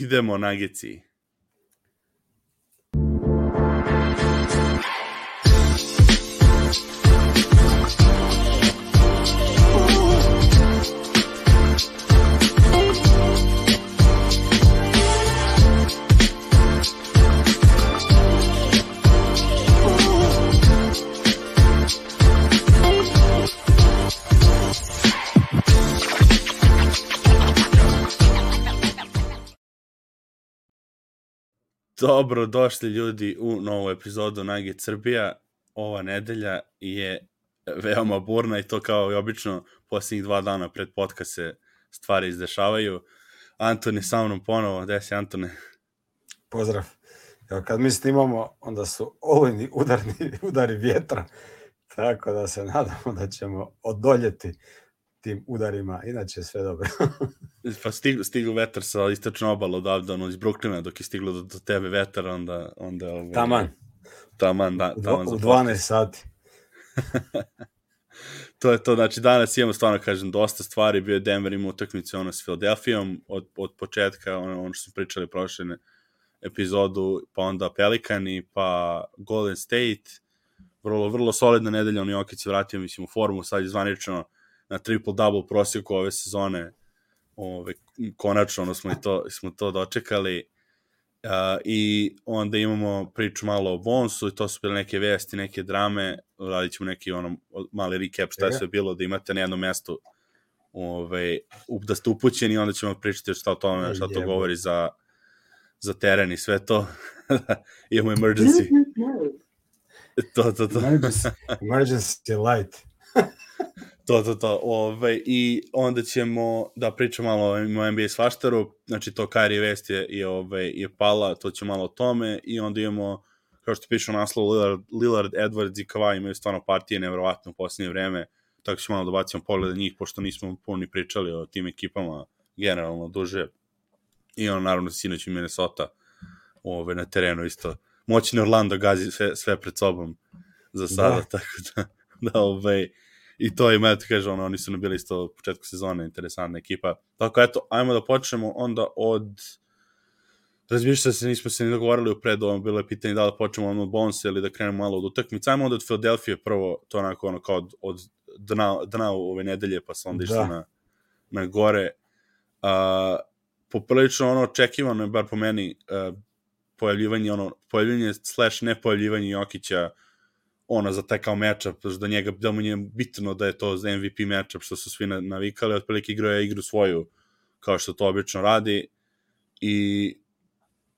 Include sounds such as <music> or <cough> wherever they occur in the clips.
Idemo Nagici. Dobro došli ljudi u novu epizodu Nugget Srbija. Ova nedelja je veoma burna i to kao i obično posljednjih dva dana pred podcast se stvari izdešavaju. Anton je sa mnom ponovo. Gde si Antone? Pozdrav. Evo, kad mi snimamo, onda su olujni udarni, <laughs> udari vjetra, tako da se nadamo da ćemo odoljeti tim udarima, inače sve dobro. <laughs> pa stigu, stigu vetar sa istočne obala odavde, ono, iz Brooklyna, dok je stiglo do, do tebe vetar, onda... onda ovaj, taman. Taman, da. Taman u 12 sati. <laughs> to je to, znači danas imamo stvarno, kažem, dosta stvari, bio je Denver ima utakmicu ono s Philadelphijom od, od početka, ono, ono što smo pričali prošle epizodu, pa onda Pelikani, pa Golden State, vrlo, vrlo solidna nedelja, on Jokić se vratio, mislim, u formu, sad je zvanično na triple-double prosjeku ove sezone. Ove, konačno ono smo, i to, smo to dočekali. Uh, I onda imamo priču malo o Bonsu i to su bile neke vesti, neke drame. Radit ćemo neki ono, mali recap šta je sve bilo, da imate na jednom mestu ove, da ste upućeni onda ćemo pričati šta o tome, šta to govori za, za teren i sve to. <laughs> imamo emergency. <laughs> to, to, to. emergency, emergency light. <laughs> To, to, to. Ove, ovaj, I onda ćemo da pričamo malo o NBA svaštaru, znači to Kyrie West je, je, ove, ovaj, je pala, to će malo o tome, i onda imamo, kao što piše u naslovu, Lillard, Lillard, Edwards i Kawhi imaju stvarno partije nevjerovatno u posljednje vreme, tako ćemo malo da bacimo pogled njih, pošto nismo puno pričali o tim ekipama generalno duže. I ono, naravno, sinoć i Minnesota ove, ovaj, na terenu isto. Moćni Orlando gazi sve, sve pred sobom za sada, da. <laughs> tako da, da ovaj, i to ima, ti kaže, ono, oni su nam bili isto u početku sezone interesantna ekipa. Tako, eto, ajmo da počnemo onda od... Razmišljam se, nismo se ni dogovorili u pred ovom, bilo je pitanje da li počnemo od Bonsa ili da krenemo malo od utakmice. Ajmo onda od Philadelphia prvo, to onako ono kao od, od dna, dna ove nedelje, pa se onda išli da. na, na gore. Uh, poprilično ono očekivano je, bar po meni, uh, pojavljivanje, ono, pojavljivanje slash nepojavljivanje Jokića ona za taj kao matchup, da njega, da mu je bitno da je to MVP matchup što su svi navikali, otprilike igrao je igru svoju, kao što to obično radi, i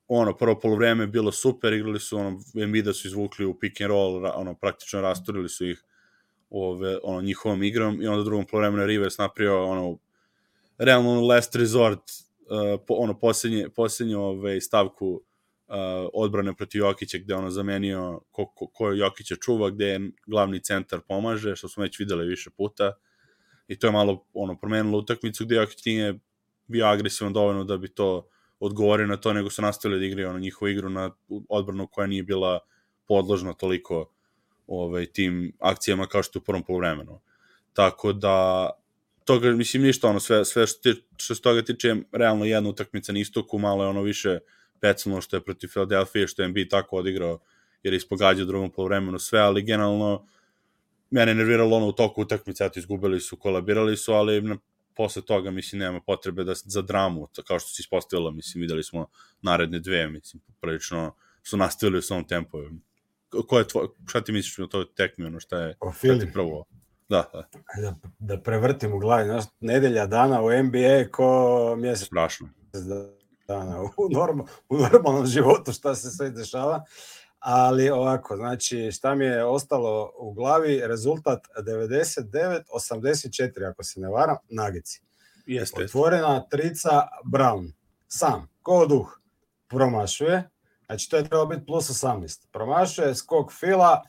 ono, prvo polovreme je bilo super, igrali su, ono, Embiida su izvukli u pick and roll, ono, praktično rasturili su ih ove, ono, njihovom igrom, i onda drugom polovremenu je Rivers napravio, ono, realno, ono, last resort, uh, po, ono, posljednje, posljednje ove, stavku uh, odbrane protiv Jokića gde ono zamenio ko, ko, ko Jokića čuva, gde je glavni centar pomaže, što smo već videli više puta i to je malo ono promenilo utakmicu gde Jokić nije bio agresivan dovoljno da bi to odgovorio na to, nego su nastavili da igraju ono njihovu igru na odbranu koja nije bila podložna toliko ovaj, tim akcijama kao što u prvom polovremenu. Tako da, toga, mislim, ništa, ono, sve, sve što, ti, što se toga tiče, realno jedna utakmica na istoku, malo je ono više pecano što je protiv Philadelphia, što je NBA tako odigrao, jer je ispogađao drugom polovremenu sve, ali generalno mene nerviralo ono u toku utakmice, eto izgubili su, kolabirali su, ali na, posle toga, mislim, nema potrebe da, za dramu, kao što se ispostavilo, mislim, videli smo naredne dve, mislim, prilično su nastavili u svom tempu. Ko je tvoj, šta ti misliš o toj tekmi, ono šta je, o šta ti prvo? Da, da. Da, da prevrtim u glavi, znaš, nedelja dana u NBA ko mjesec. Strašno. Da, dana u, norm, u normalnom životu šta se sve dešava. Ali ovako, znači šta mi je ostalo u glavi, rezultat 99-84, ako se ne varam, nagici. Jeste. Otvorena trica Brown, sam, ko duh, promašuje, znači to je trebalo biti plus 18. Promašuje skok fila,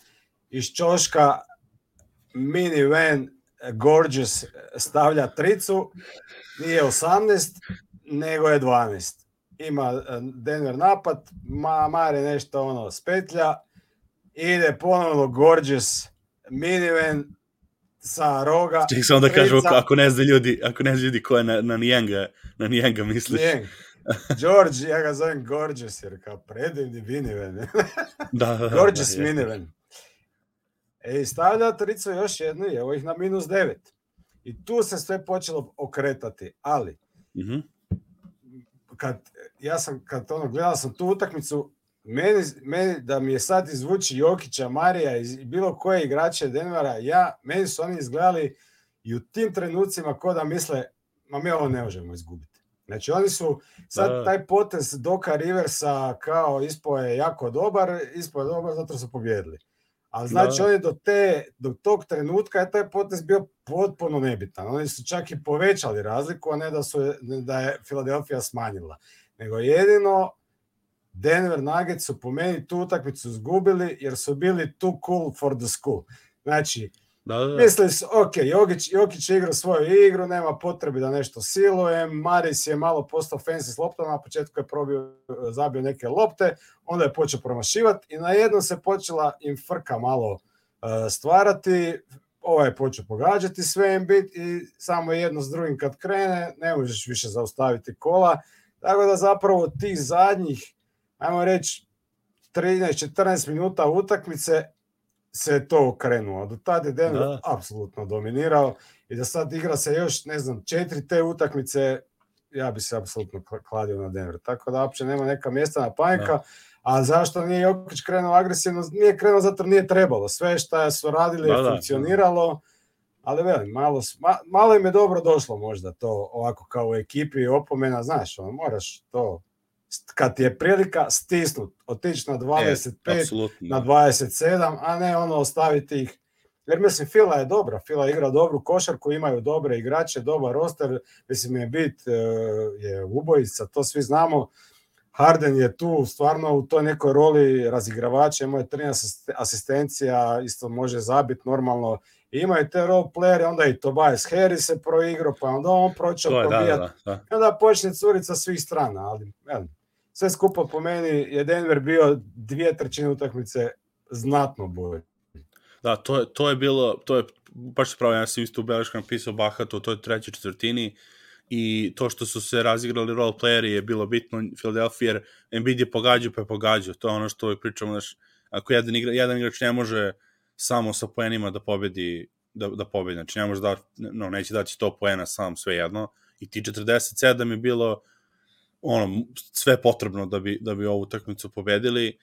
iz čoška mini van Gorgeous stavlja tricu, nije 18, nego je 12 ima e, Denver napad, ma, Mare nešto ono spetlja, ide ponovno Gorgeous minivan sa roga. Ček se onda kažu, ako ne zna ljudi, ako ne zna ljudi ko je na, na Nijenga, na Nijenga misliš. Nijeng. George, ja ga zovem Gorgeous, jer kao predivni minivan. Da, da, da, <laughs> Gorgeous da, minivan. E, stavlja Trico još jednu i evo ih na minus devet. I tu se sve počelo okretati, ali Mhm. Kad ja sam kad ono gledao sam tu utakmicu meni, meni da mi je sad izvući Jokića, Marija i bilo koje igrače Denvera, ja, meni su oni izgledali i u tim trenucima ko da misle, ma mi ovo ne možemo izgubiti. Znači oni su, sad Da. taj potez Doka Riversa kao ispo je jako dobar, ispo je dobar zato su pobjedili. Ali znači Da. oni do, te, do tog trenutka je taj potez bio potpuno nebitan. Oni su čak i povećali razliku, a ne da, su, da je Filadelfija smanjila. Nego jedino Denver Nuggets su po meni tu utakmicu izgubili jer su bili too cool for the school. Znači, Da, da, da. mislili su, ok, Jokić, Jokić je igrao svoju igru, nema potrebe da nešto silujem, Maris je malo postao fancy s loptama, na početku je probio, zabio neke lopte, onda je počeo promašivati i na jednom se počela im frka malo uh, stvarati, ovaj je počeo pogađati sve Embiid i samo jedno s drugim kad krene, ne možeš više zaustaviti kola, tako da zapravo tih zadnjih, ajmo reći, 13-14 minuta utakmice se to okrenuo. Do tada je Denver Da. apsolutno dominirao i da sad igra se još, ne znam, četiri te utakmice, ja bi se apsolutno kla- kladio na Denver. Tako da uopće nema neka mjesta na panika. Da. A zašto nije Jokić krenuo agresivno? Nije krenuo zato nije trebalo. Sve što su radili Da, je da. funkcioniralo. Ali velim, malo, ma, malo im je dobro došlo možda to ovako kao u ekipi opomena, znaš, ono, moraš to kad ti je prilika stisnut, otići na 25, Apsolutno. na 27, a ne ono ostaviti ih. Jer mislim, Fila je dobra, Fila igra dobru košarku, imaju dobre igrače, dobar roster, mislim je bit, e, je ubojica, to svi znamo. Harden je tu stvarno u toj nekoj roli razigravača, ima je 13 asistencija, isto može zabiti normalno. I imaju te role playere, onda i Tobias Harris se proigrao, pa onda on pročeo je, da, da, da. I onda počne curiti sa svih strana, ali velim, sve skupa po meni je Denver bio dvije trećine utakmice znatno bolje. Da, to je, to je bilo, to je, baš pravo, ja sam isto u beleškama pisao Bahato u toj trećoj četvrtini i to što su se razigrali role playeri je bilo bitno Philadelphia, jer Embiid je pogađao pa je pogađao, to je ono što uvijek pričamo, znaš, ako jedan, igra, jedan igrač ne može samo sa poenima da pobedi, da, da pobedi, znači ne može da, no, neće dati 100 poena sam sve jedno, i ti 47 je bilo ono, sve potrebno da bi, da bi ovu utakmicu pobedili,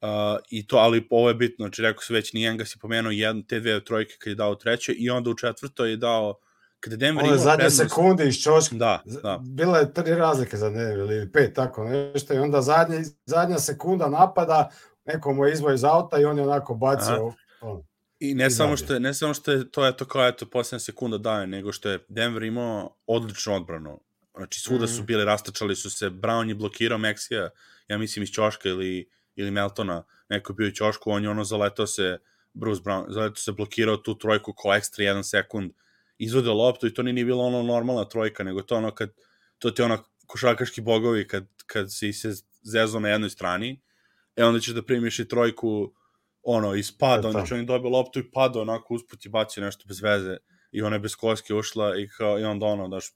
Uh, i to, ali ovo je bitno, znači rekao se već Nijengas je pomenuo jednu, te dve trojke kad je dao treće i onda u četvrtoj je dao kada je Denver Ono je zadnje prednost- sekunde iz čoška. Da, da. Bila je tri razlike za Denver ili pet, tako nešto. I onda zadnje, zadnja sekunda napada, neko mu je izvoj iz auta i on je onako bacio. ono. I ne I samo što je, ne samo što je to eto kao eto posljednja sekunda daje, nego što je Denver imao odličnu odbranu. Znači svuda su Mhm. bili, rastačali su se, Brown je blokirao Meksija, ja mislim iz Ćoška ili, ili Meltona, neko je bio u Ćošku, on je ono zaletao se, Bruce Brown, zaletao se blokirao tu trojku ko ekstra jedan sekund, izvodio loptu i to nije ni bilo ono normalna trojka, nego to ono kad, to ti ono košarkaški bogovi kad, kad si se zezo na jednoj strani, e onda ćeš da primiš i trojku ono, iz pada, To je to. znači on dobio loptu i pada onako usput i bacio nešto bez veze i ona je bez koske ušla i, kao, i onda ono, daš,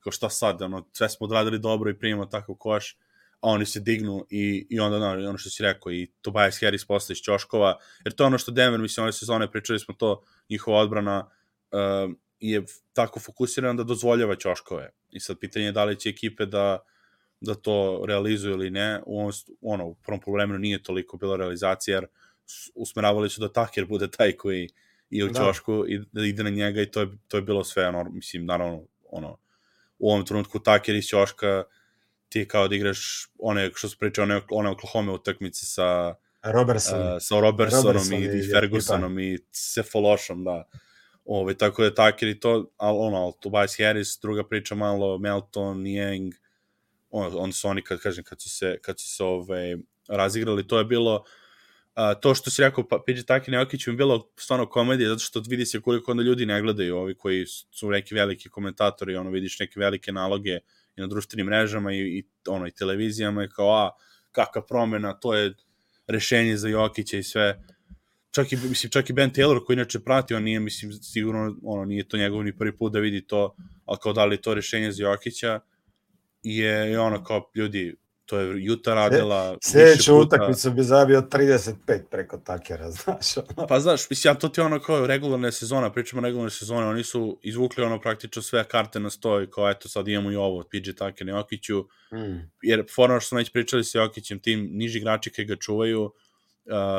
kao šta sad, ono, sve smo odradili dobro i primimo takav koš, a oni se dignu i, i onda ono, ono što si rekao i Tobias Harris posle iz Ćoškova, jer to je ono što Denver, mislim, ove sezone pričali smo to, njihova odbrana uh, je tako fokusirana da dozvoljava Ćoškove. I sad pitanje je da li će ekipe da da to realizuju ili ne. U ovom, ono, u prvom poluvremenu nije toliko bila realizacija, jer usmeravali su da Taker bude taj koji je u Da. Ćošku i da ide na njega i to je, to je bilo sve, ono, mislim, naravno, ono, u ovom trenutku Taker iz Ćoška ti kao da igraš one, što su pričali, one, one Oklahoma utakmice sa, Robertson. uh, sa Robertsonom Robertson i, i i Fergusonom i Cefalošom, da. Ove, tako da je Taker i to, ali ono, Tobias Harris, druga priča malo, Melton, Niang, on, on su oni, kad kažem, kad su se, kad su se ove, razigrali, to je bilo, a, to što si rekao, pa, PJ Taker i Jokić mi bilo stvarno komedija, zato što vidi se koliko onda ljudi ne gledaju, ovi koji su neki veliki komentatori, ono, vidiš neke velike naloge i na društvenim mrežama i, i, ono, i televizijama i kao, a, kakva promena, to je rešenje za Jokića i sve. Čak i, mislim, čak i Ben Taylor koji inače prati, on nije, mislim, sigurno, ono, nije to njegov ni prvi put da vidi to, ali kao da li to rešenje za Jokića, je, je ono kao ljudi, to je Juta radila Sljedeću utakmicu bi zabio 35 preko Takera, <laughs> znaš. Ono. Pa znaš, mislim, ja to ti ono kao regularna sezona, pričamo regularne sezone, oni su izvukli ono praktično sve karte na stoj, kao eto sad imamo i ovo, PJ Taker i Jokiću, mm. jer forma što smo već pričali sa Jokićem, tim niži igrači koji ga čuvaju, uh,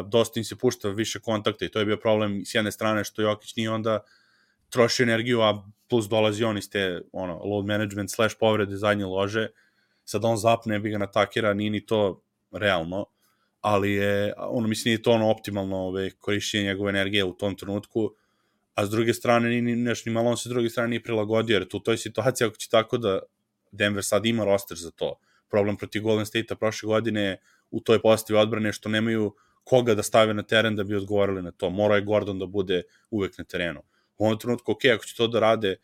dosta im se pušta više kontakta i to je bio problem s jedne strane što Jokić nije onda troši energiju, a plus dolazi on iz te ono, load management slash povrede zadnje lože, sad on zapne, bi ga natakira, nije ni to realno, ali je, ono, mislim, nije to ono optimalno ove, korišćenje njegove energije u tom trenutku, a s druge strane, ni, ni, neš, ni malo on se s druge strane nije prilagodio, jer tu toj situaciji, ako će tako da Denver sad ima roster za to, problem protiv Golden State-a prošle godine u toj postavi odbrane što nemaju koga da stave na teren da bi odgovorili na to. Mora je Gordon da bude uvek na terenu. U ovom trenutku, ok, ako će to da rade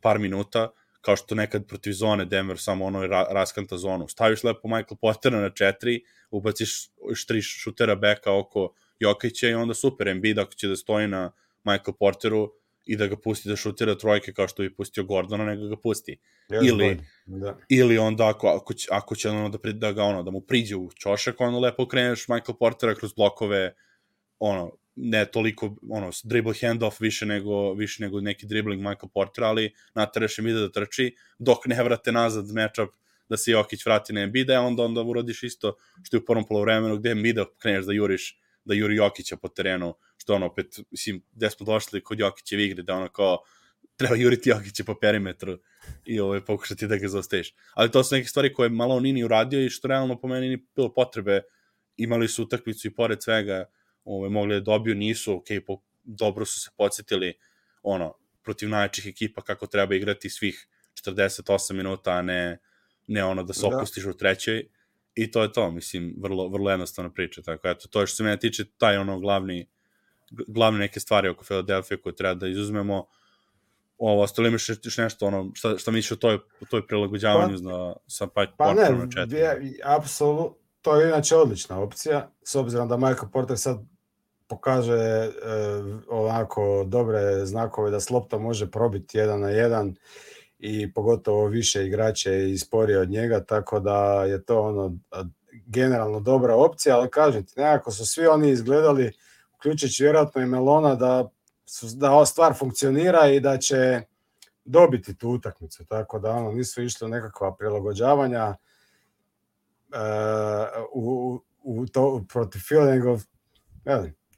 par minuta, kao što nekad protiv zone Denver samo ono ra raskanta zonu. Staviš lepo Michael Pottera na četiri, ubaciš tri šutera beka oko Jokića i onda super, Embiid ako će da stoji na Michael Porteru i da ga pusti da šutira trojke kao što bi pustio Gordona, nego ga pusti. Yes, ili, da. ili onda ako, ako, će, ako će ono da, da, ga, ono, da mu priđe u čošak, onda lepo okreneš Michael Portera kroz blokove, ono, ne toliko ono dribble handoff više nego više nego neki dribbling Michael Porter, ali nateraš Embiida da trči dok ne vrate nazad matchup da se Jokić vrati na Embiida, onda onda uradiš isto što je u prvom poluvremenu gde Embiida kreneš da juriš da juri Jokića po terenu, što ono opet, mislim, gde smo došli kod Jokićeve igre, da ono kao treba juriti Jokića po perimetru i ovaj, pokušati da ga zaostaješ. Ali to su neke stvari koje malo Nini uradio i što realno po meni nije bilo potrebe. Imali su utakmicu i pored svega ove, mogli da dobiju, nisu, ok, po, dobro su se podsjetili ono, protiv najjačih ekipa kako treba igrati svih 48 minuta, a ne, ne ono da se da. opustiš u trećoj. I to je to, mislim, vrlo, vrlo jednostavna priča, tako eto, to je što se mene tiče, taj ono glavni, glavne neke stvari oko Philadelphia koje treba da izuzmemo, ovo, ostalo imaš još nešto, ono, šta, šta misliš o toj, o toj prilagođavanju pa, za, sa pa, pa ne, apsolutno, to je inače odlična opcija, s obzirom da Michael Porter sad pokaže e, onako dobre znakove da Slopta može probiti jedan na jedan i pogotovo više igrače i sporije od njega, tako da je to ono generalno dobra opcija, ali kažem ti, nekako su svi oni izgledali, uključujući vjerojatno i Melona, da, su, da ova stvar funkcionira i da će dobiti tu utakmicu, tako da ono, nisu išli nekakva prilagođavanja uh, u, u to, protiv Phil, nego,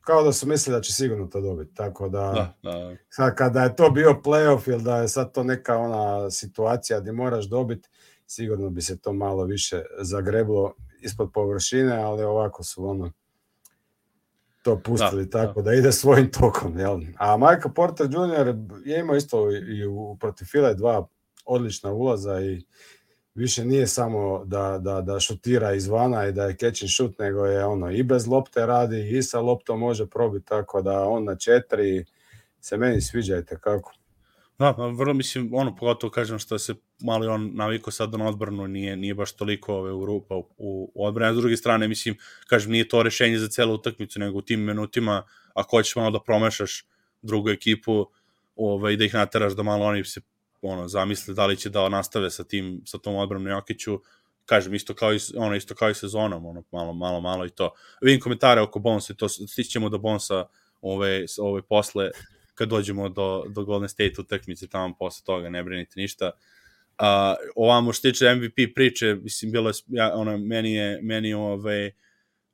kao da su mislili da će sigurno to dobiti, tako da, da, da. Sad, kada je to bio playoff ili da je sad to neka ona situacija gdje moraš dobiti, sigurno bi se to malo više zagreblo ispod površine, ali ovako su ono to pustili da, tako da. da ide svojim tokom. Jel? A Michael Porter Jr. je imao isto i u protiv File dva odlična ulaza i više nije samo da, da, da šutira izvana i da je catch and shoot, nego je ono i bez lopte radi i sa loptom može probiti, tako da on na četiri se meni sviđajte kako. Da, vrlo mislim, ono, pogotovo kažem što se malo on naviko sad na odbranu, nije, nije baš toliko ove, u rupa u, u odbranu. S druge strane, mislim, kažem, nije to rešenje za celu utakmicu, nego u tim minutima, ako hoćeš malo da promešaš drugu ekipu, ovaj, da ih nateraš da malo oni se ono, zamisle da li će da nastave sa tim, sa tom odbranom Jokiću, kažem, isto kao i, ono, isto kao i sezonom, ono, malo, malo, malo i to. Vidim komentare oko Bonsa i to, stićemo do Bonsa ove, ove posle, kad dođemo do, do Golden State utakmice tamo posle toga, ne brinite ništa. Uh, ovamo što tiče MVP priče, mislim, bilo je, ja, ono, meni je, meni ove,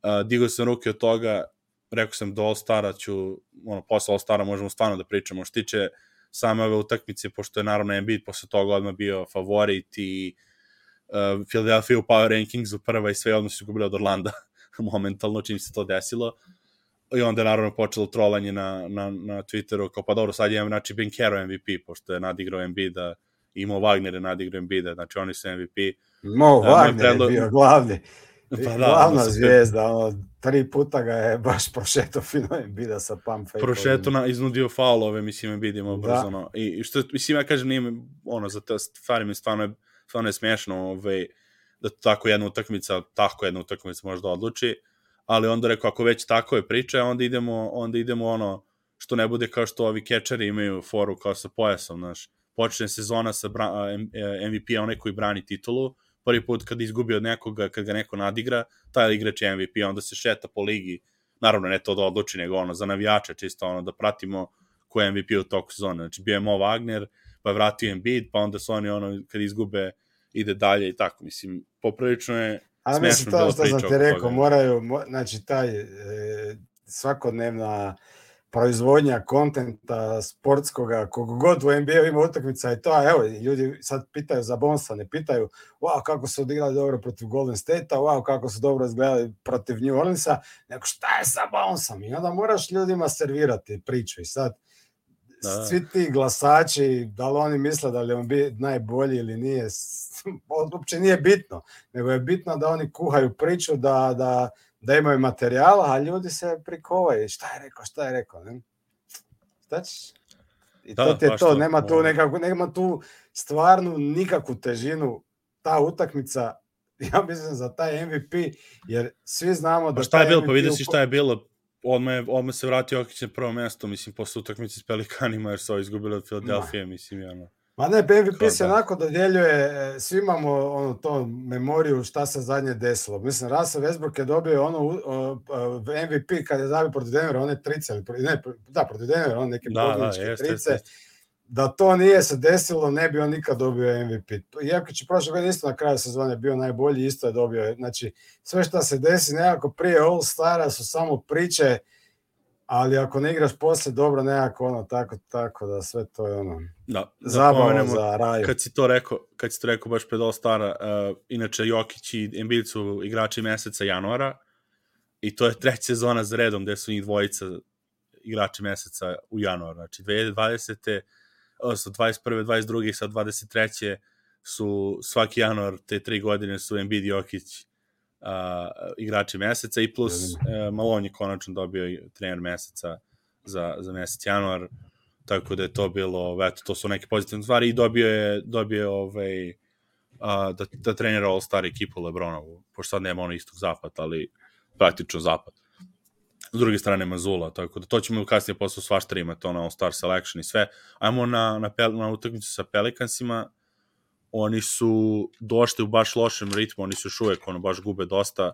uh, digao sam ruke od toga, rekao sam do All-Stara ću, ono, posle All-Stara možemo stvarno da pričamo, što tiče uh, same ove utakmice, pošto je naravno Embiid posle toga odmah bio favorit i uh, Philadelphia u power rankingsu prva i sve odmah su gubili od Orlanda <laughs> momentalno čim se to desilo. I onda je naravno počelo trolanje na, na, na Twitteru kao pa dobro sad je znači Benkero MVP pošto je nadigrao Embiida i Mo Wagner je nadigrao Embiida znači oni su MVP Mo uh, Wagner predlo... je bio glavni Pa da, Glavna da, zvijezda, ono, tri puta ga je baš prošeto fino Embida sa pump fake. Prošeto na, iznudio faulove, mislim, Embiid imao da. brzo, no. I, što, mislim, ja kažem, nije, ono, za te stvari mi stvarno je, stvarno je smiješno, ovaj, da tako jedna utakmica, tako jedna utakmica može da odluči, ali onda rekao, ako već tako je priča, onda idemo, onda idemo ono, što ne bude kao što ovi kečeri imaju foru kao sa pojasom, znaš, počne sezona sa MVP, onaj koji brani titulu, prvi put kad izgubi od nekoga, kad ga neko nadigra, taj igrač je MVP, onda se šeta po ligi, naravno ne to da odluči, nego ono, za navijača, čisto ono, da pratimo ko je MVP u toku sezone. Znači, bio je Mo Wagner, pa je vratio Embiid, pa onda su oni, ono, kad izgube, ide dalje i tako, mislim, poprilično je A mislim, to što sam ti rekao, moraju, mo, znači, taj e, svakodnevna proizvodnja kontenta sportskoga, kog god u NBA ima utakmica i to, a evo, ljudi sad pitaju za Bonsa, ne pitaju, wow, kako su odigrali dobro protiv Golden State-a, wow, kako su dobro izgledali protiv New Orleansa, nego šta je sa Bonsom? I onda moraš ljudima servirati priču i sad, da. svi ti glasači, da li oni misle da li on bi najbolji ili nije, uopće nije bitno, nego je bitno da oni kuhaju priču, da, da, da imaju materijala, a ljudi se prikovaju. Šta je rekao, šta je rekao, ne? Šta ćeš? I da, to ti je to, nema tu, nekako, nema tu stvarnu nikakvu težinu ta utakmica, <laughs> ja mislim za taj MVP, jer svi znamo da... Pa šta je bilo, pa vidi si šta je bilo, odmah, je, odmah se vratio Okić na prvo mesto, mislim, posle utakmice s Pelikanima, jer su ovo izgubili od Filadelfije, mislim, ja, no. Ma ne, MVP se da. onako dodjeljuje, e, svi imamo ono, to memoriju šta se zadnje desilo. Mislim, Russell Westbrook je dobio ono MVP kad je zabio protiv Denvera, one trice, ne, da, protiv Denvera, one neke da, da, trice. Da to nije se desilo, ne bi on nikad dobio MVP. Iako će prošle godine isto na kraju sezone bio najbolji, isto je dobio. Znači, sve što se desi nekako prije All-Stara su samo priče, ali ako ne igraš posle dobro nekako ono tako tako da sve to je ono da, da zabava za raj. Kad si to rekao, kad si to rekao baš pred All-Stara, uh, inače Jokić i Embiid su igrači meseca januara i to je treća sezona za redom gde su njih dvojica igrači meseca u januaru. Znači 2020. odnosno 21. 22. i sad 23. su svaki januar te tri godine su Embiid i Jokić uh, igrači meseca i plus uh, Malon je konačno dobio trener meseca za, za mesec januar, tako da je to bilo, eto, to su neke pozitivne stvari i dobio je, dobio je ovaj, uh, da, da trenira All-Star ekipu Lebronovu, pošto sad nema ono istog zapad, ali praktično zapad. S druge strane Mazula, tako da to ćemo kasnije posle svašta imati, ono All-Star Selection i sve. Ajmo na, na, pel, na utakmicu sa Pelikansima, oni su došli u baš lošem ritmu, oni su još uvek ono, baš gube dosta,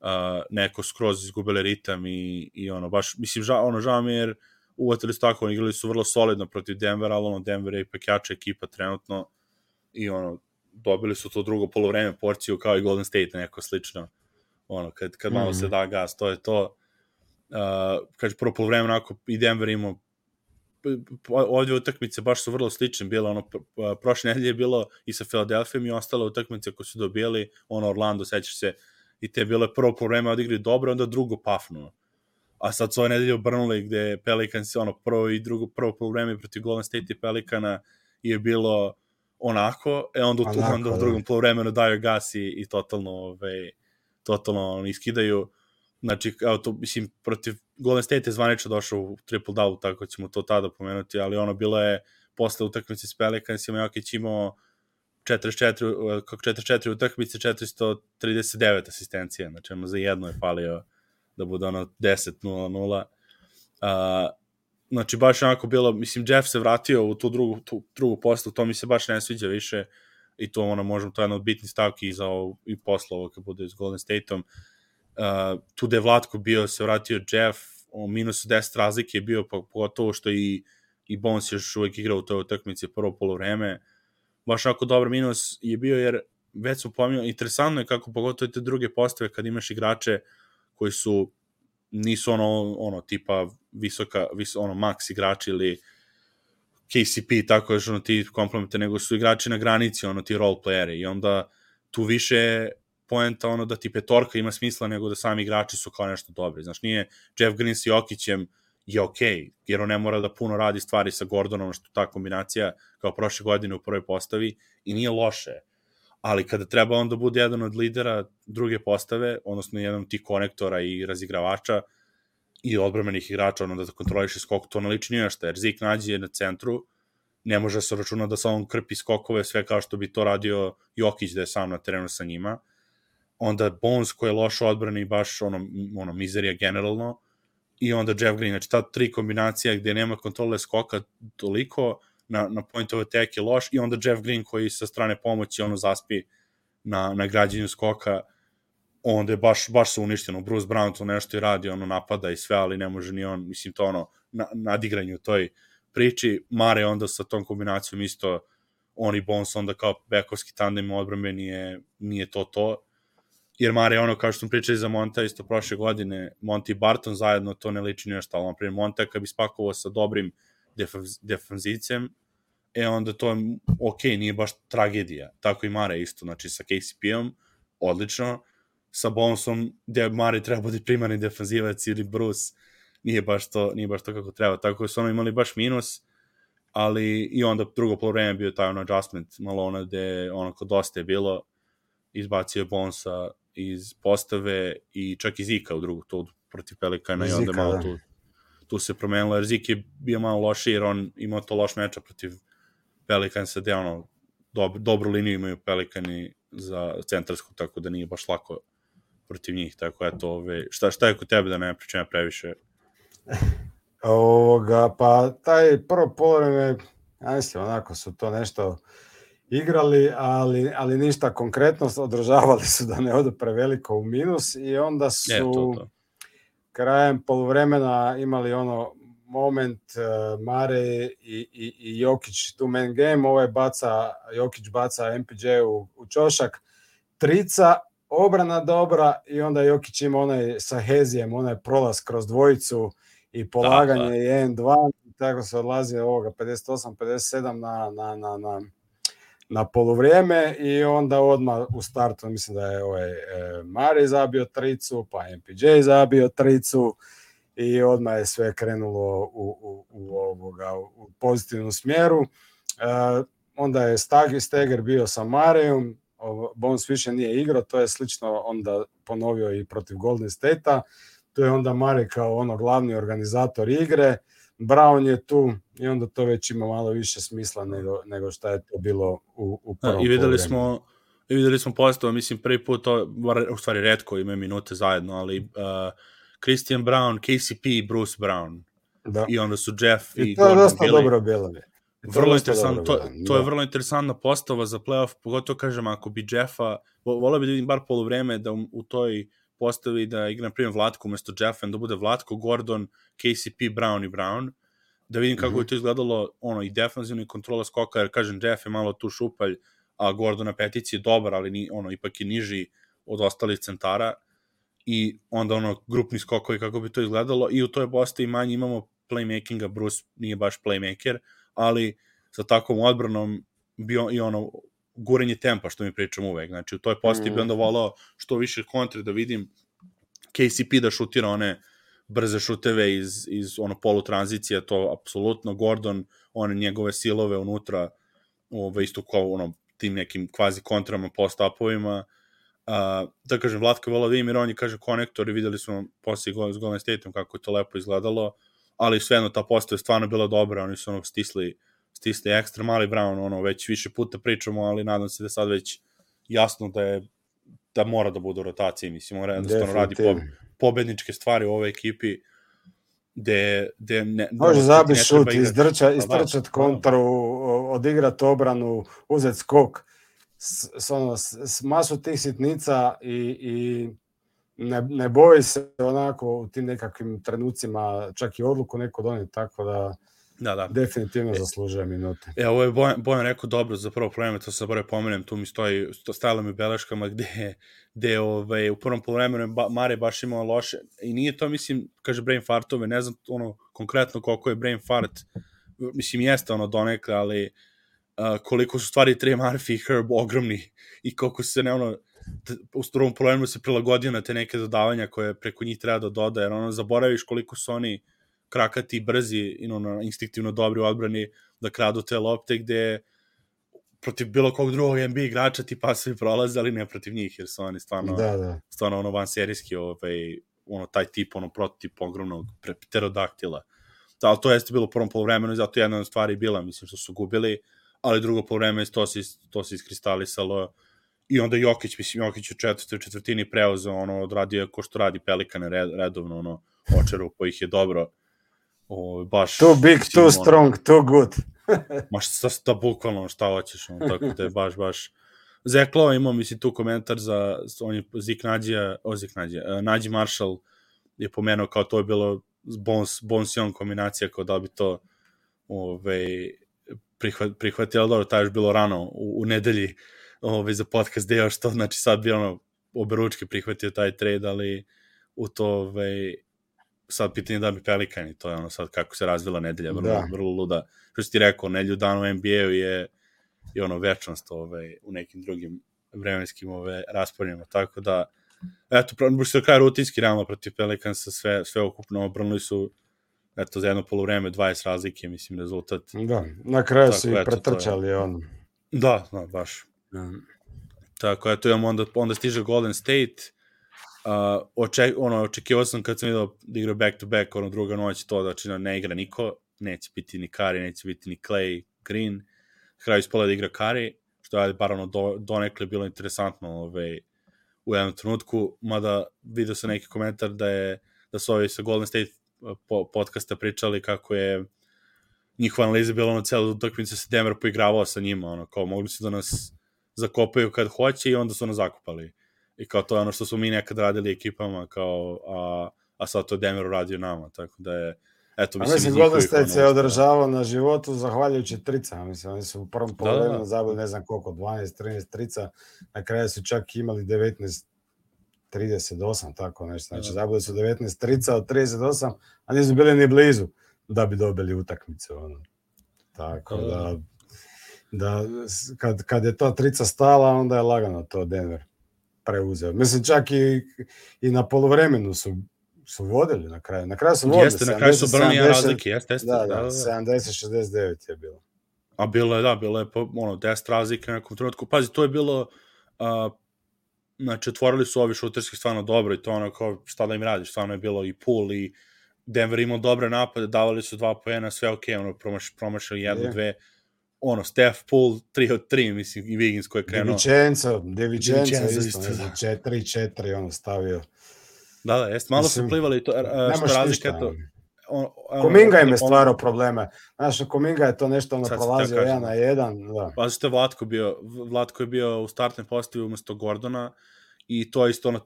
uh, neko skroz izgubili ritam i, i ono, baš, mislim, ža, ono, žao mi jer uvatili su tako, igrali su vrlo solidno protiv Denvera, ali ono, Denver je ipak jača ekipa trenutno i ono, dobili su to drugo polovreme porciju kao i Golden State, neko slično. Ono, kad, kad malo mm -hmm. se da gas, to je to. Uh, kad prvo polovreme, onako, i Denver imao ovdje utakmice baš su vrlo slične bile, ono, prošle nedelje je bilo i sa Filadelfijom i ostale utakmice koje su dobijali, ono, Orlando, sećaš se, i te bile prvo po vreme odigri dobro, onda drugo pafnuo. A sad su ove nedelje obrnuli gde Pelicans, ono, prvo i drugo, prvo po vreme protiv Golden State i Pelicana je bilo onako, e onda, tu, onda u da. drugom polovremenu daju gas i, i totalno, ove, ovaj, totalno on, iskidaju. Znači, evo to, mislim, protiv Golden State je zvanično došao u triple double, tako ćemo to tada pomenuti, ali ono bilo je posle utakmice s Pelicansima, Jokić imao 44, kako 44 utakmice, 439 asistencija, znači ono za jedno je falio da bude ono 10-0-0. Uh, znači baš onako bilo, mislim Jeff se vratio u tu drugu, tu drugu poslu, to mi se baš ne sviđa više i to ono možemo, to je jedna od bitnih stavki i za ovo, i posla ovo kad bude s Golden State-om. Uh, uh, tu da je Vlatko bio, se vratio Jeff, o minus 10 razlike je bio, pa pogotovo što i, i Bones još uvek igrao u toj utakmici prvo polovreme. Baš ako dobar minus je bio, jer već su pominjao, interesantno je kako pogotovo te druge postave kad imaš igrače koji su nisu ono, ono tipa visoka, vis, ono max igrači ili KCP, tako je ono ti komplemente, nego su igrači na granici, ono ti role playeri i onda tu više poenta ono da ti petorka ima smisla nego da sami igrači su kao nešto dobri. Znaš, nije Jeff Green s Jokićem je okej, okay, jer on ne mora da puno radi stvari sa Gordonom, što ta kombinacija kao prošle godine u prvoj postavi i nije loše. Ali kada treba on da bude jedan od lidera druge postave, odnosno jedan od tih konektora i razigravača i odbramenih igrača, ono da kontroliše skok, to ne liči nije što, jer Zik nađe na centru, ne može se računa da sa on krpi skokove, sve kao što bi to radio Jokić da je sam na terenu sa njima, onda Bones koji je loš odbrani baš ono, ono mizerija generalno i onda Jeff Green, znači ta tri kombinacija gde nema kontrole skoka toliko na, na point of attack je loš i onda Jeff Green koji sa strane pomoći ono zaspi na, na građenju skoka, onda je baš, baš se uništeno. Bruce Brown to nešto i radi, ono napada i sve, ali ne može ni on, mislim, to ono, na, nadigranju toj priči. Mare onda sa tom kombinacijom isto, on i Bones onda kao bekovski tandem odbrame nije, nije to to. Jer Mare ono, kao što smo pričali za Monta isto prošle godine, Monty i Barton zajedno to ne liči nešto, ali naprimjer Monta kad bi spakovao sa dobrim defanzicem, e onda to je ok, nije baš tragedija. Tako i Mare isto, znači sa KCP-om, odlično, sa Bonesom, gde Mare treba bude primarni defanzivac ili Bruce, nije baš to, nije baš to kako treba. Tako da su ono imali baš minus, ali i onda drugo polovreme bio taj ono adjustment, malo ono gde ono kod dosta je bilo, izbacio je Bonesa iz postave i čak i Zika u drugu to protiv Pelikana i onda malo da. tu, tu se promenilo, jer Zik je bio malo loši jer on imao to loš meča protiv Pelikansa gde ono dob, dobru liniju imaju Pelikani za centarsku, tako da nije baš lako protiv njih, tako eto, ove, šta, šta je kod tebe da ne pričam ja previše <laughs> Ovoga, pa taj prvo polovreme, ja mislim, onako su to nešto igrali, ali, ali ništa konkretno, održavali su da ne odu preveliko u minus i onda su Je, to, to. Krajem polovremena imali ono moment uh, Mare i, i, i Jokić tu man game, ovaj baca, Jokić baca MPJ u, u čošak, trica, obrana dobra i onda Jokić ima onaj sa Hezijem, onaj prolaz kroz dvojicu, i polaganje da, da. 1-2, tako se odlazi ovoga 58-57 na, na, na, na, na poluvrijeme i onda odmah u startu mislim da je ovaj e, Mari zabio tricu, pa MPJ zabio tricu i odmah je sve krenulo u, u, u, ovoga, u pozitivnom smjeru. E, onda je Stag, Steger bio sa Marijom, Bones više nije igrao, to je slično onda ponovio i protiv Golden State-a tu je onda Mare kao ono glavni organizator igre, Brown je tu i onda to već ima malo više smisla nego, nego šta je to bilo u, u prvom da, I videli smo i videli smo postava, mislim, prvi put, to, u stvari redko imaju minute zajedno, ali uh, Christian Brown, KCP Bruce Brown. Da. I onda su Jeff i, I to je dosta Billy. dobro bilo. Vrlo interesantno, to, to je da. vrlo interesantna postava za playoff, pogotovo kažem, ako bi Jeffa, volio bi da vidim bar polovreme da u, u toj postavi da igra, na primjer, Vlatko umesto Jeffa, da bude Vlatko, Gordon, KCP, Brown i Brown, da vidim kako mm -hmm. je to izgledalo, ono, i defanzivno i kontrola skoka, jer, kažem, Jeff je malo tu šupalj, a Gordon na petici je dobar, ali ni, ono, ipak je niži od ostalih centara, i onda, ono, grupni skokovi, kako bi to izgledalo, i u toj postavi manje imamo playmakinga, Bruce nije baš playmaker, ali sa takvom odbranom bio i ono gurenje tempa, što mi pričamo uvek. Znači, u toj posti mm. bi onda volao što više kontre da vidim KCP da šutira one brze šuteve iz, iz ono polu tranzicija, to apsolutno Gordon, one njegove silove unutra, ove, isto kao ono, tim nekim kvazi kontrama, post-upovima, Uh, da kažem, Vlatko volao da im, jer on je, kaže, konektor i videli smo posle gol s Golden State-om kako je to lepo izgledalo, ali svejedno ta postava je stvarno bila dobra, oni su ono stisli stisli ekstra mali Brown, ono, već više puta pričamo, ali nadam se da sad već jasno da je da mora da bude u rotaciji, mislim, mora jednostavno radi po, pobedničke stvari u ovoj ekipi, gde, gde ne... Može zabiti šut, izdrča, istrčat pa da, kontru, odigrat obranu, uzet skok, s, s, ono, s, s masu tih sitnica i, i ne, ne boji se onako u tim nekakvim trenucima čak i odluku neko doneti, tako da Da, da. Definitivno e, zaslužuje minute. E, ovo je Bojan, Bojan rekao dobro za prvo probleme, to se bare pomenem, tu mi stoji, stajalo mi u beleškama gde, gde ovaj, u prvom polovremenu ba, Mare baš imao loše, i nije to, mislim, kaže brain fartove, ne znam ono konkretno koliko je brain fart, mislim, jeste ono donekle, ali uh, koliko su stvari Trey Murphy i Herb ogromni i koliko se ne ono, u prvom polovremenu se prilagodio na te neke dodavanja koje preko njih treba da doda, jer ono, zaboraviš koliko su oni uh, krakati, brzi, know, instinktivno dobri u odbrani da kradu te lopte gde protiv bilo kog drugog NBA igrača ti pasovi prolaze, ali ne protiv njih, jer su oni stvarno, da, da. stvarno ono van serijski, ovaj, ono, taj tip, ono, prototip ogromnog pterodaktila. Da, ali to jeste bilo u prvom polovremenu i zato jedna od stvari bila, mislim, što su gubili, ali drugo polovreme to se, to se iskristalisalo i onda Jokić, mislim, Jokić u četvrtoj četvrtini preuzeo, ono, odradio ko što radi Pelikane red, redovno, ono, očeru po ih je dobro O, baš... Too big, too ono, strong, too good. <laughs> ma šta, šta bukvalno šta hoćeš, ono, tako da je baš, baš Zeklo imao, mislim, tu komentar za, on je Zik Nađija, o Zik Nađija, Nađi Marshall je pomenuo kao to je bilo Bones, Bones Young kombinacija, kao da bi to ove, prihvat, prihvatio, ali dobro, taj još bilo rano u, u nedelji ove, za podcast deo, što znači sad bi ono oberučke prihvatio taj trade, ali u to ove, sad pitanje da bi Pelikani, to je ono sad kako se razvila nedelja, vrlo, da. vrlo luda. Što si ti rekao, nedelju dan u NBA-u je, je ono večnost ove, u nekim drugim vremenskim ove, rasporima, tako da eto, baš se kraj rutinski realno protiv Pelikansa, sve, sve okupno obrnuli su eto, za jedno polovreme 20 razlike, mislim, rezultat. Da, na kraju su i pretrčali je... on. Da, da, baš. Da. Tako, eto, imamo onda, onda stiže Golden State, uh, oček, ono, očekivao sam kad sam vidio da igra back to back, ono, druga noć, to da znači, ne igra niko, neće biti ni Kari, neće biti ni Clay, Green, kraju ispala da igra Kari, što je bar ono do, donekle bilo interesantno ovaj, u jednom trenutku, mada vidio sam neki komentar da je da su ovi sa Golden State po, podcasta pričali kako je njihova analiza bila ono celo utakmice se Denver poigravao sa njima, ono, kao mogli su da nas zakopaju kad hoće i onda su nas zakopali. I kao to je ono što su mi nekad radili ekipama, kao, a, a sad to je Denver uradio nama, tako da je, eto, mislim, a mislim Golden State se je održavao na životu zahvaljujući tricama, mislim, oni su u prvom polovremenu da, da. zabili ne znam koliko, 12, 13 trica, na kraju su čak imali 19 38, tako nešto. Znači, da. zabili su 19 trica od 38, a nisu bili ni blizu da bi dobili utakmicu. Ono. Tako da, da, da kad, kad je ta trica stala, onda je lagano to Denver preuzeo. Mislim, čak i, i na polovremenu su su vodili na kraju. Na kraju su vodili. Jeste, na kraju su brali razlike, jeste, jeste. Da, da, da, da. 70-69 je bilo. A bilo je, da, bilo je ono, 10 razlike na nekom trenutku. Pazi, to je bilo uh, znači, otvorili su ovi šuterski stvarno dobro i to ono kao šta da im radiš, stvarno je bilo i pool i Denver imao dobre napade, davali su dva poena, sve ok, ono, promaš, promašali jednu, yeah. dve, ono, Steph Pool, 3 od 3, mislim, i Wiggins koji je krenuo. Devičenco, Devičenco isto, da. 4-4, ono, stavio. Da, da, jest, malo mislim, su plivali, to, a, što razlika to, on, on, Kominga im je stvarao probleme. Znaš, Kominga je to nešto ono prolazio jedan na jedan. Da. Pa što je Vlatko bio, Vlatko je bio u startnoj postavi umesto Gordona i to je isto ono,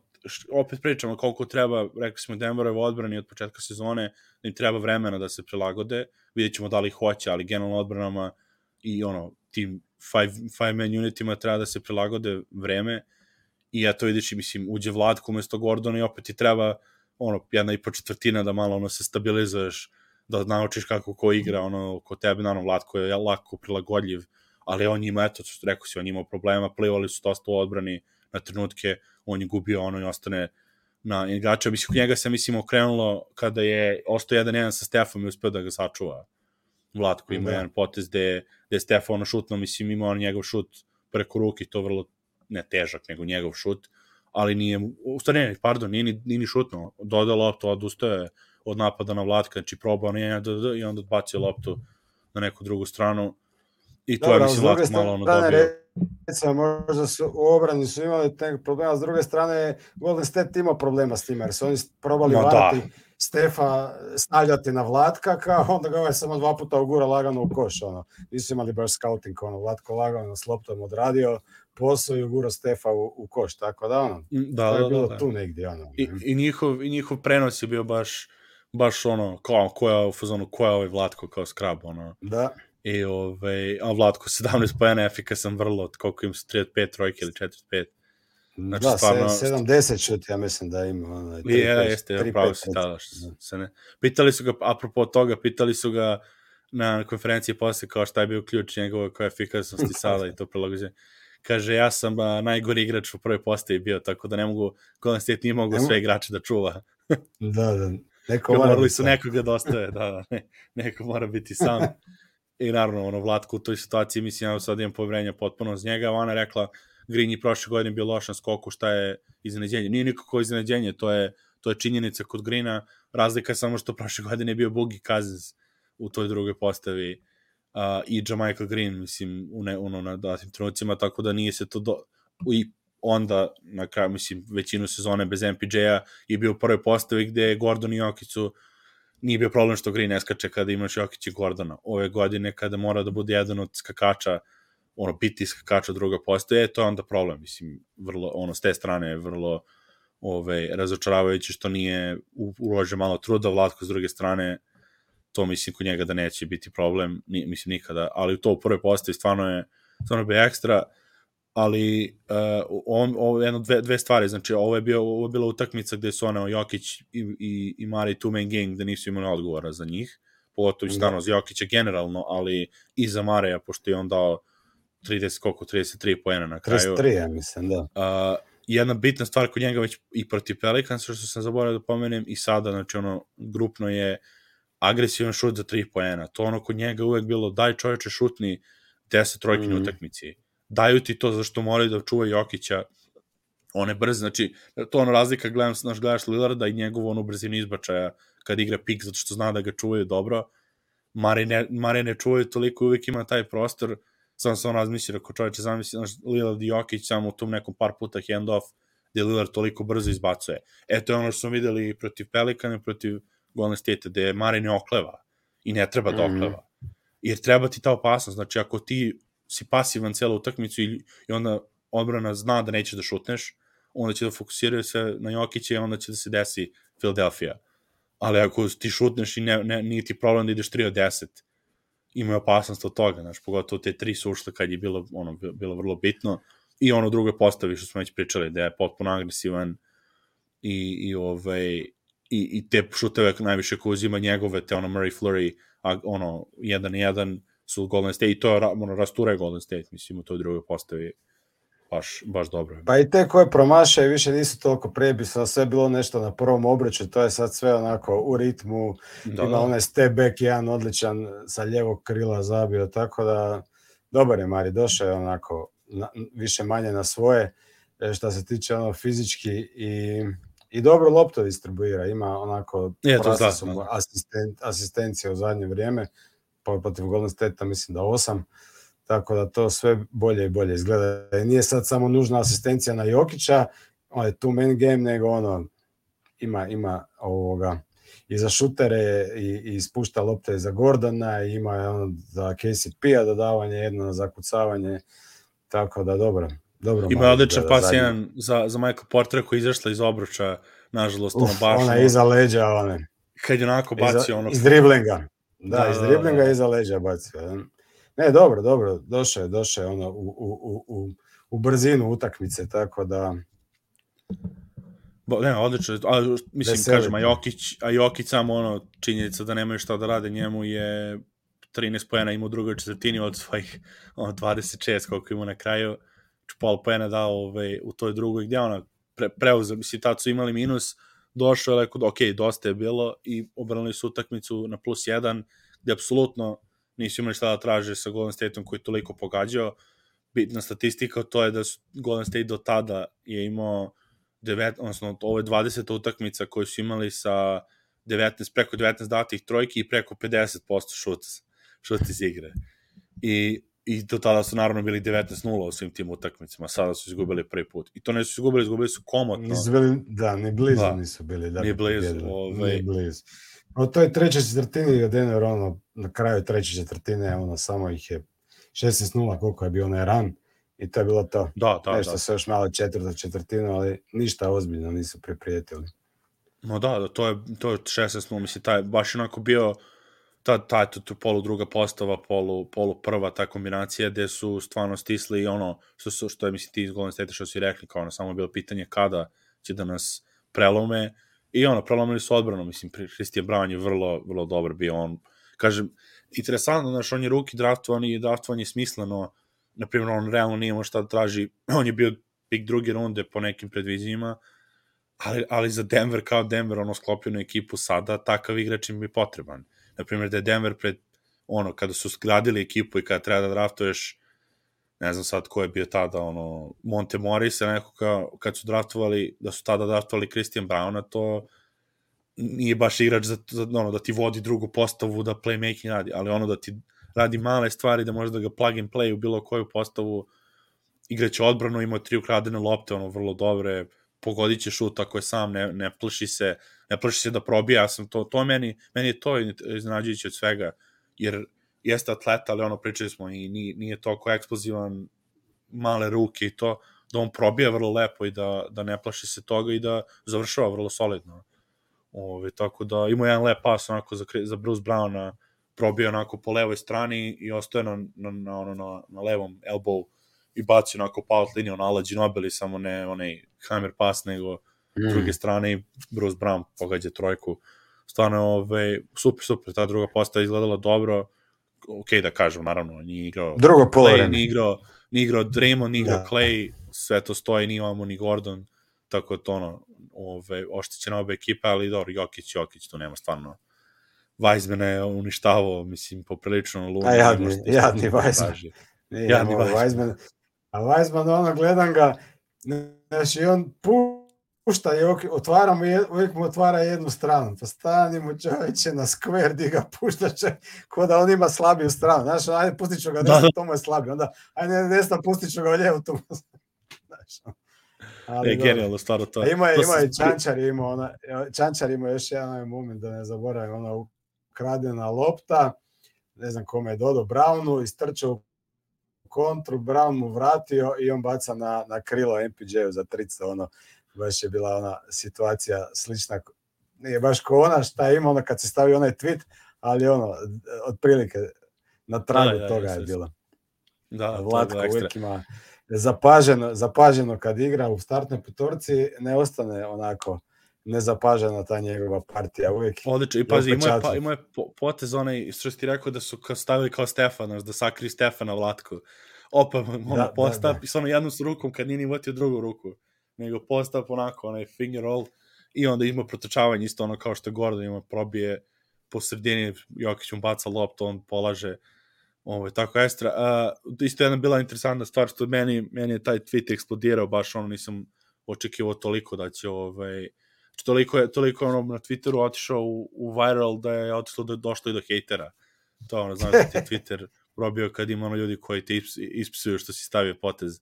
opet pričamo koliko treba, rekli smo Denverove odbrani od početka sezone, da im treba vremena da se prilagode, vidjet ćemo da li hoće, ali generalno odbranama i ono, tim five, five man unitima treba da se prilagode vreme i eto vidiš i mislim uđe Vlatko umesto Gordona i opet ti treba ono, jedna i po četvrtina da malo ono se stabilizuješ, da naučiš kako ko igra, ono, ko tebe, naravno, Vlatko je lako prilagodljiv, ali on ima, eto, rekao si, on ima problema, plivali su dosta u odbrani na trenutke, on je gubio ono i ostane na igrača. Mislim, njega se, mislim, okrenulo kada je ostao jedan jedan sa Stefom i uspeo da ga sačuva. Vlatko ima da. jedan potez gde, gde je Stefano šutno, mislim, ima on njegov šut preko ruke, to vrlo ne težak, nego njegov šut, ali nije, u stvari ne, pardon, nije ni, nije ni šutno, dodao loptu, odustaje od napada na Vlatka, znači probao nije i onda odbacio loptu na neku drugu stranu i to Dobre, je mislim Vlatko malo ono dobio. Recimo, možda su u obrani su imali tek problema, s druge strane Golden State imao problema s tim, jer su oni probali no, varati da. Stefa stavljati na Vlatka, kao onda ga ovaj samo dva puta ugura lagano u koš, ono. Nisu imali baš scouting, ono, Vlatko lagano s loptom odradio, posao i uguro Stefa u, u koš, tako da ono, da, da, je bilo da, da. tu negdje ono. I, i, njihov, I njihov prenos je bio baš, baš ono, kao, ko je u fazonu, ko je ovaj Vlatko kao skrab, ono. Da. I ovaj, a Vlatko 17 pojena efikasan vrlo, od koliko im su 35 trojke ili 45. Znači, da, stvarno... 70 šut, ja mislim da ima. Ono, I, ja, jeste, pravo si tada, se ne... Pitali su ga, apropo toga, pitali su ga na konferenciji posle kao šta je bio ključ njegove koje efikasnosti <laughs> sada i to prilagođenje kaže ja sam a, najgori igrač u prvoj postavi bio, tako da ne mogu, Golden State nije mogu sve igrače da čuva. <laughs> da, da. Neko mora Morali su nekoga da ostaje, <laughs> da, da, ne, neko mora biti sam. I naravno, ono, Vlatko u toj situaciji, mislim, ja sad imam povrenja potpuno z njega, ona rekla, Green je prošle godine bio loš na skoku, šta je iznenađenje? Nije nikako iznenađenje, to je, to je činjenica kod Grina, razlika je samo što prošle godine je bio Bugi Cousins u toj drugoj postavi uh, i Jamaica Green, mislim, u ne, ono, na datim trenucima, tako da nije se to do... I onda, na kraju, mislim, većinu sezone bez MPJ-a je bio u prvoj postavi gde Gordon i Jokić su nije bio problem što Green ne skače kada imaš Jokić i Gordona. Ove godine kada mora da bude jedan od skakača ono, biti iskakača druga postoje, to je onda problem, mislim, vrlo, ono, s te strane je vrlo ove, razočaravajuće što nije ulože malo truda, Vlatko s druge strane, to mislim kod njega da neće biti problem, ni, mislim nikada, ali to u prvoj postavi stvarno je, stvarno bi ekstra, ali uh, on, ovo je jedno dve, dve stvari, znači ovo je, bio, ovo je bila utakmica gde su ono Jokić i, i, i Mari two man gang da nisu imali odgovora za njih, pogotovo i stvarno da. za Jokića generalno, ali i za Mareja, pošto je on dao 30, koliko, 33 poena na kraju. 33, ja mislim, da. Uh, jedna bitna stvar kod njega već i protiv Pelicans, što sam zaboravio da pomenem, i sada, znači ono, grupno je agresivan šut za 3 poena. To ono kod njega uvek bilo, daj čoveče šutni 10 trojki mm. utakmici. Daju ti to zašto moraju da čuvaju Jokića, one brze, znači, to ono razlika, gledam, znaš, gledaš Lillarda i njegovu onu brzinu izbačaja kad igra pik, zato što zna da ga čuvaju dobro. Mare ne, Mare ne čuvaju toliko, uvek ima taj prostor, sam sam razmislio, ako čovječe zamisli, znaš, Lillard i Jokić samo u tom nekom par puta handoff, gde Lillard toliko brzo izbacuje. E, to je ono što smo videli protiv Pelikana, protiv Golden State, gde Mare ne okleva i ne treba da mhm. okleva. Mm -hmm. Jer treba ti ta opasnost, znači ako ti si pasivan celu utakmicu i, i onda odbrana zna da neće da šutneš, onda će da fokusiraju se na Jokića i onda će da se desi Philadelphia. Ali ako ti šutneš i ne, ne, nije ti problem da ideš 3 od 10, imaju opasnost od toga, znaš, pogotovo te tri su ušle kad je bilo, ono, bilo vrlo bitno i ono druge postavi što smo već pričali, da je potpuno agresivan i, i ovaj, i, i te šuteve najviše ko uzima njegove, te ono Murray Flurry, a, ono, jedan jedan su Golden State, i to je, ono, rasture Golden State, mislim, u toj drugoj postavi baš, baš dobro. Pa i te koje promašaju više nisu toliko prebisno, sve bilo nešto na prvom obraću, to je sad sve onako u ritmu, da, ima da. onaj step back jedan odličan sa ljevog krila zabio, tako da dobar je Mari, došao je onako na, više manje na svoje, e, što se tiče ono fizički i i dobro lopto distribuira, ima onako je, to da, da. asistent, asistencije u zadnje vrijeme, protiv Golden State mislim da osam, tako da to sve bolje i bolje izgleda. Nije sad samo nužna asistencija na Jokića, on je tu main game, nego ono, ima, ima ovoga, i za šutere i, i spušta lopte za Gordona i ima ono za KCP-a dodavanje, jedno na zakucavanje, tako da dobro. dobro ima odličan pas jedan za, za Michael Portera koji je izašla iz obruča, nažalost, Uf, ono baš... Ona iza leđa, one. Kad je onako bacio ono... Iz driblinga. Da, da iz da, driblinga da, da. iza leđa bacio. Ne, dobro, dobro, došao je, došao je ono u, u, u, u brzinu utakmice, tako da... Bo, ne, odlično, ali mislim, Veseli. kažem, a Jokić, a Jokić samo ono, činjenica da nemaju šta da rade njemu je 13 pojena ima u drugoj četvrtini od svojih ono, 26 koliko ima na kraju, pol pojena dao ovaj, u toj drugoj, gdje ona pre, preuzeo, mislim, tad su imali minus, došao je, rekao, ok, dosta je bilo i obranili su utakmicu na plus 1, gde apsolutno nisu imali šta da traže sa Golden Stateom koji je toliko pogađao. Bitna statistika to je da su Golden State do tada je imao 9, odnosno ovo je 20 utakmica koju su imali sa 19, preko 19 datih trojki i preko 50% šut, šut iz igre. I, I do tada su naravno bili 19-0 u svim tim utakmicama, sada su izgubili prvi put. I to ne su izgubili, izgubili su komotno. Nisu bili, da, ni blizu da. nisu bili. Da, ni blizu. Ovaj, ni blizu. U toj trećoj četvrtini je Denver ono, na kraju treće četvrtine ono, samo ih je 16-0 koliko je bio onaj ran i to je bilo to. Da, da, Nešto da. se još malo četvrta četvrtina, ali ništa ozbiljno nisu priprijetili. No da, da to je, to je 16-0, mislim, taj, baš onako bio ta, ta, ta, ta polu druga postava, polu, polu prva ta kombinacija gde su stvarno stisli ono što, su, što je, mislim, ti iz Golden State što si rekli, kao ono, samo bilo pitanje kada će da nas prelome I ono, prelomili su odbranu, mislim, Christian Brown je vrlo, vrlo dobar bio, on, kažem, interesantno, znaš, on je ruki draftovan i draftovan je smisleno, na primjer, on realno nije imao šta da traži, <clears throat> on je bio pik druge runde po nekim predvizijima, ali, ali za Denver kao Denver, ono, sklopljenu ekipu sada, takav igrač im je potreban. Na primjer, da je Denver pred, ono, kada su skladili ekipu i kada treba da draftuješ ne znam sad ko je bio tada, ono, Monte Morris, neko kao, kad su draftovali, da su tada draftovali Christian Browna, to nije baš igrač za, za ono, da ti vodi drugu postavu, da playmaking radi, ali ono da ti radi male stvari, da može da ga plug and play u bilo koju postavu, igraće odbranu, ima tri ukradene lopte, ono, vrlo dobre, pogodit će šut ako je sam, ne, ne plaši se, ne plaši se da probija, ja sam to, to meni, meni je to iznenađujuće od svega, jer jeste atleta, ali ono, pričali smo, i nije, nije toliko eksplozivan, male ruke i to, da on probija vrlo lepo i da, da ne plaši se toga i da završava vrlo solidno. Ove, tako da ima jedan lep pas onako za, za Bruce Browna, probio onako po levoj strani i ostaje na, na, na, ono, na, na levom elbow i baci onako pa out liniju na Ala Ginobili, samo ne onaj hammer pas, nego mm. druge strane i Bruce Brown pogađa trojku. Stvarno, ove, super, super, ta druga postava izgledala dobro, ok da kažem, naravno, nije igrao Drugo polovreme. nije igrao, nije igrao Draymond, nije igrao da. Clay, sve to stoji, nije imamo ni Gordon, tako to ono, ove, oštećena oba ekipa, ali dobro, Jokić, Jokić, tu nema stvarno Weizmana je uništavao, mislim, poprilično Luna. A jadni, jadni Weizman. Jadni Weizman. A Weizman, ono, gledam ga, znači, on pušta i otvara mu, uvijek mu otvara jednu stranu, pa stani mu čovječe na skver di ga pušta će, ko da on ima slabiju stranu, znaš, ajde pustit ću ga desno, da, da. to mu je slabije, onda ajde desno pustit ću ga lijevo, to mu znaš, Ali, je genijalno stvarno to. Ima, to ima i Čančar ima, ona, Čančar ima još jedan moment da ne zaboravim, ona ukradena lopta, ne znam kome je dodao Brownu, istrčao u kontru, Brown mu vratio i on baca na, na krilo MPJ-u za trica, ono, baš je bila ona situacija slična, nije baš ko ona šta ima ono kad se stavi onaj tweet, ali ono, otprilike na tragu da, da, toga je bilo. Da, Vlatko uvijek ima zapaženo, zapaženo kad igra u startnoj petorci, ne ostane onako nezapažena ta njegova partija uvijek. Odlično, i pazi, ima je, pa, ima je potez onaj, što ti rekao da su stavili kao Stefana, da sakri Stefana Vlatko. Opa, ono, da, postav, da, da. i samo jednu s rukom kad nije ni vatio drugu ruku, nego postav onako, onaj finger roll, i onda ima protočavanje isto ono kao što Gordon ima, probije po sredini, Jokić mu baca loptu, on polaže Ovo, je tako ekstra. Uh, isto jedna bila interesantna stvar, što meni, meni je taj tweet eksplodirao, baš ono nisam očekivao toliko da će ovaj, znači, toliko je, toliko ono na Twitteru otišao u, u viral da je otišlo da je došlo i do hejtera. To ono, znaš da ti <laughs> Twitter probio kad ima ono ljudi koji te ispisuju što si stavio potez.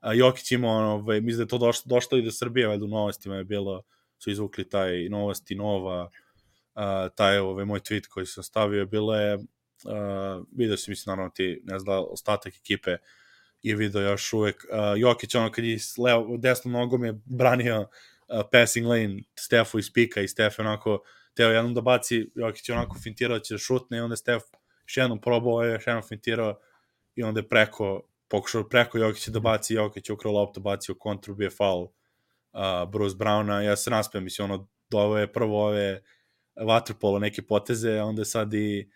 A Jokić ima ono, ovaj, mislim da je to došlo, došlo i do Srbije, valjda u novostima je bilo, su izvukli taj novosti nova, uh, taj ovaj, moj tweet koji sam stavio, bilo je uh, video si, mislim, naravno ti, ne znam, ostatak ekipe je video još uvek. Uh, Jokić, ono, kad je s levo, nogom je branio uh, passing lane Stefu iz pika i Stef onako teo jednom da baci, Jokić je onako fintirao da će da šutne i onda Stef još jednom probao, još jednom fintirao i onda je preko, pokušao preko Jokića da baci, Jokić je ukrao loptu, bacio kontru, bio faul uh, Bruce Browna, ja se naspijem, mislim, ono, do je prvo ove vaterpolo neke poteze, a onda je sad i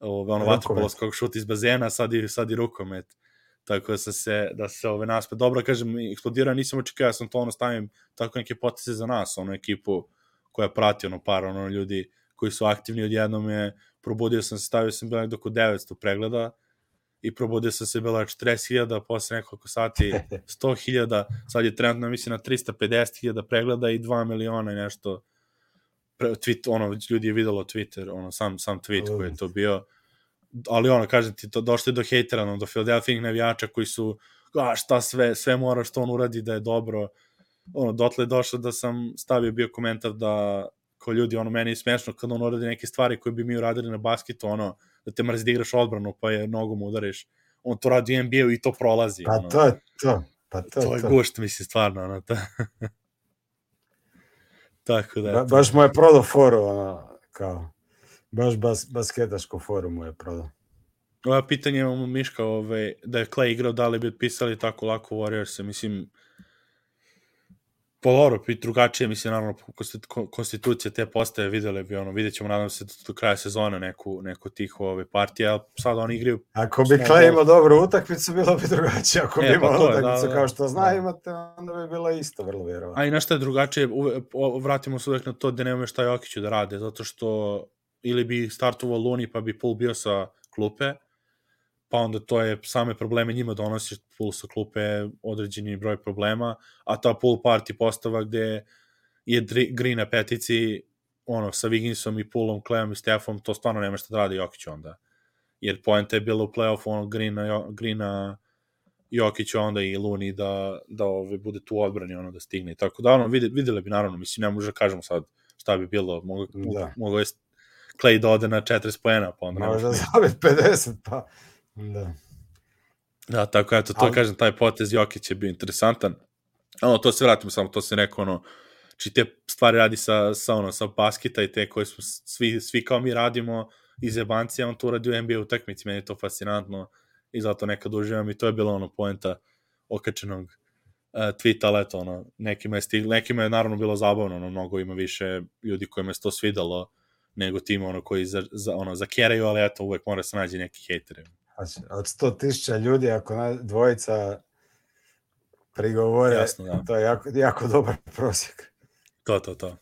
ove, ono vaterpolo skog šut iz bazena, sad i, sad i rukomet. Tako da se, da se ove naspe. Dobro, kažem, eksplodirao, nisam očekao, ja sam to ono stavim tako neke poteze za nas, ono ekipu koja prati ono par ono ljudi koji su aktivni odjednom je probudio sam se, stavio sam bilo nekdo oko 900 pregleda i probudio sam se bila 40.000 posle nekoliko sati <laughs> 100.000 sad je trenutno mislim na 350.000 pregleda i 2 miliona i nešto pre, tweet, ono, ljudi je videlo Twitter, ono, sam, sam tweet koji je to bio, ali ono, kažem ti, to došli do hejtera, ono, do Philadelphia navijača koji su, a šta sve, sve mora što on uradi da je dobro, ono, dotle je došlo da sam stavio bio komentar da, ko ljudi, ono, meni je smešno kad on uradi neke stvari koje bi mi uradili na basketu, ono, da te mrzi da igraš odbranu, pa je nogom udariš, on to radi u NBA-u i to prolazi. Pa ono. to je to. Pa to, to je to. gušt, mislim, stvarno, ono, to. <laughs> Tako da. Ba, baš mu je prodao foru, ono, kao, baš bas, basketašku foru mu je prodao. Ova pitanje imamo Miška, ovaj, da je Clay igrao, da li bi otpisali tako lako Warriors, mislim, Poloro, i drugačije, mislim, naravno, konstitucija te postave videle bi, ono, vidjet ćemo, nadam se, do, do kraja sezone neku, neku tih ove partije, ali sad oni igraju... Ako bi Clay imao dobru utakmicu, bilo bi drugačije, ako e, bi imao pa utakmicu da, da, kao što zna da. imate, onda bi bilo isto, vrlo vjerovatno. A i nešto je drugačije, uve, vratimo se uvek na to da nema šta Jokiću da rade, zato što ili bi startovao Luni pa bi Pul bio sa klupe, pa onda to je same probleme njima donosi pool sa klupe određeni broj problema, a ta pool party postava gde je Green na petici ono, sa Wigginsom i Poolom, Clem i Stefom, to stvarno nema šta da radi Jokić onda. Jer poenta je bila u play-offu ono, Greena, Greena Jokić onda i Luni da, da ove, bude tu odbrani ono da stigne. Tako da ono, videli, videli bi naravno, mislim, ne može da kažemo sad šta bi bilo, mogu, da. mogu je Clay da ode na 40 pojena, pa onda Možda može. zabit 50, pa da. Da, tako eto, to Ali- kažem, taj potez Jokić je bio interesantan. Ono, to se vratimo samo, to se rekao, ono, či te stvari radi sa, sa, ono, sa basketa i te koje smo svi, svi kao mi radimo iz jebancija, on to radi u NBA utakmici, meni je to fascinantno i zato nekad uživam i to je bilo ono poenta okačenog uh, tweeta, ali eto, ono, nekima je, stiglo, nekima je naravno bilo zabavno, ono, mnogo ima više ljudi kojima se to svidalo nego tim ono koji za, za, ono, zakeraju, ali eto, uvek mora se nađe neki hejteri. Znači, od 100 tisuća ljudi, ako na, dvojica prigovore, Jasno, da. to je jako, jako dobar prosjek. To, to, to.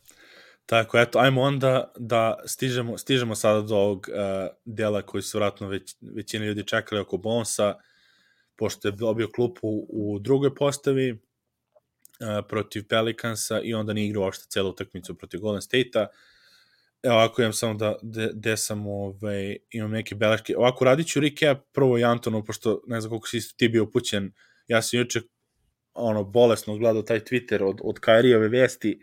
Tako, eto, ajmo onda da stižemo, stižemo sada do ovog uh, dela koji su vratno već, većina ljudi čekali oko Bonsa, pošto je dobio klupu u drugoj postavi uh, protiv Pelicansa i onda nije igrao uopšte celu utakmicu protiv Golden State-a. Evo, ovako imam samo da, de, de sam, ovaj, imam neke beleške. Ovako, radit ću recap prvo i Antonu, pošto ne znam koliko si ti bio upućen. Ja sam juče ono, bolesno gledao taj Twitter od, od Kairijeve vesti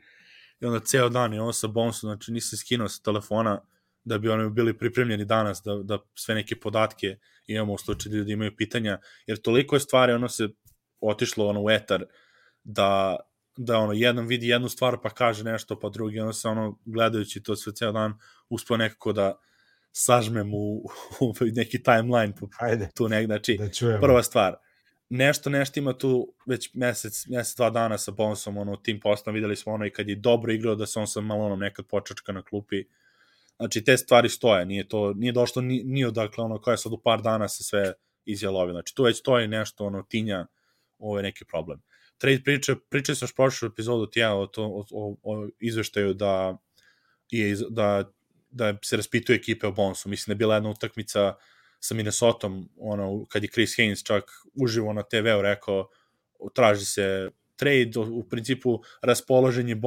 i onda ceo dan je on sa Bonsom, znači nisam skinuo sa telefona da bi oni bili pripremljeni danas, da, da sve neke podatke imamo u slučaju da ljudi imaju pitanja, jer toliko je stvari, ono se otišlo ono u etar, da, da ono, jedan vidi jednu stvar pa kaže nešto, pa drugi, ono se ono, gledajući to sve ceo dan, uspio nekako da sažmem u, <laughs> u neki timeline po, Hajde, tu negde, znači, da čujemo. prva stvar, nešto, nešto ima tu već mesec, mesec, dva dana sa Bonsom, ono, tim postom, videli smo ono i kad je dobro igrao da se on sa Malonom nekad počačka na klupi, znači te stvari stoje, nije to, nije došlo ni, ni odakle, ono, koja sad u par dana se sve izjalovi, znači tu već stoji nešto, ono, tinja, ovo je neki problem. Trade priče, priče sam još prošlu epizodu tijela o, to, o, o, o izveštaju da je, da, da se raspituje ekipe o Bonsu, mislim da je bila jedna utakmica sa Minnesotom, ono, kad je Chris Haynes čak uživo na TV-u rekao, traži se trade, u, principu raspoložen je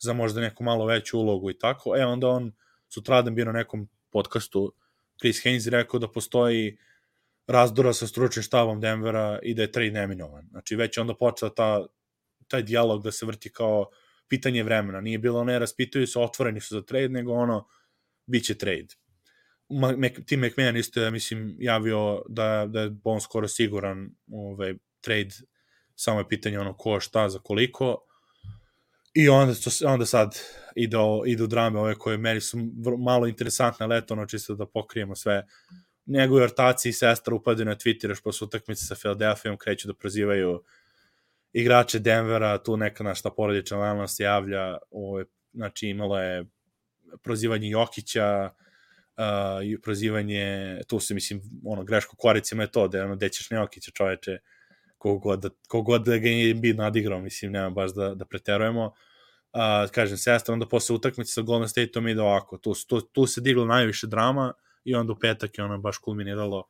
za možda neku malo veću ulogu i tako, e onda on sutradan bio na nekom podcastu, Chris Haynes rekao da postoji razdora sa stručnim štabom Denvera i da je trade neminovan. Znači već je onda počela ta, taj dijalog da se vrti kao pitanje vremena. Nije bilo ne, raspituju se, otvoreni su za trade, nego ono, bit će trade. Tim McMahon isto je, mislim, javio da, da je Bon skoro siguran ovaj, trade, samo je pitanje ono ko, šta, za koliko. I onda, onda sad ide, idu drame ove koje meni su malo interesantne, ali eto, ono čisto da pokrijemo sve. Njegovi ortaci i sestra upadaju na Twitter još posle utakmice sa Philadelphijom, kreću da prozivaju igrače Denvera, tu neka našta porodična lana se javlja, ove, znači imalo je prozivanje Jokića, uh, prozivanje, tu se mislim, ono, greško koricima je to, da je ono, dećeš na Jokića čoveče, kogod da, kogod da ga je bi nadigrao, mislim, nema baš da, da preterujemo. Uh, kažem, sestra, onda posle utakmice sa Golden State-om ide ovako, tu, tu, tu se diglo najviše drama i onda u petak je ono baš kulminiralo.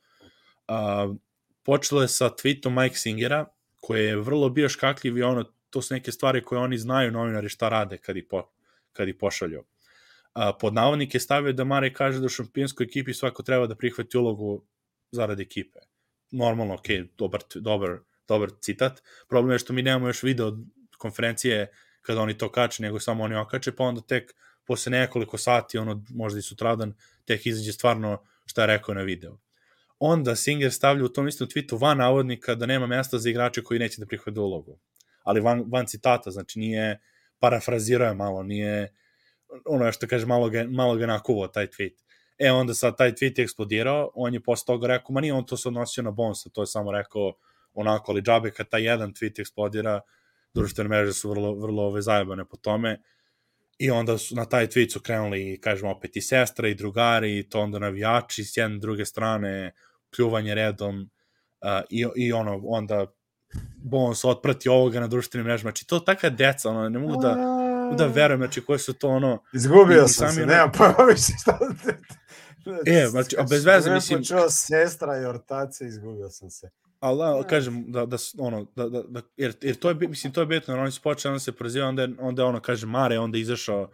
Uh, počelo je sa tweetom Mike Singera, koji je vrlo bio škakljiv i ono, to su neke stvari koje oni znaju novinari šta rade kad ih, po, kad ih pošalju. A, pod navodnik je stavio da Mare kaže da u šampionskoj ekipi svako treba da prihvati ulogu zarad ekipe. Normalno, ok, dobar, dobar, dobar citat. Problem je što mi nemamo još video konferencije kada oni to kače, nego samo oni okače, pa onda tek posle nekoliko sati, ono, možda i sutradan, tek izađe stvarno šta je rekao na video. Onda Singer stavlja u tom istom tweetu van navodnika da nema mesta za igrače koji neće da prihvate ulogu. Ali van, van citata, znači nije parafrazirao je malo, nije ono što kaže malo ga, malo ga nakuvao taj tweet. E onda sad taj tweet je eksplodirao, on je posle toga rekao, ma nije on to se odnosio na Bonsa, to je samo rekao onako, ali džabe kad taj jedan tweet eksplodira, društvene mreže su vrlo, vrlo ove zajebane po tome, i onda su na taj tweet su krenuli, kažemo, opet i sestra i drugari, i to onda navijači s jedne druge strane, pljuvanje redom, uh, i, i ono, onda Bons otprati ovoga na društvenim mrežama, znači to takva deca, ono, ne mogu da, da verujem, znači koje su to ono, Izgubio sam sami se, ono- nemam pojma više šta da te... E, znači, a bez veze, mislim- počuo sestra i ortace, izgubio sam se. Ali da, kažem, da, da, ono, da, da, da jer, jer to je, mislim, to je bitno, jer oni su počeli, onda se proziva, onda, onda ono, kaže, Mare, onda izašao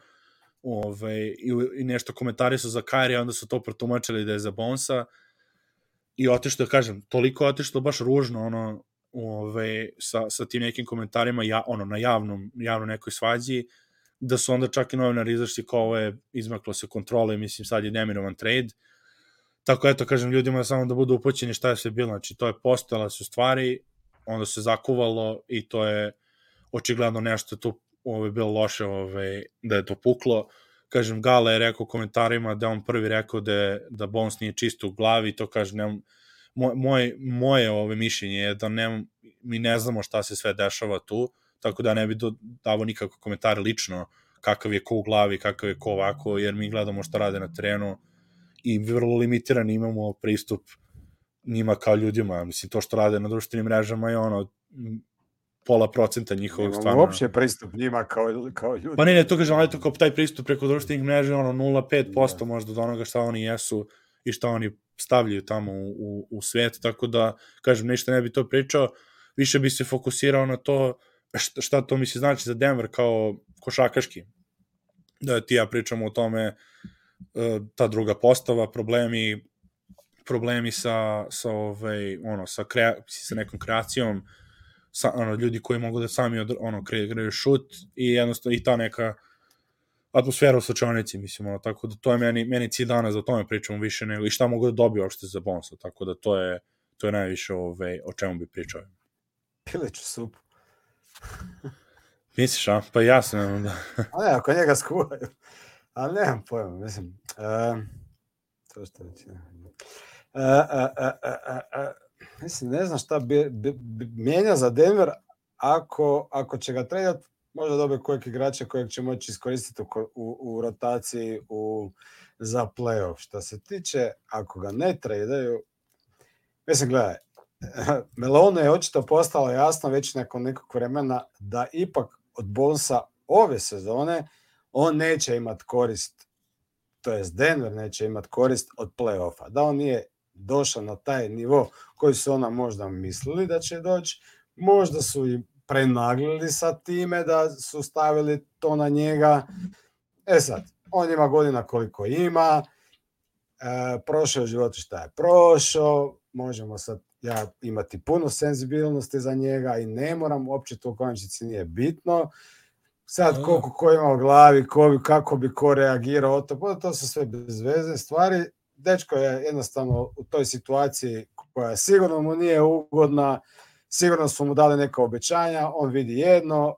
ovaj, i, i nešto komentari su za Kairi, onda su to protumačili da je za Bonsa i otišlo, kažem, toliko otišlo baš ružno, ono, ovaj, sa, sa tim nekim komentarima, ja, ono, na javnom, javno nekoj svađi, da su onda čak i novinari izašli kao ovo je izmaklo se kontrole, mislim sad je neminovan trade. Tako eto, kažem ljudima samo da budu upoćeni šta je sve bilo, znači to je postojala su stvari, onda se zakuvalo i to je očigledno nešto tu ovaj, bilo loše ovaj, da je to puklo. Kažem, Gala je rekao u komentarima da on prvi rekao da, da Bones nije čisto u glavi, to kažem, nemam, moj, moje, moje ove mišljenje je da ne, mi ne znamo šta se sve dešava tu, tako da ne bi davo nikakve komentare lično kakav je ko u glavi, kakav je ko ovako, jer mi gledamo šta rade na terenu i vrlo limitirani imamo pristup njima kao ljudima. Mislim, to što rade na društvenim mrežama je ono pola procenta njihovog stvarno. Imamo uopće pristup njima kao, kao ljudi. Pa ne, ne, to kažem, ali to kao taj pristup preko društvenih mreža ono 0,5% da. možda od onoga šta oni jesu i šta oni stavljaju tamo u, u, u svet, tako da, kažem, ništa ne bi to pričao, više bi se fokusirao na to šta, šta to misli znači za Denver kao košakaški. Da ti ja pričamo o tome, ta druga postava, problemi problemi sa, sa, ovaj, ono, sa, krea, sa nekom kreacijom, sa, ono, ljudi koji mogu da sami od, ono, kreiraju šut i jednostavno i ta neka atmosfera u slučajnici, mislim, ono, tako da to je meni, meni cilj danas da o tome pričamo više nego i šta mogu da dobiju uopšte za bonsa, tako da to je, to je najviše ove, o čemu bi pričao. Piliću supu. Misliš, a? Pa ja sam, da. <laughs> a ne, ako njega skuvaju. Ali nemam pojma, mislim. Uh, to što reći. Uh, uh, uh, uh, mislim, ne znam šta bi, bi, bi mijenja za Denver ako, ako će ga tredat, možda dobije kojeg igrača kojeg će moći iskoristiti u, u, u rotaciji u, za playoff. Šta se tiče, ako ga ne tradaju, mislim, gledaj, <laughs> Melone je očito postalo jasno već nakon nekog vremena da ipak od Bonsa ove sezone on neće imat korist, to jest Denver neće imat korist od playoffa. Da on nije došao na taj nivo koji su ona možda mislili da će doći, možda su i prenaglili sa time da su stavili to na njega. E sad, on ima godina koliko ima, e, prošao je životu šta je prošao, možemo sad ja imati puno senzibilnosti za njega i ne moram, uopće to u konačnici nije bitno. Sad koliko ko ima u glavi, ko bi, kako bi ko reagirao, to, pa to su sve bez veze stvari. Dečko je jednostavno u toj situaciji koja sigurno mu nije ugodna, sigurno su mu dali neka obećanja, on vidi jedno,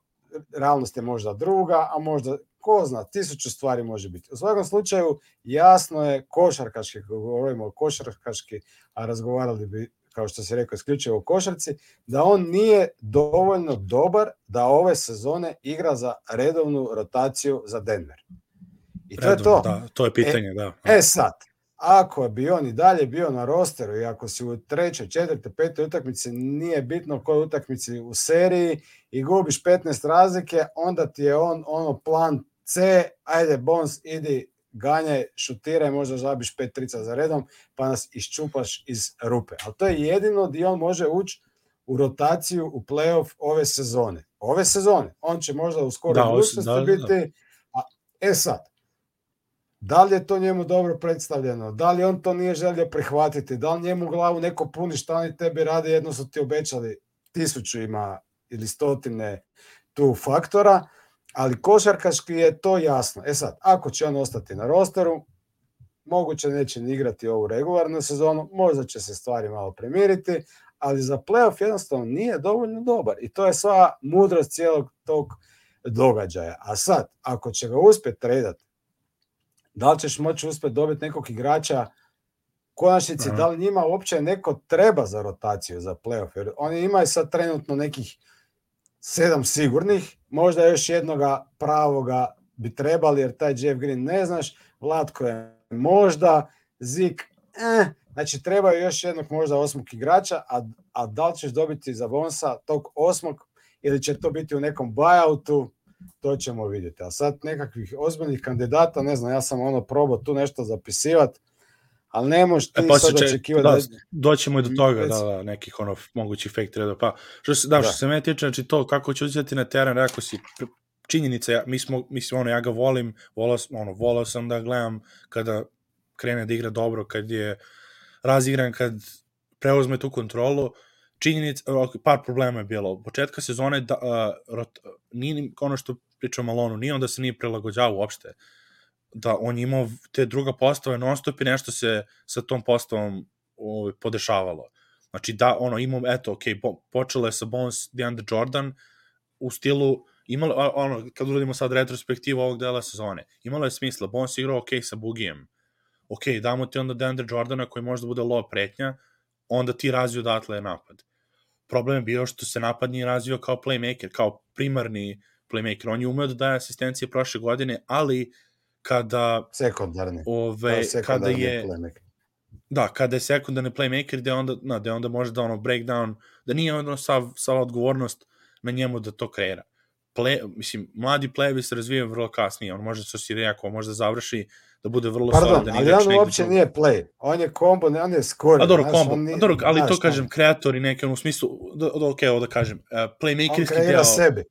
realnost je možda druga, a možda ko zna, tisuću stvari može biti. U svakom slučaju, jasno je košarkaški, govorimo o košarkaški, a razgovarali bi kao što se rekao, isključivo u košarci, da on nije dovoljno dobar da ove sezone igra za redovnu rotaciju za Denver. I to Redovno, je to. Da, to je pitanje, e, da. E sad, ako bi on i dalje bio na rosteru i ako si u trećoj, četvrte, petoj utakmici, nije bitno kojoj utakmici u seriji i gubiš 15 razlike, onda ti je on ono plan C, ajde Bones, idi ganjaj, šutiraj, možda zabiš pet trica za redom, pa nas iščupaš iz rupe. Ali to je jedino gdje on može ući u rotaciju u playoff ove sezone. Ove sezone. On će možda u skoroj da, budućnosti da, da, biti... A, e sad, da li je to njemu dobro predstavljeno, da li on to nije želio prihvatiti, da li njemu glavu neko puni šta oni tebi rade, jedno su ti obećali tisuću ima ili stotine tu faktora, ali košarkaški je to jasno. E sad, ako će on ostati na rosteru, moguće neće ni igrati ovu regularnu sezonu, možda će se stvari malo premiriti, ali za playoff jednostavno nije dovoljno dobar i to je sva mudrost cijelog tog događaja. A sad, ako će ga uspjeti tredat, da li ćeš moći uspjeti dobiti nekog igrača konačnici, Aha. da li njima uopće neko treba za rotaciju za playoff, jer oni imaju sad trenutno nekih sedam sigurnih, možda još jednoga pravoga bi trebali, jer taj Jeff Green ne znaš, Vlatko je možda, Zik, eh, znači treba još jednog možda osmog igrača, a, a da li ćeš dobiti za Bonsa tog osmog ili će to biti u nekom buyoutu, to ćemo vidjeti. A sad nekakvih ozbiljnih kandidata, ne znam, ja sam ono probao tu nešto zapisivati, ali ne možeš e, ti e, pa sad očekivati da, da... Doćemo i do toga, da, da, nekih ono mogućih fake trade Pa, što se, da, da. što se me tiče, znači to kako će uzeti na teren, rekao si, činjenica, ja, mi smo, mislim, ono, ja ga volim, volao, ono, volao sam da gledam kada krene da igra dobro, kad je razigran, kad preuzme tu kontrolu, činjenica, par problema je bilo. Od početka sezone da, uh, rot, nije ono što pričao Malonu, nije onda se nije prilagođavao uopšte. Da on je imao te druga postave non stop i nešto se sa tom postavom ovaj, podešavalo. Znači da, ono, imao, eto, ok, po, počelo je sa Bones, DeAndre Jordan u stilu, imalo, ono, kad uradimo sad retrospektivu ovog dela sezone, imalo je smisla, Bones igrao ok sa Bugijem, ok, damo ti onda DeAndre Jordana koji možda bude low pretnja, onda ti razviju odatle napad. Problem je bio što se napad nije razvio kao playmaker, kao primarni playmaker. On je umeo da daje asistencije prošle godine, ali kada... Sekundarni. Ove, kada je... Playmaker. Da, kada je sekundarni playmaker, gde onda, na, gde onda može da ono breakdown, da nije ono sav, sav odgovornost na njemu da to kreira. Play, mislim, mladi playevi se razvijaju vrlo kasnije, on može da se osirejako, može da završi da bude vrlo Pardon, solidan ali on uopće nije play. On je kombo, on je score. A dobro, kombo. Nije, a dobro, ali znaš, to kažem, kreator i neke, u smislu, da, da, ok, ovo da kažem, uh, playmakerski on deo... sebi.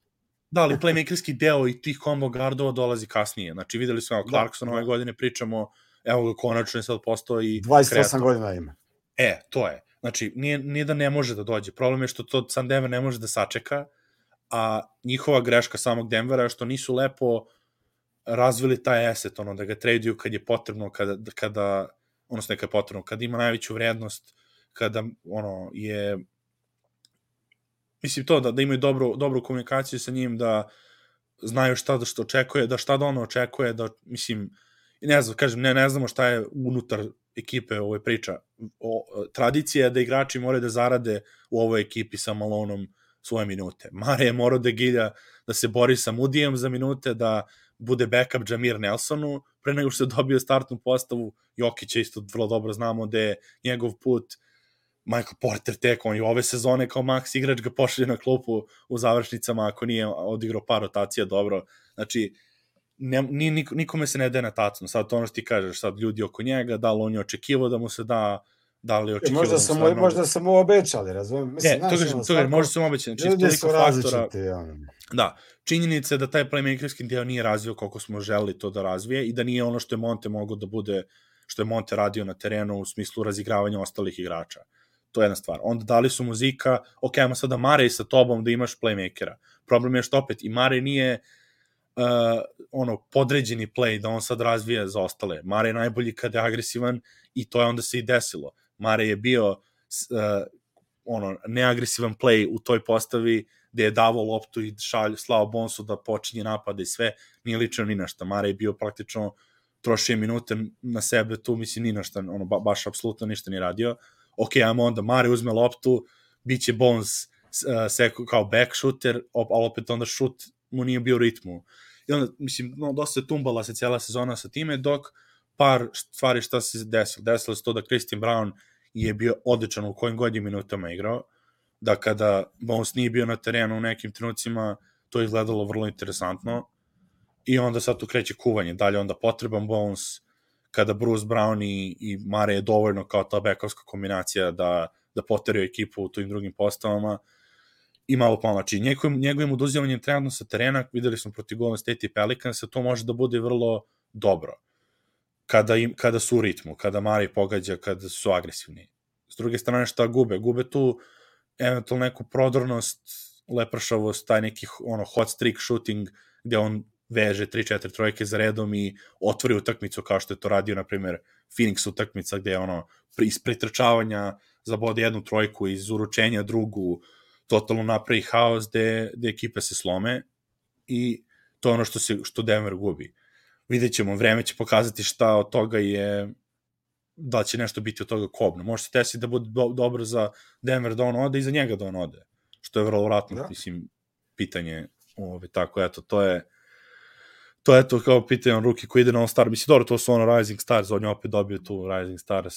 Da, ali playmakerski deo i tih combo gardova dolazi kasnije. Znači, videli smo, da, Clarkson da. ove godine pričamo, evo ga konačno je sad postao i 28 kreator. godina ima. E, to je. Znači, nije, nije da ne može da dođe. Problem je što to San Denver ne može da sačeka, a njihova greška samog Denvera je što nisu lepo razvili taj asset, ono, da ga traduju kad je potrebno, kada, kada odnosno neka je potrebno, kada ima najveću vrednost, kada, ono, je mislim to, da, da imaju dobru, dobru komunikaciju sa njim, da znaju šta da što očekuje, da šta da ono očekuje, da, mislim, ne znam, kažem, ne, ne znamo šta je unutar ekipe ovoj priča. O, tradicija je da igrači moraju da zarade u ovoj ekipi sa Malonom svoje minute. Mare je morao da gilja, da se bori sa Mudijem za minute, da bude backup Jamir Nelsonu, pre nego što se dobio startnu postavu, Jokića isto vrlo dobro znamo da je njegov put Michael Porter tek, on je ove sezone kao max igrač ga pošalje na klupu u završnicama ako nije odigrao par rotacija dobro. Znači, ne, ni, nikome se ne daje na tacnu. Sad to ono što ti kažeš, sad ljudi oko njega, da li on je očekivao da mu se da da li očekivao možda da sam mu, možda sam mu obećali, razumem. Mislim, ne, to kažem, to kažem, možda sam mu obećali. Znači, ljudi su faktora, ja. Da, činjenica je da taj playmakerski deo nije razvio koliko smo želeli to da razvije i da nije ono što je Monte mogao da bude, što je Monte radio na terenu u smislu razigravanja ostalih igrača. To je jedna stvar. Onda dali su muzika, ok, ajmo sada Mare sa tobom da imaš playmakera. Problem je što opet i Mare nije uh, ono podređeni play da on sad razvija za ostale. Mare je najbolji kada je agresivan i to je onda se i desilo. Mare je bio uh, ono neagresivan play u toj postavi gde je davao loptu i šalj, slao Bonsu da počinje napade i sve, nije lično ni našta. Mare je bio praktično trošio minute na sebe tu, mislim, ni našta, ono, ba, baš apsolutno ništa ni radio. Ok, ajmo onda, Mare uzme loptu, bit će Bones uh, kao back shooter, ali opet onda šut mu nije bio ritmu. I onda, mislim, no, dosta je tumbala se cijela sezona sa time, dok par stvari šta se desilo. Desilo se to da Christian Brown je bio odličan u kojim god minutama igrao, da kada Bones nije bio na terenu u nekim trenucima, to je izgledalo vrlo interesantno i onda sad tu kreće kuvanje, dalje onda potreban Bones, kada Bruce Brown i, i Mare je dovoljno kao ta bekovska kombinacija da, da poteraju ekipu u tim drugim postavama i malo pomoći. Njegovim, njegovim oduzimanjem trenutno sa terena, videli smo protiv Golden State i Pelicans, to može da bude vrlo dobro kada, im, kada su u ritmu, kada Mari pogađa, kada su agresivni. S druge strane šta gube? Gube tu eventualno neku prodornost, lepršavost, taj neki ono, hot streak shooting gde on veže 3-4 trojke za redom i otvori utakmicu kao što je to radio, na primjer, Phoenix utakmica gde je ono iz pretrčavanja zabode jednu trojku, iz uručenja drugu, totalno napravi haos gde, gde ekipe se slome i to je ono što, se, što Denver gubi vidjet ćemo, vreme će pokazati šta od toga je da će nešto biti od toga kobno. Može se desiti da bude do, dobro za Denver da on ode i za njega da on ode. Što je vrlo vratno, da. mislim, pitanje. Ove, tako, eto, to je to je to kao pitanje on ruki koji ide na All Star. Mislim, dobro, to su ono Rising Stars, on je opet dobio tu Rising Stars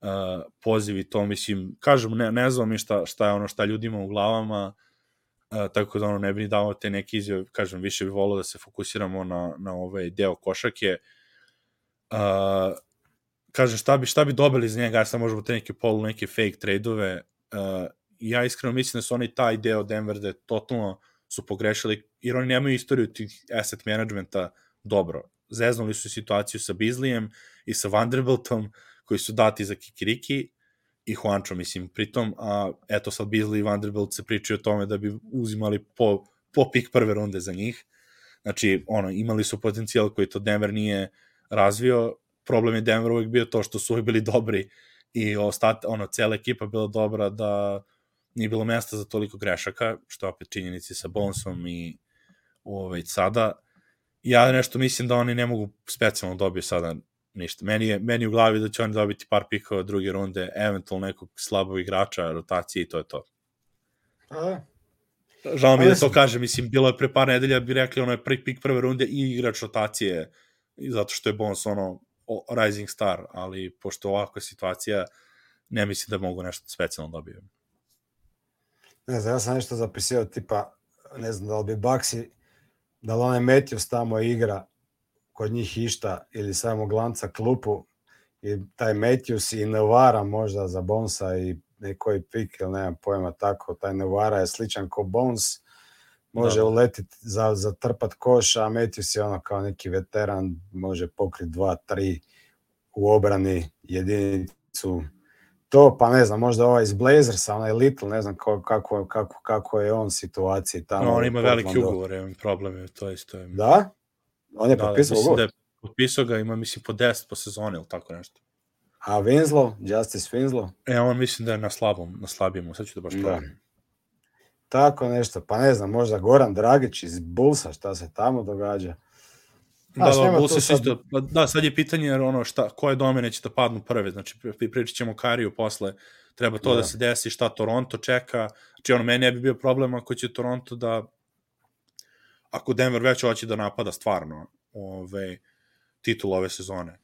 uh, poziv i to, mislim, kažem, ne, ne znam mi šta, šta je ono šta ljudima u glavama, uh, tako da ono ne bi ni dao te neke izjave, kažem, više bi volio da se fokusiramo na, na ovaj deo košake. Uh, kažem, šta bi, šta bi dobili iz njega, sam možemo te neke polu, neke fake trade-ove, uh, ja iskreno mislim da su oni taj deo Denver da totalno su pogrešili, jer oni nemaju istoriju tih asset managementa dobro. Zeznuli su situaciju sa Bizlijem i sa Vanderbiltom, koji su dati za Kikiriki, i Juancho, mislim, pritom, a eto sad Beasley i Vanderbilt se pričaju o tome da bi uzimali po, po pik prve runde za njih. Znači, ono, imali su potencijal koji to Denver nije razvio. Problem je Denver uvek bio to što su uvek bili dobri i ostat, ono, cela ekipa bila dobra da nije bilo mesta za toliko grešaka, što opet činjenici sa Bonesom i ovaj, sada. Ja nešto mislim da oni ne mogu specijalno dobiti sada ništa. Meni je, meni u glavi da će oni dobiti par pikova druge runde, eventualno nekog slabog igrača, rotacije i to je to. A, Žao mi da to kaže, mislim, bilo je pre par nedelja, bi rekli ono je prvi pik prve runde i igrač rotacije, zato što je Bones ono rising star, ali pošto ovakva situacija, ne mislim da mogu nešto specijalno dobiti. Ne znam, ja sam nešto zapisio, tipa, ne znam da li bi Baxi, da li onaj Matthews tamo igra kod njih išta ili samo glanca klupu i taj Matthews i Nevara možda za Bonsa i nekoji pik ili nemam pojma tako, taj Nevara je sličan ko Bones, može da. uletiti za, za trpat koš, a Matthews je ono kao neki veteran, može pokriti dva, tri u obrani jedinicu to, pa ne znam, možda ovaj iz Blazersa, onaj Little, ne znam kako, kako, kako, kako je on situaciji tamo. No, on ima veliki ugovor, je problem je, to isto je. Da? On je da, potpisao ugovor? Da je potpisao ga, ima mislim po 10 po sezoni ili tako nešto. A Winslow, Justice Winslow? E, on mislim da je na slabom, na slabijemu, sad ću da baš da. Tako nešto, pa ne znam, možda Goran Dragić iz Bulsa, šta se tamo događa. Da, da, Bulls sad... isto, pa da, sad je pitanje jer ono šta, koje domene će da padnu prve, znači pričat ćemo Kariju posle, treba to da. da se desi, šta Toronto čeka, znači ono, meni ne bi bio problem ako će Toronto da, ako Denver već hoće da napada stvarno ove, titul ove sezone.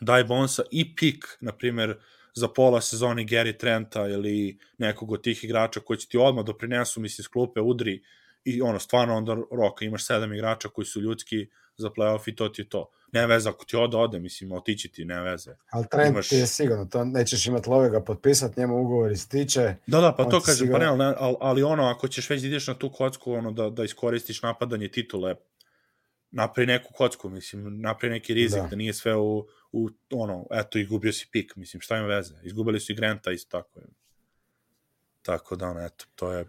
Daj Bonsa i pik, na primer, za pola sezoni Gary Trenta ili nekog od tih igrača koji će ti odmah doprinesu, misli, s klupe, udri i ono, stvarno onda roka, imaš sedam igrača koji su ljudski, za playoff i to ti je to. Nema veze, ako ti ode, ode, mislim, otići ti, nema veze. Ali trend Imaš... ti je sigurno, to nećeš imati love ga potpisat, njemu ugovor ističe. Da, da, pa to kažem, sigurno... pa ne, ali, ali ono, ako ćeš već da ideš na tu kocku, ono, da, da iskoristiš napadanje titule, napri neku kocku, mislim, napri neki rizik, da, da nije sve u, u, ono, eto, izgubio si pik, mislim, šta ima veze? Izgubili su i Granta isto tako. Tako da, ono, eto, to je,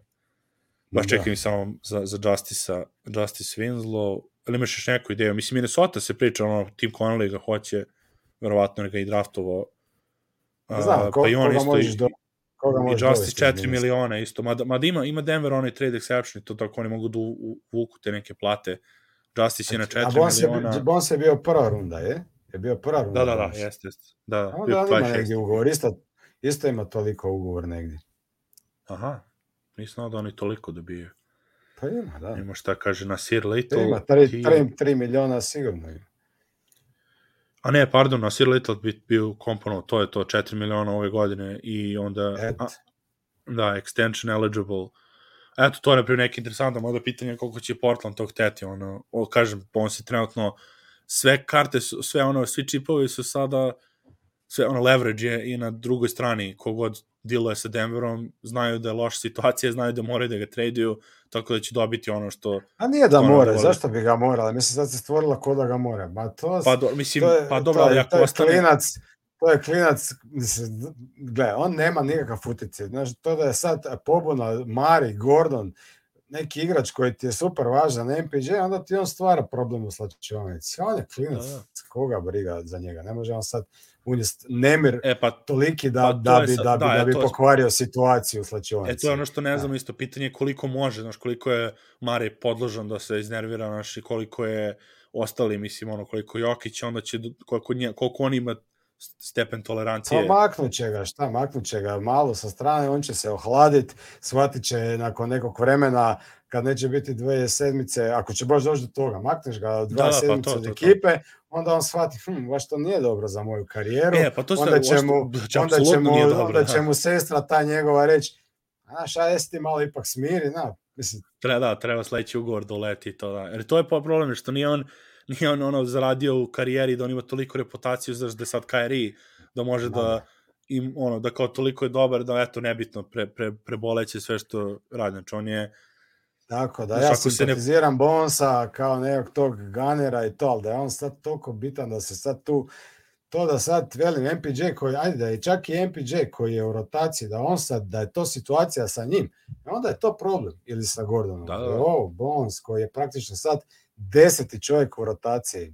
baš da. čekam samo za, za Justice, Justice Winslow, ali imaš još neku ideju? Mislim, Minnesota se priča, ono, Tim Connelly ga hoće, verovatno ga i draftovo. Znam, ko, pa i on isto, možeš do, koga možeš I Justice 4 miliona isto, mada, mada ima, ima Denver onaj trade exception, to tako oni mogu da uvuku te neke plate. Justice je na 4 znači, miliona. A Bons je bio prva runda, je? Je bio prva runda. Da, da, da, jeste, jeste. Da, da, onda on ima negdje ugovor, isto, isto ima toliko ugovor negdje. Aha, nisam da oni toliko dobiju. Pa ima, da. Ima šta kaže na Sir Little. Ima 3, 3, 3 miliona sigurno ima. A ne, pardon, na Sir Little bi bio kompono, to je to, 4 miliona ove godine i onda... A, da, extension eligible. Eto, to je naprijed neki interesantno, možda pitanje koliko će Portland tog teti, ono, o, kažem, on se trenutno, sve karte su, sve ono, svi čipovi su sada, sve ono, leverage je i na drugoj strani, kogod diluje sa Denverom, znaju da je loša situacija, znaju da moraju da ga traduju, tako da će dobiti ono što... A nije da more, zašto bi ga morala? Mislim, sad se stvorila ko da ga more. Ma to, pa, do, mislim, to je, pa dobro, ali ako ostane... Klinac, to je klinac, gle, on nema nikakav futici. Znaš, to da je sad pobuna Mari, Gordon, neki igrač koji ti je super važan na MPG, onda ti on stvara problem u slačionici. On je klinac, da, da. koga briga za njega, ne može on sad unijest nemir e, pa, toliki da, pa, da, bi, sad, da, bi, da, da bi pokvario je, situaciju u slačionici. E, to je ono što ne znamo, isto pitanje koliko može, znaš, koliko je Mare podložan da se iznervira, znaš, i koliko je ostali, mislim, ono, koliko Jokić, onda će, koliko, nje, koliko on ima stepen tolerancije. Pa maknut će ga, šta, maknut će ga malo sa strane, on će se ohladiti, shvatit će nakon nekog vremena kad neće biti dve sedmice, ako će baš doći do toga, makneš ga od dva da, sedmice pa to, od ekipe, to. onda on shvati, hm, baš to nije dobro za moju karijeru, e, pa to onda, će mu, onda, će mu, dobro, onda će mu sestra ta njegova reći, znaš, a jesi ti malo ipak smiri, na, mislim. Treba, da, treba sledeći ugovor doleti to, da. Jer to je pa problem, što nije on, nije on ono zaradio u karijeri da on ima toliko reputaciju, znaš, da sad Kyrie, da može da, da im, ono, da kao toliko je dobar, da eto, nebitno, pre, pre, preboleće sve što radi. Znači, on je, Tako da, ja simpatiziram ne... Bonsa kao nekog tog ganera i to, ali da je on sad toliko bitan da se sad tu to da sad velim MPJ koji, ajde da je čak i MPJ koji je u rotaciji, da on sad, da je to situacija sa njim, onda je to problem. Ili sa Gordonom. Da, da. Da. Ovo, Bones koji je praktično sad deseti čovjek u rotaciji.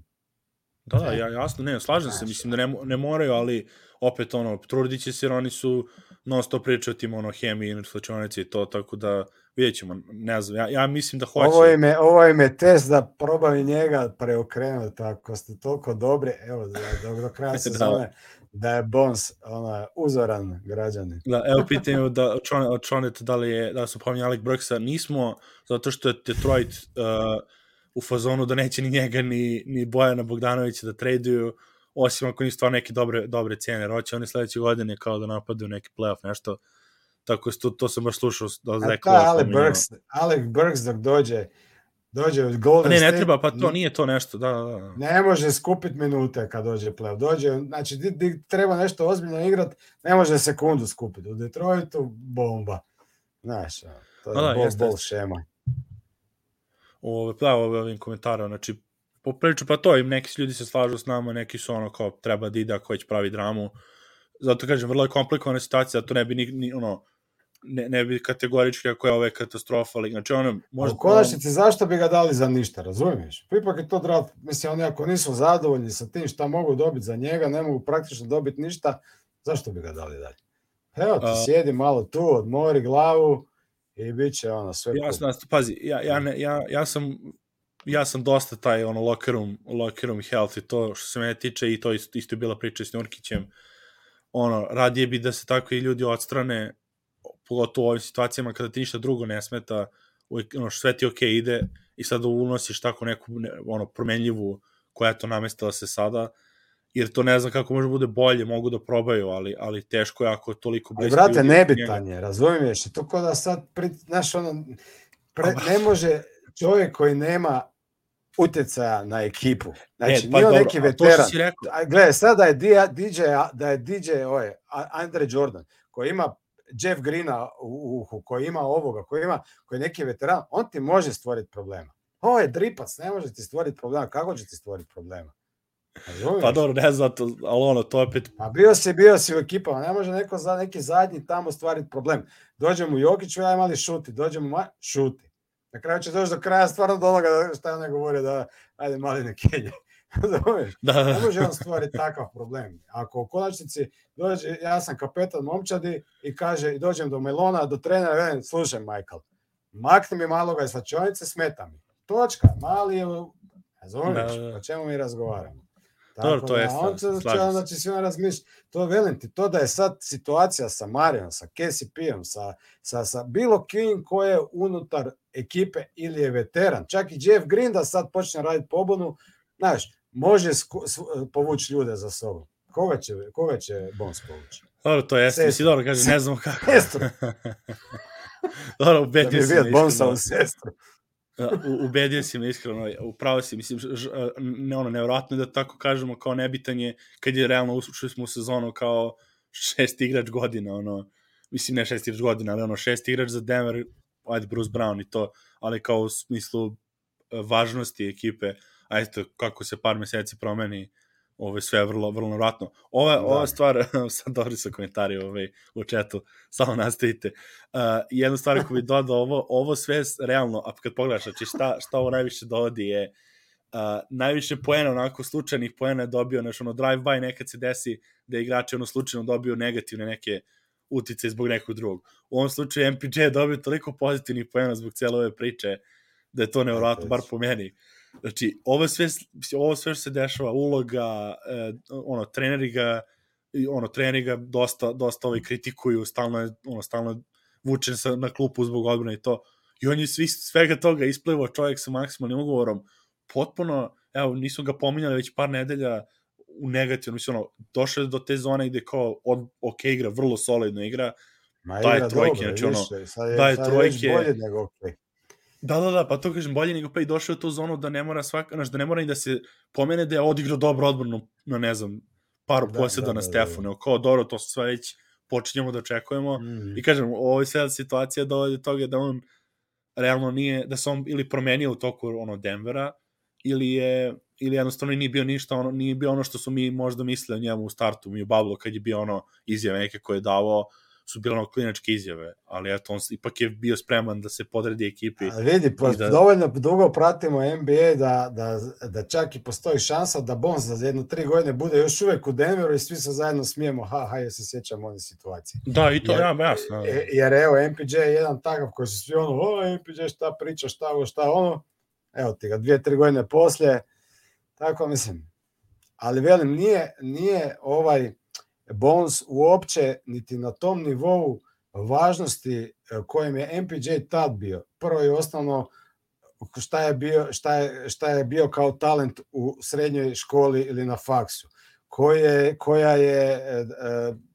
Da, da, ja, jasno, ne, slažem se, Znaš, mislim da ne, ne moraju, ali opet ono, trudit će se jer oni su non stop pričaju o tim ono, hemiji, slučajnici i to, tako da vidjet ćemo, ne znam, ja, ja mislim da hoće. Ovo je, ovo im je test da probam i njega preokrenuti, ako ste toliko dobri, evo, da, do, do kraja <laughs> sezone, da je Bones ona, uzoran građanin. Da, evo pitanje da, Čoneta da li je, da su pominjali Alec Burksa, nismo, zato što je Detroit uh, u fazonu da neće ni njega ni, ni Bojana Bogdanovića da traduju, osim ako nisu stvarno neke dobre, dobre cijene, jer hoće oni sledeće godine kao da napadaju neki playoff, nešto, tako to, to sam baš slušao da A Zach ta Lowe Alec. Burks, Alec Burks dok dođe, dođe u Golden Ne, ne State, treba, pa to nije to nešto, da, da, da. ne može skupiti minute kad dođe playoff. Dođe, znači, di, di treba nešto ozbiljno igrat, ne može sekundu skupiti. U Detroitu bomba. Znaš, to je Da, da, bol, jeste, bol jeste. šema. ove, da, ove, ovim komentarom, znači, popriču, pa to, i neki ljudi se slažu s nama, neki su ono kao treba da ide ako već pravi dramu. Zato kažem, vrlo je komplikovana situacija, zato ne bi ni, ni ono, ne, ne bi kategorički ako je ove katastrofa, ali znači ono, Možda, u konačnici, zašto bi ga dali za ništa, razumiješ? Pa Ipak je to draft, mislim, oni ako nisu zadovoljni sa tim šta mogu dobiti za njega, ne mogu praktično dobiti ništa, zašto bi ga dali dalje? Evo ti A- sjedi malo tu, odmori glavu i bit će ono sve Ja cool. sam, pazi, ja, ja, ne, ja, ja sam ja sam dosta taj ono locker room, locker room health i to što se mene tiče i to isto, isto je bila priča s Nurkićem ono, radije bi da se takvi ljudi odstrane pogotovo u ovim situacijama kada ti ništa drugo ne smeta uvijek, ono, sve ti ok ide i sad unosiš tako neku ne, ono, promenljivu koja je to namestila se sada jer to ne znam kako može bude bolje, mogu da probaju, ali, ali teško je ako je toliko Ali, bliski brate, nebitan je, razumiješ? To ko da sad, pri, znaš, ono, pre, Pa- ne može čovjek koji nema utjecaja na ekipu. Znači, E, nije on dobro, neki veteran. rekao, A, Gle, sada je DJ, da je DJ A- Andre Jordan, koji ima Jeff Greena u uhu, koji ima ovoga, koji ima, koji je neki veteran, on ti može stvoriti problema. Ovo je dripac, ne može ti stvoriti problema. Kako će ti stvoriti problema? Razumiješ? Pa dobro, ne znam, to, ali ono, to opet, A bio si, bio si u ekipama, ne može neko za neki zadnji tamo stvariti problem. Dođe mu Jokić, aj mali šuti, dođe mu ma, šuti. Na kraju će doći do kraja stvarno do onoga šta je ne govore da ajde mali ne kenje. <laughs> Razumeš? da, Ne može on stvoriti takav problem. Ako u konačnici dođe, ja sam kapetan momčadi i kaže, i dođem do Melona, do trenera, velim, slušaj Michael, makni mi maloga iz slačionice, smeta mi. Točka, mali je, razumiješ, Da, da, da. o čemu mi razgovaramo. Dobro, to da, jeste, on će, onda će svi on razmišljati. To velim ti, to da je sad situacija sa Marijom, sa KCP-om, sa, sa, sa bilo kim ko je unutar ekipe ili je veteran, čak i Jeff Green da sad počne raditi pobunu, znaš, može povući ljude za sobom. Koga će, koga će Bones povući? dobro, to jeste, Sestru. mislim, dobro, kažem, ne znam kako. Sestru. <laughs> dobro, Da ubedio bi si me Bonesa iskreno. u sestru. Da, u- ubedio si me iskreno, upravo si, mislim, ž, ne, ono, nevjerojatno je da tako kažemo, kao nebitan je, kad je realno ušli smo u sezonu kao šest igrač godina, ono, mislim, ne šest igrač godina, ali ono, šest igrač za Denver, ajde, Bruce Brown i to, ali kao u smislu e, važnosti ekipe, a eto, kako se par meseci promeni, ovo je sve vrlo, vrlo nevratno. Ova, Da. ova stvar, <laughs> sad dobri su komentari ovaj, u četu, samo nastavite. Uh, jedna stvar koju bi <laughs> dodao, ovo, ovo sve realno, a kad pogledaš, znači šta, šta ovo najviše dovodi je uh, najviše poena, onako slučajnih poena je dobio, znači ono drive-by nekad se desi da igrači ono slučajno dobiju negativne neke utice zbog nekog drugog. U ovom slučaju MPJ je dobio toliko pozitivnih poena zbog cijele ove priče da je to nevjerojatno, bar po meni. Znači, ovo sve, ovo sve što se dešava, uloga, eh, ono, treneri ga, ono, treneri ga dosta, dosta ovaj kritikuju, stalno je, ono, stalno je vučen sa, na klupu zbog odbrane i to. I on je svi, svega toga isplivao čovjek sa maksimalnim ugovorom. Potpuno, evo, nisu ga pominjali već par nedelja u negativno, mislim, ono, došao je do te zone gde kao, od, ok igra, vrlo solidno igra, Ma Daje trojke, dobro, znači ono, više, sad je, daje sad je trojke. bolje nego okej. Da, da, da, pa to kažem, bolje nego i došao u tu zonu da ne mora svaka, znaš, da ne mora ni da se pomene da je odigrao dobro odbranu na, ne znam, paru Da, posjeda da, na da, da, Stefu, nego kao, dobro, to sve već počinjemo da očekujemo. Mhm. I kažem, ovo je sad situacija dovodi do toga da on realno nije, da se on ili promenio u toku ono Denvera, ili je ili jednostavno nije bio ništa, ono, nije bio ono što su mi možda mislili o njemu u startu, mi u Bablu, kad je bio ono izjave neke koje je davao, su bile ono klinačke izjave, ali eto, on ipak je bio spreman da se podredi ekipi. A vidi, pa da... dovoljno dugo pratimo NBA da, da, da čak i postoji šansa da Bones za jedno tri godine bude još uvek u Denveru i svi se zajedno smijemo, ha, ha, ja se sjećam one situacije. Da, i to jer, ja, jasno. Jer, jer evo, MPJ je jedan takav koji su svi ono, o, MPJ šta priča, šta ovo, šta ono, evo ti ga, dvije, tri godine poslije, tako mislim. Ali velim, nije, nije ovaj, Bones uopće niti na tom nivou važnosti e, kojem je MPJ tad bio. Prvo i osnovno šta je bio, šta je, šta je bio kao talent u srednjoj školi ili na faksu. Koje, koja je e, e,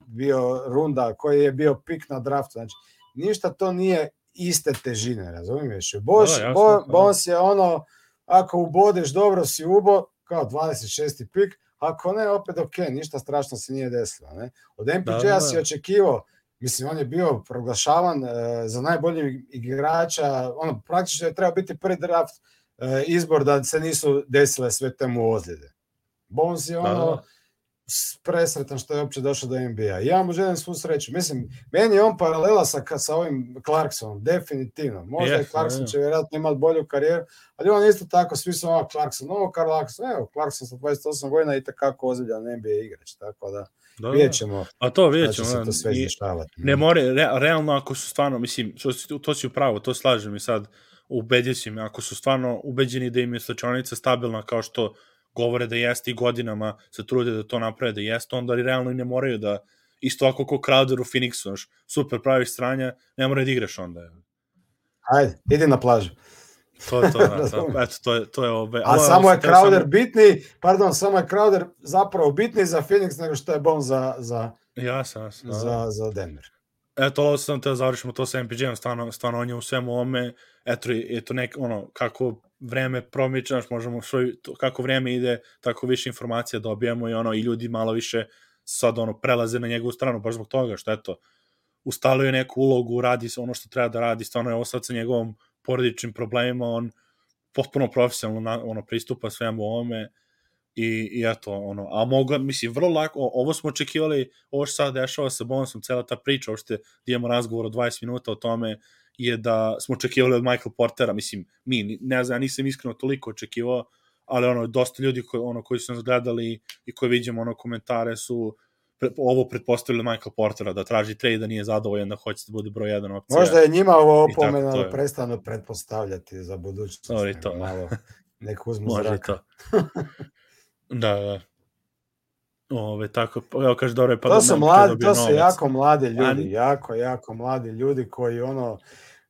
bio runda, koji je bio pik na draftu. Znači, ništa to nije iste težine, razumiješ? Boš, da, Bo, Bones je ono, ako ubodeš dobro si ubo, kao 26. pik, Ako ne, opet ok, ništa strašno se nije desilo. Ne? Od MPJ-a da, da. si očekivao, mislim, on je bio proglašavan e, za najboljeg igrača, ono, praktično je trebao biti prvi draft e, izbor da se nisu desile sve temu ozljede. Bones je da, ono, da, da presretan što je uopće došao do NBA. Ja mu želim svu sreću. Mislim, meni je on paralela sa, sa ovim Clarksonom, definitivno. Možda yes, i Clarkson će vjerojatno imati bolju karijeru, ali on isto tako, svi su ovo Clarkson, ovo Clarkson, evo, Clarkson sa 28 godina i takako ozbiljan NBA igrač, tako da, da, da. vidjet ćemo. A to vidjet ćemo. se to sve izdešavati. Ne more, re, realno ako su stvarno, mislim, to, to si upravo, to slažem i sad, ubedio si me, ako su stvarno ubeđeni da im je slačanica stabilna kao što govore da jeste i godinama se trude da to naprave da jeste, onda li realno i ne moraju da isto ako ko Crowder u Phoenixu, znaš, super praviš stranja, ne moraju da igraš onda. Ajde, idi na plažu. to je to, da, <laughs> to, eto, to je, to je ove, A ovo, samo je Crowder samo... bitni, pardon, samo je Crowder zapravo bitni za Phoenix nego što je Bon za, za, ja sam, da. za, za Denver. Eto, ovo sam te da završimo to sa MPG-om, stvarno, stvarno on je u svemu ome, eto, eto nek, ono, kako vreme promiče, znaš, možemo svoj, to, kako vreme ide, tako više informacija dobijamo i ono, i ljudi malo više sad ono, prelaze na njegovu stranu, baš zbog toga, što eto, ustalio je neku ulogu, radi ono što treba da radi, stvarno je ovo sad sa njegovom porodičnim problemima, on potpuno profesionalno na, ono, pristupa svemu ovome i, i eto, ono, a mogu, mislim, vrlo lako, ovo smo očekivali, ovo što sad dešava sa bonusom, cela ta priča, uopšte da imamo razgovor od 20 minuta o tome, je da smo očekivali od Michael Portera, mislim, mi, ne znam, ja nisam iskreno toliko očekivao, ali ono, dosta ljudi koji, ono, koji su nas gledali i koji vidimo ono, komentare su pre, ovo pretpostavili Michael Portera, da traži trade, da nije zadovoljan, da hoće da bude broj jedan opcija. Možda je njima ovo opomena da prestanu pretpostavljati za budućnost. Sorry, to. Malo, nek uzmu Može zraka. to. <laughs> da, da. Ove, tako, evo kaže, dobro je pa to da su mladi, to su jako mladi ljudi, A... jako, jako mladi ljudi koji ono,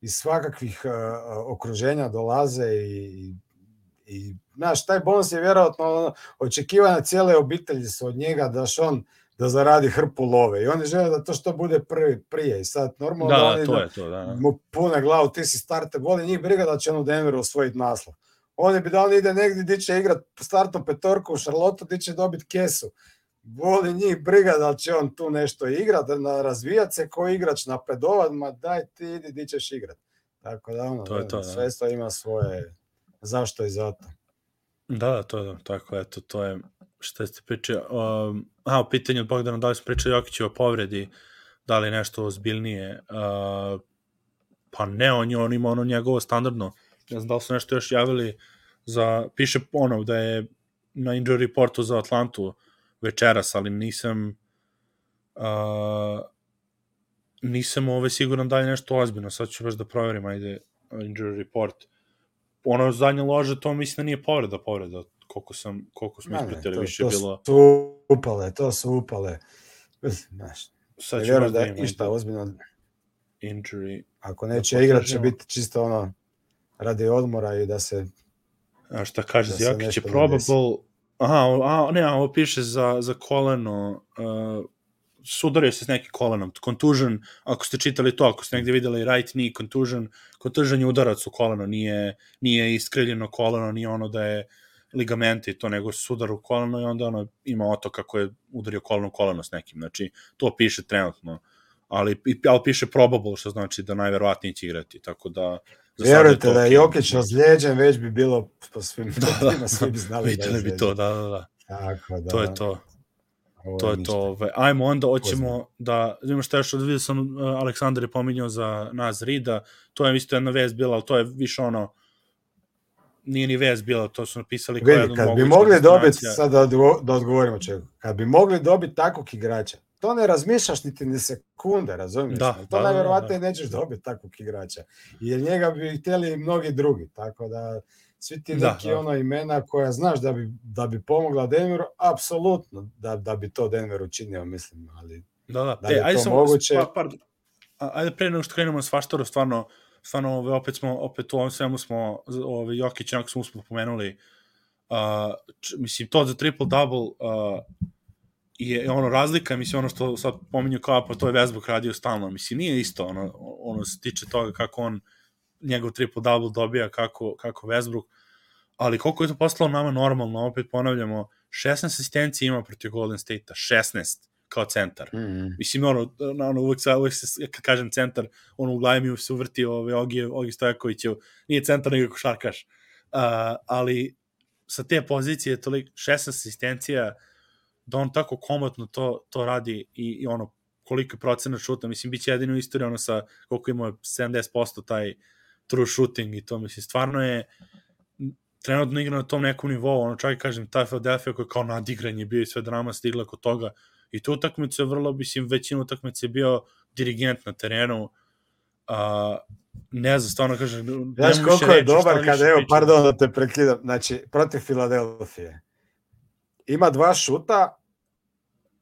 iz svakakvih uh, okruženja dolaze i, i znaš, taj bonus je vjerojatno ono, očekivanja cijele obitelji su od njega da on da zaradi hrpu love i oni žele da to što bude prvi prije i sad normalno da, oni to je to, da. mu pune glavu, ti si starter, voli njih briga da će on u Denveru osvojiti naslov. Oni bi da on ide negdje gdje će igrat startnu petorku u Charlotte, gdje će dobiti kesu voli njih briga da će on tu nešto igrat, da razvijat se ko igrač napredovat, ma daj ti idi di ćeš igrat. Tako da ono, to je to, da. sve to ima svoje zašto i zato. Da, to je tako, eto, to je što ste pričali. Um, a, pitanje od Bogdana, da li smo pričali Jokiću o povredi, da li nešto ozbiljnije. Uh, pa ne, on, je, on ima ono njegovo standardno. Ne znam da li su nešto još javili za, piše ono da je na injury reportu za Atlantu večeras, ali nisam uh, nisam ove siguran da je nešto ozbiljno. Sad ću baš da proverim, ajde, injury report. Ono zadnje lože, to mislim da nije povreda, povreda, koliko sam, koliko smo ispratili, više to bilo... To su upale, to su upale. Znaš, sad ću da je išta ozbiljno. Injury. Ako neće da igrat, će biti čisto ono, radi odmora i da se... A šta kaže, da Jokić je probable, Aha, a, ne, ovo piše za, za koleno, uh, sudario se s nekim kolenom, contusion, ako ste čitali to, ako ste negde videli right knee contusion, contusion je udarac u koleno, nije, nije iskriljeno koleno, nije ono da je ligamenti to, nego sudar u koleno i onda ono ima oto kako je udario koleno koleno s nekim, znači to piše trenutno, ali, ali piše probable, što znači da najverovatnije će igrati, tako da Vjerujte to da je. Jokić ozlijeđen, već bi bilo po svim Da, da, da, svi bi znali da je bi to, da, da, da. Tako da, To je to. ovo To je ništa. to. Ove. Ajmo onda, hoćemo da, vidimo šta još, vidio sam, uh, Aleksandar je pominjao za nas Rida, to je isto jedna vez bila, ali to je više ono, nije ni vez bila, to su napisali Vidi, jedna od kad bi mogli dobiti, sad da, da odgovorimo čegu, kad bi mogli dobiti takvog igrača, to ne razmišljaš niti ni sekunde, razumiješ? Da, to da, da, najvjerovatnije nećeš dobiti takvog igrača. Jer njega bi htjeli i mnogi drugi, tako da svi ti Da, neki da. ono imena koja znaš da bi, da bi pomogla Denveru, apsolutno da, da bi to Denver učinio, mislim, ali Da, da. Da e, ajde to samo, moguće? Pa, par, a- ajde pre nego što krenemo na svaštaru, stvarno, stvarno ove, opet smo, opet u ovom svemu smo, ove, Jokić, onako smo usput pomenuli, uh, č, mislim, to za triple-double uh, je ono razlika, mislim, ono što sad pominju kao, pa to je Westbrook radio stalno, mislim, nije isto, ono, ono se tiče toga kako on njegov triple-double dobija, kako, kako Westbrook, ali koliko je to postalo nama normalno, opet ponavljamo, 16 asistencija ima protiv Golden State-a, 16 kao centar. mm, Mislim, ono, na, ono uvek, sa, uvek se, kad kažem centar, ono u glavi mi se uvrti ove, Ogi, Ogi Stojaković, nije centar nego košarkaš. Uh, ali sa te pozicije je toliko 16 asistencija da on tako komotno to, to radi i, i ono koliko je procenat šuta, mislim, bit će jedino u istoriji ono sa koliko ima 70% taj true shooting i to, mislim, stvarno je trenutno igra na tom nekom nivou, ono čak i kažem, ta Philadelphia koja je kao nadigranje bio i sve drama stigla kod toga, i tu utakmicu je vrlo, mislim, većinu utakmice je bio dirigent na terenu, a, ne znam, stvarno kažem, Znaš koliko je dobar više kad, evo, pardon da te prekidam, znači, protiv Filadelfije. Ima dva šuta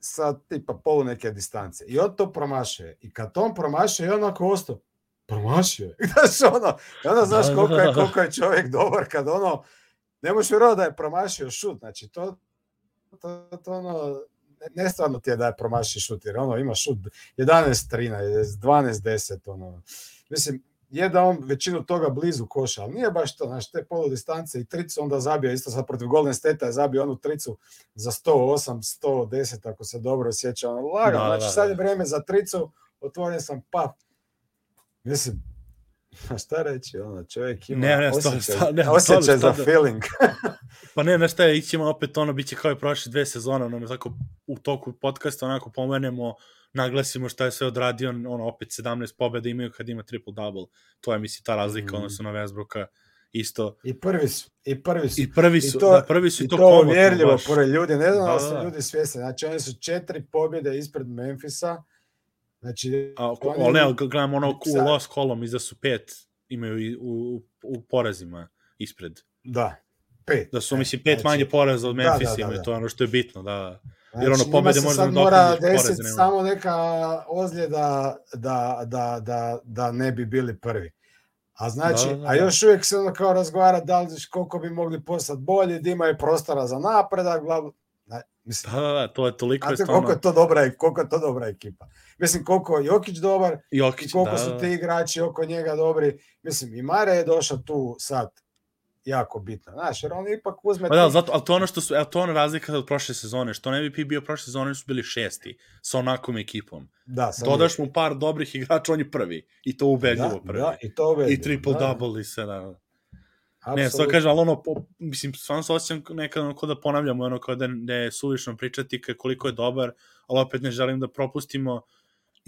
sa tipa polu neke distance. I on to promašuje. I kad on promašuje, i onako ostao, promašio je. <laughs> Znaš, ono, onda znaš Da, koliko da, je, da. koliko je čovjek dobar kad ono, ne možeš vjerovati da je promašio šut. Znači, to, to, to ono, ne- nestvarno ti je da je promašio šut, jer ono, ima šut 11-13, 12-10, ono. Mislim, je da on većinu toga blizu koša, ali nije baš to, znaš, te polu distance i tricu onda zabio, isto sad protiv Golden State je zabio onu tricu za 108, 110, ako se dobro sjeća, ono, lagano, Da, da, znači da, sad je da. vrijeme za tricu, otvoren sam, pa, mislim, <laughs> šta reći, ono, čovjek ima Ne, ne, osjećaj, stvarno, ne, osjećaj stvarno, za feeling. <laughs> Pa ne, znaš šta je, ićemo opet ono, bit će kao i prošle dve sezone, ono, tako u toku podcasta onako pomenemo, naglasimo šta je sve odradio, ono, opet 17 pobjeda imaju kad ima triple-double. To je, mislim, ta razlika, mm. odnosno na Westbrooka isto. I prvi su, i prvi su. I prvi su, I to- da, prvi su i to, to komotno, uvjerljivo baš. pored ljudi, ne znam da, Da, su da. ljudi svjesni. Znači oni su četiri pobjede ispred Memfisa. Znači, A, ko, oni- ne, gledam ono u loss kolom, iza su pet, imaju i u, u, porazima ispred. da, pet. Da su, E, mislim, pet znači, manje poraza od da, da, Memphisa da, imaju, da. to je ono što je bitno, da, da. Znači, jer ono, pobjede se možda sad ne mora desiti samo neka ozljeda da, da, da, da ne bi bili prvi. A znači, Da, da, da. a još uvijek se ono kao razgovara da li koliko bi mogli postati bolji, da imaju prostora za napredak, bla, bla. Mislim, Da, da, da, to je toliko je Znate koliko stvarno... je to dobra, koliko je to dobra ekipa. Mislim, koliko je Jokić dobar, i Jokić, koliko da, su da. ti igrači oko njega dobri. Mislim, i Mare je došao tu sad jako bitno. Znaš, jer on ipak uzme... Pa da, zato, ali to ono što su, to ona razlika od prošle sezone, što ne bi bio prošle sezone, su bili šesti, sa onakom ekipom. da, sam Dodaš mu par dobrih igrača, on je prvi. I to ubedljivo da, prvi. Da, i to ubedljivo, I triple da, double i sve, da. da. Ne, sad kažem, ali ono, po, mislim, stvarno se osjećam nekad ono, da ponavljamo, ono, kao da, da je suvišno pričati koliko je dobar, ali opet ne želim da propustimo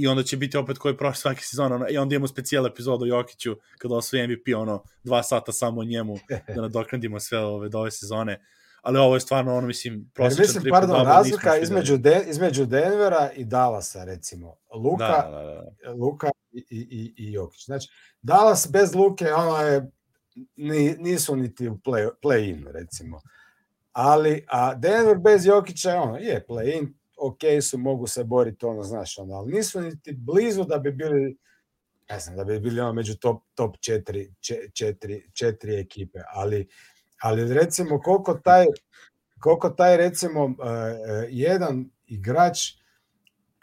i onda će biti opet koji prošle svake sezone, ono, i onda imamo specijal epizodu o Jokiću, kada osvoji MVP, ono, dva sata samo o njemu, <laughs> da nadoknadimo sve ove, do ove sezone. Ali ovo je stvarno, ono, mislim, Jer prosječan mislim, triple pardon, double razlika između. De, između Denvera i Dallasa, recimo. Luka, Da, da, da, da. Luka i, i, i, i Jokić. Znači, Dallas bez Luke, ono je, ni, nisu niti u play, play-in, recimo. Ali, a Denver bez Jokića, ono, je play-in, ok su, mogu se boriti, ono, znaš, ono, ali nisu niti blizu da bi bili, ne znam, da bi bili ono među top, top četiri, če, četiri, četiri ekipe, ali, ali recimo koliko taj, koliko taj recimo uh, jedan igrač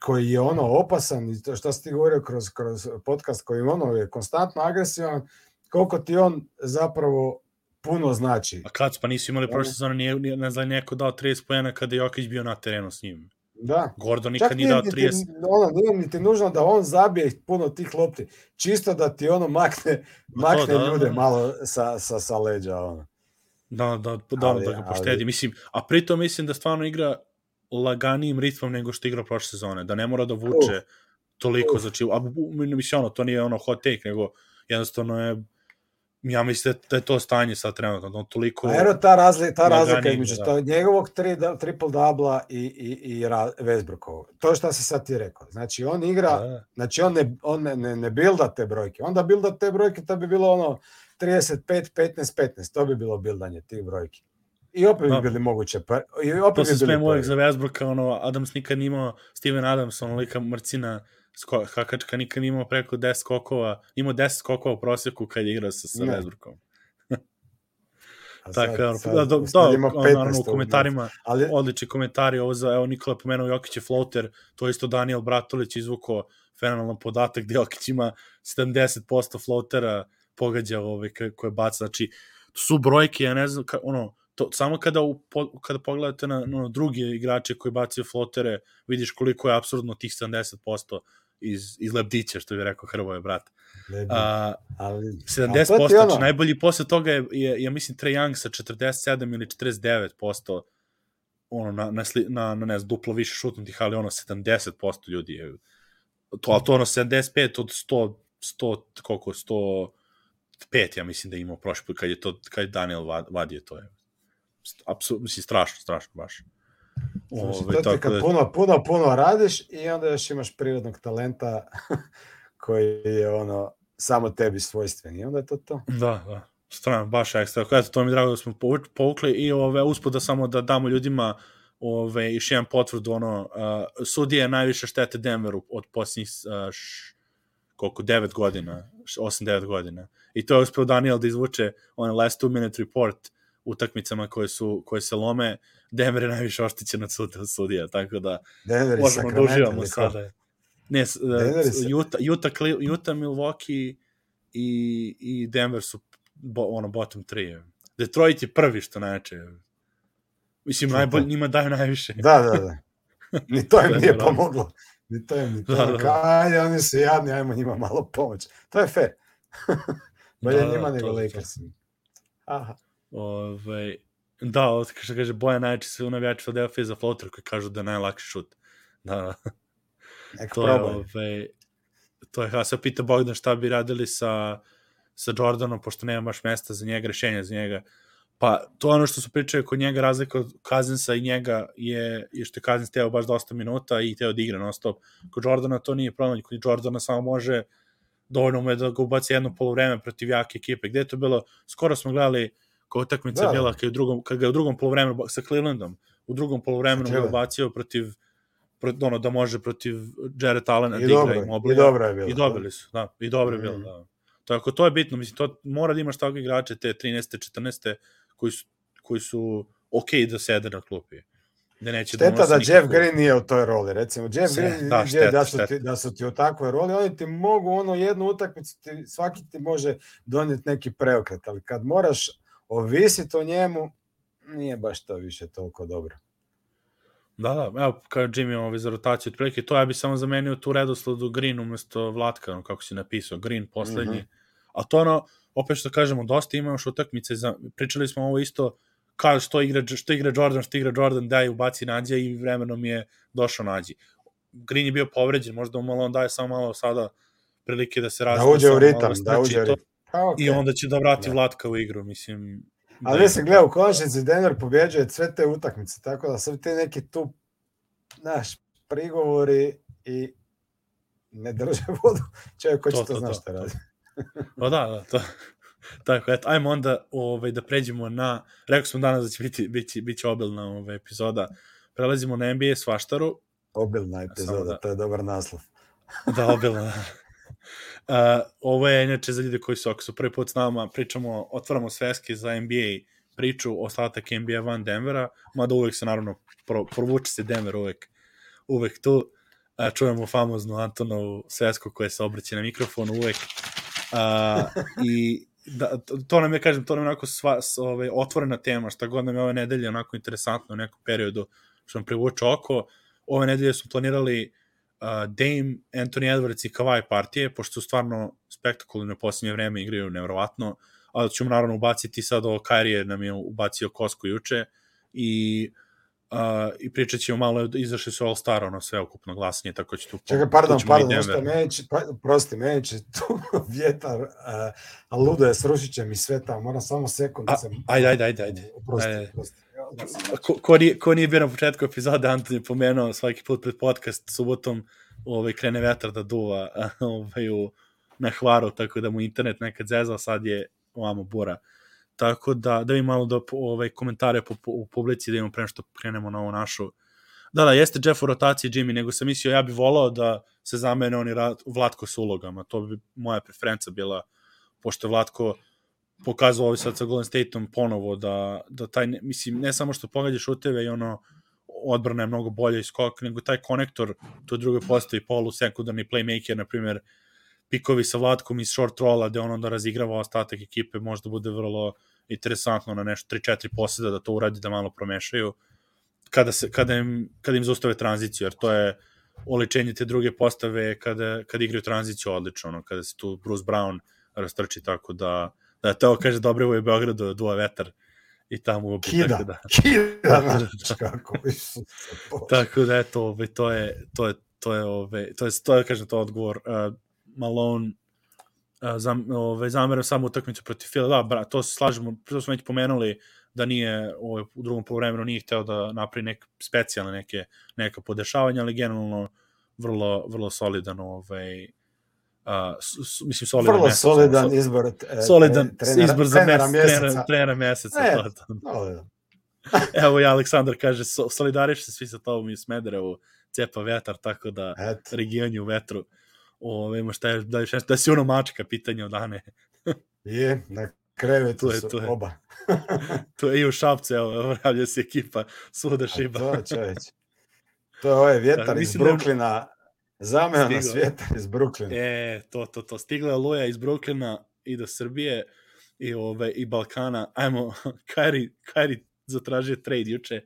koji je ono opasan i to što si ti govorio kroz, kroz podcast koji ono je konstantno agresivan, koliko ti on zapravo puno znači. A kad, pa nisu imali prošle sezone, nije, ne znam, neko dao 30 pojena kada je Jokić bio na terenu s njim. Da. Gordon nikad Čak nije dao niti, 30. ono, nije niti nužno da on zabije puno tih lopti. Čisto da ti ono makne, Ma to, makne da, da, ljude da. malo sa, sa, sa leđa. Ono. Da, da, da, Ali- da ga ali- poštedi. Mislim, a pritom mislim da stvarno igra laganijim ritmom nego što igra prošle sezone. Da ne mora da vuče toliko, Uf. znači, a, mislim, ono, to nije ono hot take, nego jednostavno je ja mislim da je to stanje sad trenutno, da on toliko... A ero ta, razli, ta razlika između da. to, njegovog tri, da, triple dubla i, i, i Ra- Westbrookovog. To što si sad ti rekao. Znači on igra, Da, da. znači on ne, on ne, ne, ne bilda te brojke. Onda bilda te brojke, to bi bilo ono 35, 15, 15. To bi bilo bildanje tih brojki. I opet Da. bi bili moguće. Pa, I opet To bi se smem uvek za Westbrooka, ono, Adams nikad nije imao, Steven Adams, ono, lika mrcina, sko, hakačka, nikad nije imao preko 10 skokova, imao 10 skokova u prosjeku kad je igrao sa, sa. <laughs> A Tako, sad- sad- da, da, da, ima ono, 15 naravno, u komentarima, Ali, odlični komentari ovo za, evo Nikola je pomenuo Jokić je floater, to je isto Daniel Bratolić izvukao fenomenalan podatak gde Jokić ima 70% floatera pogađa ove koje, koje baca, znači to su brojke, ja ne znam, ka, ono, to, samo kada, u, kada pogledate na, na druge igrače koji bacaju floatere, vidiš koliko je apsurdno tih 70% iz, iz lebdića, što bi rekao Hrvoje, brat. ne bi, A, ali, 70%, ali znači ono- najbolji posle toga je, je ja mislim, Trae Young sa 47 ili 49%, ono, na, na, na, na ne znam, duplo više šutnutih, ali ono, 70% ljudi je, to, ali to ono, 75 od 100, 100, koliko, 105, ja mislim da je imao prošli put, kad je to, kad je Daniel vad- vadio, to je, apsolutno, mislim, strašno, strašno, baš. Znači, Ove, to ti kad da- puno, puno, puno radiš i onda još imaš prirodnog talenta <laughs> koji je ono samo tebi svojstven i onda je to to. Da, da. Strano, baš ekstra. Eto, to mi je drago da smo povukli i ove, uspod da samo da damo ljudima ove, još jedan potvrdu, ono, uh, sudija je najviše štete Denveru od posljednjih uh, š, koliko, 9 godina, 8-9 godina. I to je uspeo Daniel da izvuče onaj last two minute report utakmicama koje su koje se lome, Denver je najviše oštećen od sud- od sudija, tako da Denver možemo da uživamo sada. Ne, Sa- Utah, Utah, Utah, Milwaukee i, i Denver su bo, ono bottom 3. Detroit je prvi što najjače. Mislim, to? njima daju najviše. Da, da, da. Ni to im <laughs> Da, nije da. pomoglo. Ni to im, ni to Da, da, da. ajde, oni su jadni, ajmo njima malo pomoć. To je fair. <laughs> Bolje Da, da, njima to, nego to, to. Lakers. Aha. Ove, da, od, što kaže, Boja najjače se u navijači Philadelphia za floater koji kažu da je najlakši šut. Da. Nek <laughs> to je, probaj. ove, to je, sad pita Bogdan šta bi radili sa, sa Jordanom, pošto nema baš mesta za njega, rešenja za njega. Pa, to ono što su pričali kod njega, razlika od Kazinsa i njega je, je što je Kazins teo baš dosta minuta i teo da igra non stop. Kod Jordana to nije problem, kod Jordana samo može dovoljno mu je da ga ubaci jedno polovreme protiv jake ekipe. Gde je to bilo? Skoro smo gledali koja utakmica Da, da, da. bila kad, u drugom, kad ga u drugom polovremenu sa Clevelandom, u drugom polovremenu ga ubacio protiv pro, ono, da može protiv Jared Allena I da igra dobro, i dobro je bilo. I dobili su, da. I dobro je bilo, Mhm. da. Tako, to je bitno, mislim, to mora da imaš takve igrače, te 13. 14. koji su, koji su ok da sede na klupi. Da neće Šteta nose da nikakvu- Jeff Green nije u toj roli, recimo. Jeff Se- Green da, da, šteta, da, su šteta. ti, da su ti u takvoj roli, oni ti mogu ono jednu utakmicu, ti, svaki ti može donijeti neki preokret, ali kad moraš ovisiti o njemu, nije baš to više toliko dobro. Da, da, evo, kao Jimmy ovaj za rotaciju otprilike, to ja bi samo zamenio tu redosledu Green umesto Vlatka, ono, kako si napisao, Green poslednji. Mm. -hmm. A to ono, opet što kažemo, dosta ima još utakmice, za, pričali smo ovo isto, kao što igra, što igra Jordan, što igra Jordan, daj ubaci nađe i vremenom je došao nađi. Green je bio povređen, možda malo on daje samo malo sada prilike da se Da razvije. uđe u ritam, da uđe u ritam. Pa, okay. I onda će da vrati Da. Vlatka u igru, mislim. Ali da ima- gleda, u konačnici Denver pobjeđuje sve te utakmice, tako da sve te neki tu, znaš, prigovori i ne drže <laughs> vodu. Čovjek ko će To, to, to, zna to, šta radi. Pa da, da, to. <laughs> Tako, eto, ajmo onda ovaj, da pređemo na, rekao smo danas da će biti, biti, biti obilna ovaj, epizoda, prelazimo na NBA svaštaru, Obilna epizoda, da- to je dobar naslov. da, obilna. <laughs> Uh, ovo je inače za ljude koji su, ako su prvi put s nama, pričamo, otvaramo sveske za NBA priču, ostatak NBA van Denvera, mada uvek se naravno, pro, provuče se Denver uvek, uvek tu. Uh, čujemo famoznu Antonovu svesku koja se obraća na mikrofon uvek. Uh, I da, to, nam je, kažem, to nam je onako sva, ove, otvorena tema, šta god nam je ove nedelje onako interesantno u nekom periodu što nam privuče oko. ove nedelje su planirali uh, Dame, Anthony Edwards i Kawhi partije, pošto su stvarno spektakularne u posljednje vreme igraju nevrovatno, ali ćemo naravno ubaciti sad ovo Kyrie nam je ubacio Kosku juče i Uh, i pričat ćemo malo, izašli su All-Star, ono sve okupno glasnije, tako će tu... Čekaj, pardon, pardon, nešto meni će, pa, prosti, meni će tu <laughs> vjetar, uh, a ludo je, srušit će mi sve tamo, moram samo sekund. A, sam... ajde, ajde, ajde, ajde. Prosti, ajde. prosti. Ko, ko, nije, ko nije bio na početku epizode, Anton je pomenuo svaki put pred podcast subotom ovaj, krene vetar da duva <laughs> ovaj, u, na hvaru, tako da mu internet nekad zezao, sad je ovamo bura. Tako da, da vi malo da ovaj, komentare po, po, u publici da imamo pre što krenemo na ovu našu. Da, da, jeste Jeff u rotaciji Jimmy, nego sam mislio, ja bih volao da se zamene oni Vlatko s ulogama. To bi moja preferenca bila, pošto Vlatko pokazao ovaj sad sa Golden Stateom ponovo da, da taj, mislim, ne samo što pogađa šuteve i ono, odbrana je mnogo bolje i skok, nego taj konektor, to druge postoji polu, sekundarni playmaker, na primjer, pikovi sa Vlatkom iz short rolla, gde on onda razigrava ostatak ekipe, možda bude vrlo interesantno na nešto 3-4 poseda da to uradi, da malo promešaju, kada, se, kada, im, kada im zaustave tranziciju, jer to je oličenje te druge postave kada, kada igraju tranziciju odlično, ono, kada se tu Bruce Brown rastrči tako da, da to kaže dobro je Beogradu duva vetar. I tamo ubi, Kida, tako da, kida, da, <laughs> znaš kako, Isuse, Bože. tako da eto, ovaj, to je to je to je ovaj to je to je kažem to odgovor uh, Malone uh, zam, zameram samo utakmicu protiv Fila, da, bra, to se slažemo, to smo već pomenuli da nije ovaj, u drugom polovremenu nije hteo da napravi neke specijalne neke, neka podešavanja, ali generalno vrlo, vrlo solidan ovaj, Uh, mislim solidan Vrlo mesec, solidan so, izbor e, solidan trenera, izbor za trenera mesec, trenera, trenera meseca Ne, to, to. <laughs> Evo i Aleksandar kaže, so, solidariš se svi sa tobom i u Smederevu, cepa vetar, tako da Eto. regioni u vetru. Ove, ima šta je, da, nešto, da si ono mačka pitanje od Ane. <laughs> Je, na krevetu To je, su to je. oba. <laughs> to je i u Šapcu, evo, javlja se ekipa svuda šiba. to. To je ovaj vjetar Da, iz mislim nas Stigao. vjetar iz Bruklina. E, to, to, to. Stigla je Luja iz Brooklyna i do Srbije i, ove, i Balkana. Ajmo, <laughs> Kairi, Kairi zatražio trade juče.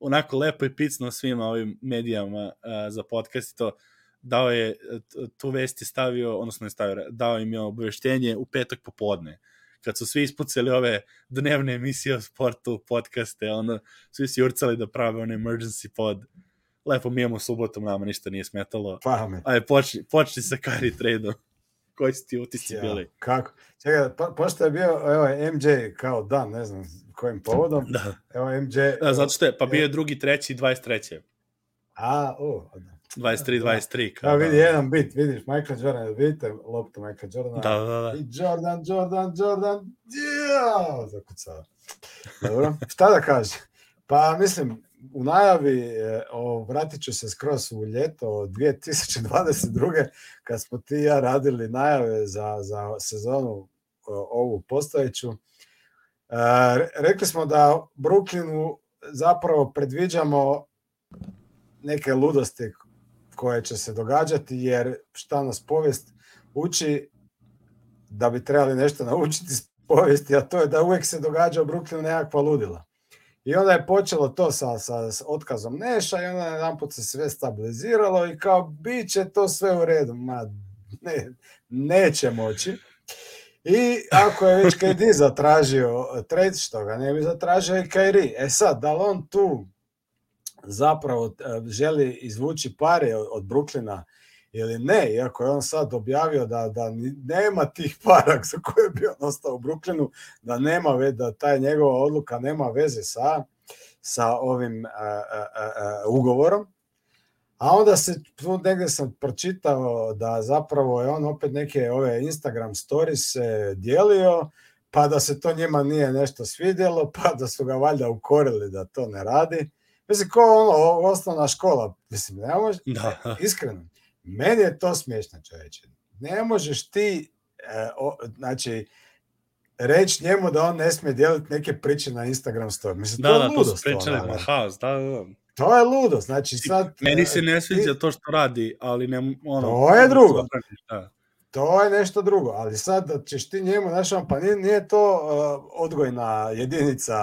Onako lepo je picno svima ovim medijama a, za podcast i to dao je, t- tu vest je stavio, odnosno ne stavio, dao im je obaveštenje u petak popodne kad su svi ispucali ove dnevne emisije o sportu, podcaste, onda svi su jurcali da prave on emergency pod. Lepo mi imamo subotom, nama ništa nije smetalo. Pamet. Ajde, počni, počni sa Kari trade-om. Koji su ti utisci Ja, bili? kako? Čekaj, po, pošto je bio evo, MJ kao dan, ne znam kojim povodom. Da. Evo MJ... da, zato što je, pa bio je drugi, treći, 23. A, o, da. 23, 23. Kao, da, vidi jedan bit, vidiš, Michael Jordan, vidite loptu Michael Jordana. Da, da, da. I Jordan, Jordan, Jordan, yeah! zakucao. Dobro, šta da kaže? Pa mislim, u najavi, e, o, vratit ću se skroz u ljeto 2022. kad smo ti i ja radili najave za, za sezonu o, ovu postojeću. E, re- rekli smo da Brooklynu zapravo predviđamo neke ludosti koje će se događati, jer šta nas povijest uči da bi trebali nešto naučiti iz povijesti, a to je da uvek se događa u Brooklynu nekakva ludila. I onda je počelo to sa, sa, otkazom Neša i onda jedan put se sve stabiliziralo i kao bit će to sve u redu. Ma, ne, neće moći. I ako je već KD zatražio trade, što ga ne bi zatražio i Kairi. E sad, da li on tu zapravo e, želi izvući pare od, Brooklyna ili ne, iako je on sad objavio da, da nema tih para za koje bi on ostao u Brooklynu, da nema ve, da taj njegova odluka nema veze sa, sa ovim a, a, a, ugovorom. A onda se, tu negde sam pročitao da zapravo je on opet neke ove Instagram stories e, dijelio, pa da se to njima nije nešto svidjelo, pa da su ga valjda ukorili da to ne radi. Mislim, ko ono, osnovna škola, mislim, ne može, Da. iskreno, meni je to smiješno čoveče. Ne možeš ti, e, o, znači, reći njemu da on ne smije dijeliti neke priče na Instagram story. Mislim, Da, to da, je to su ludost. ono, na haos, da, da, da. To je ludo, znači sad... Meni se ne e, sviđa ti- to što radi, ali ne, ono... To je drugo. Da. To je nešto drugo, ali sad da ćeš ti njemu, znaš, pa nije, nije to uh, odgojna jedinica